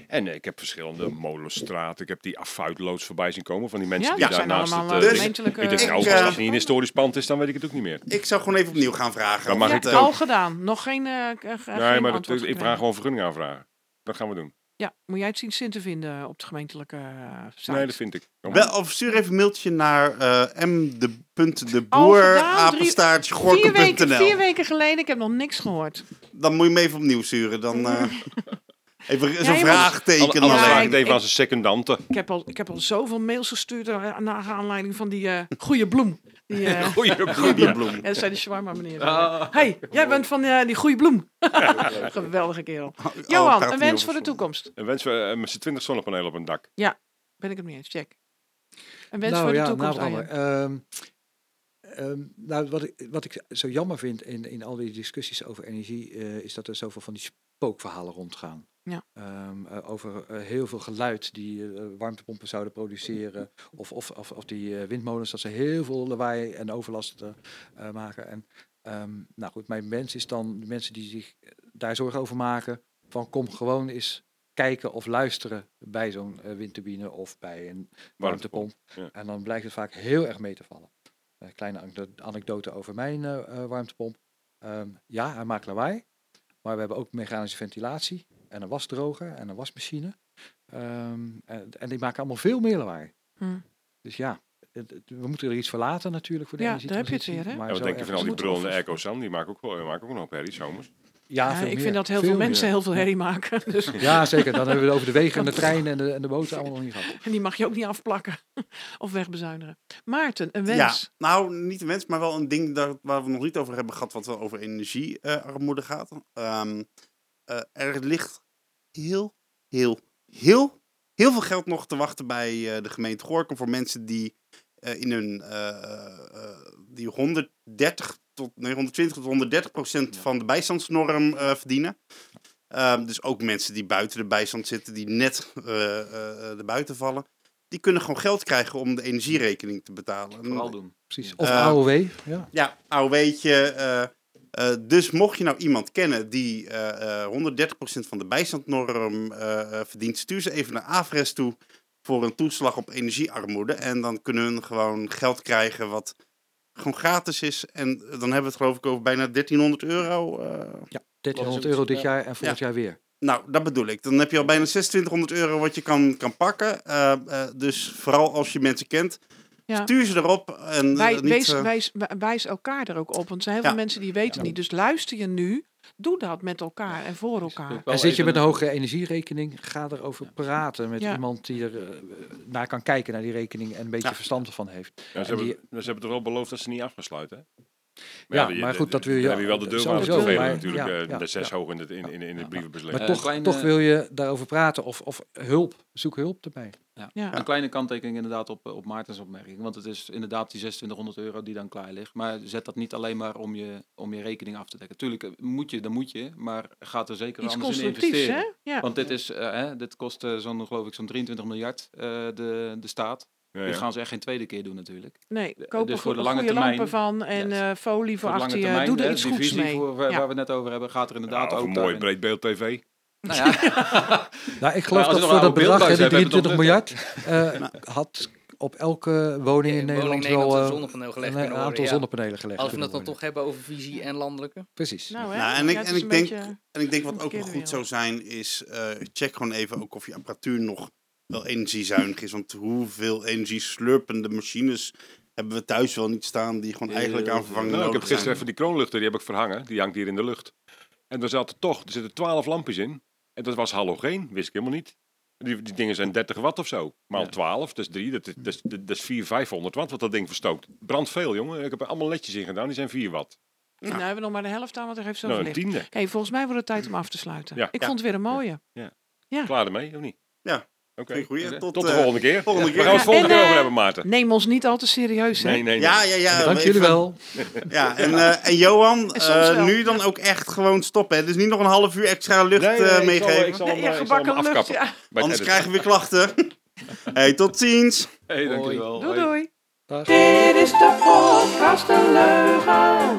En eh, ik heb verschillende molenstraten. Ik heb die affuitloods voorbij zien komen van die mensen ja, die dat daar zijn naast allemaal het... Dus- gemeentelijke... ik denk, nou, als eh, het niet een historisch pand is, dan weet ik het ook niet meer. Ik zou gewoon even opnieuw gaan vragen. Of mag het, ik al gedaan. Nog geen, eh, Nee, maar dat, ik vraag gewoon vergunning aanvragen. Dat gaan we doen. Ja, moet jij het zien zin te vinden op de gemeentelijke eh, site? Nee, dat vind ik. Wel, of stuur even een mailtje naar eh m de punt de Al boer gedaan, drie- apenstaartje vier, weken, vier weken geleden, ik heb nog niks gehoord. Dan moet je hem even opnieuw sturen. Dan eh, even zo'n vraagteken. Ja, alleen. ik even aan zijn secondante. Ik heb al, ik heb al zoveel mails gestuurd eh, naar aanleiding van die eh goede bloem. Die, eh, Goeie Goeie bloem. ja, dat zei de shawarma meneer. Ah. hey, jij bent van eh, die goede bloem. Geweldige kerel. Oh, het Johan, een wens voor de toekomst. En wensen we met z'n 20 zonnepanelen op een dak. Ben ik het mee eens, check. Een wens nou voor de ja, toekomst, nou, ehm, ehm, nou, wat ik, wat ik zo jammer vind in, in al die discussies over energie, eh, is dat er zoveel van die spookverhalen rondgaan. Ja. Ehm, eh, over eh, heel veel geluid die eh, warmtepompen zouden produceren. Of, of, of, of die eh, windmolens, dat ze heel veel lawaai en overlast maken. En ehm, nou goed, mijn wens is dan de mensen die zich daar zorgen over maken. Van kom gewoon eens kijken of luisteren bij zo'n eh, windturbine of bij een warmtepomp. ja. En dan blijkt het vaak heel erg mee te vallen. Een kleine anekdo- anekdote over mijn warmtepomp. Ehm, ja, hij maakt lawaai. Maar we hebben ook mechanische ventilatie en een wasdroger en een wasmachine. Ehm, en, en die maken allemaal veel meer lawaai. Hm. Dus ja, het- het- we moeten er iets voor laten natuurlijk voor de Ja, daar heb je het weer, hè? maar Ja, wat denk je van al die brullende offers- airco's dan? Die maken ook, wel, maken ook nog herrie zomers. Ja, ik meer, vind dat heel veel, mensen meer. heel veel herrie maken. Dus, Ja, zeker. Dan hebben we het over de wegen en de treinen en de, en de boten allemaal nog niet gehad. en die mag je ook niet afplakken of wegbezuinigen. Maarten, een wens. Ja, nou, niet een wens, maar wel een ding daar, waar we nog niet over hebben gehad, wat wel over energiearmoede gaat. Ehm, eh, er ligt heel, heel, heel, heel veel geld nog te wachten bij eh, de gemeente Gorkum voor mensen die eh, in hun eh, eh, die 130 tot nee, 120 tot 130 procent van de bijstandsnorm eh, verdienen. Ehm, dus ook mensen die buiten de bijstand zitten, die net eh eh, er buiten vallen, die kunnen gewoon geld krijgen om de energierekening te betalen. Vooral doen. Precies. Of AOW. Ja. Ja, AOW'tje. eh eh, dus mocht je nou iemand kennen die eh, eh, 130% van de bijstandnorm eh, eh, verdient, stuur ze even naar Avres toe voor een toeslag op energiearmoede. En dan kunnen hun gewoon geld krijgen wat gewoon gratis is. En dan hebben we het geloof ik over bijna 1300 euro. eh. ja, 1300 euro dit jaar en volgend jaar weer. nou, dat bedoel ik. Dan heb je al bijna 2600 euro wat je kan, kan pakken. Eh, eh, dus vooral als je mensen kent, Ja. stuur ze erop. En, eh, Wij, niet, wees, eh, wijs, wij- wijs elkaar er ook op. Want er zijn heel veel Ja. mensen die weten Ja. niet. Dus luister je nu, doe dat met elkaar en voor elkaar. En zit je met een hogere energierekening, ga erover praten met Ja. iemand die er eh, naar kan kijken naar die rekening en een beetje Ja. verstand ervan heeft. Ja, ze, En hebben, die- ze hebben toch wel beloofd dat ze niet af gaan Ja, maar de- goed, dat wil je- Dan heb je wel de deur aan vervelen maar- natuurlijk. ja, eh, ja, de zes ja. hoog in het, in, in, in het brievenbesleep. Maar Eh, toch, kleine- toch wil je daarover praten of, of hulp, zoek hulp erbij. Ja. Een kleine kanttekening inderdaad op, op Maartens opmerking. Want het is inderdaad die 2600 euro die dan klaar ligt. Maar zet dat niet alleen maar om je, om je rekening af te dekken. Tuurlijk eh, moet je, dan moet je. Maar gaat er zeker Iets anders in investeren. hè? Ja. Want dit, is, eh, hè, dit kost eh, zo'n, geloof ik, zo'n 23 miljard eh, de, de staat. Ja, Dit gaan ze echt geen tweede keer doen natuurlijk. Nee, dus koop er voor de lange goede termijn- lampen van en Yes. eh, folie voor Voor achter termijn, Doe er hè, iets die goeds visie mee. voor, waar, Ja. we het net over hebben, gaat er inderdaad ook een mooi daarin. breed beeld tv. Nou ja, Nou, ik geloof dat voor dat bedrag, oude die beeldbuis hebt, 23 heb miljard, eh, had op elke woning in In Nederland woning wel een eh, zonnepaneel gelegd een, kunnen aantal worden, ja. zonnepanelen gelegd. Als we het dan toch hebben over visie en landelijke. Precies. Nou, hè? Nou, en ik, en denk, beetje- en ik denk wat ook wel goed zou zijn, is eh, check gewoon even ook of je apparatuur nog wel energiezuinig is. Want hoeveel energieslurpende machines hebben we thuis wel niet staan die gewoon eigenlijk aan vervanging Nou, ik heb gisteren zijn. even die kroonluchter, die heb ik verhangen. Die hangt hier in de lucht. En er zaten toch, er zitten 12 lampjes in. En dat was halogeen, wist ik helemaal niet. Die, die dingen zijn 30 watt of zo. Maal Ja. 12, 12, dat is 3, dat is, dat is, dat is 4, 500 watt wat dat ding verstookt. Brandt veel, jongen. Ik heb er allemaal ledjes in gedaan, die zijn 4 watt. Nou, hebben we nog maar de helft aan, want er heeft zoveel Nou, een licht. tiende. Hey, volgens mij wordt het tijd om af te sluiten. Ja. Ik Ja. vond het weer een mooie. Klaar ermee, of niet? Ja. Oké. Oké. Tot, Tot de eh, volgende keer. volgende We keer. gaan het Ja, volgende en, keer over eh, hebben, Maarten. Neem ons niet al te serieus, hè? Nee, nee, nee. Ja, ja, ja. Dank jullie wel. Ja, en, eh, en Johan, eh, wel. nu dan ook echt gewoon stoppen. Hè? Dus niet nog een half uur extra lucht Nee, nee, eh, ik zal- meegeven. ik zal ja, eh, ik zal hem gebakken lucht, afkappen. ja. Anders krijgen we weer klachten. hey, tot ziens. Hey, dankjewel. Doei, doei. Dit is de podcast De Leugen.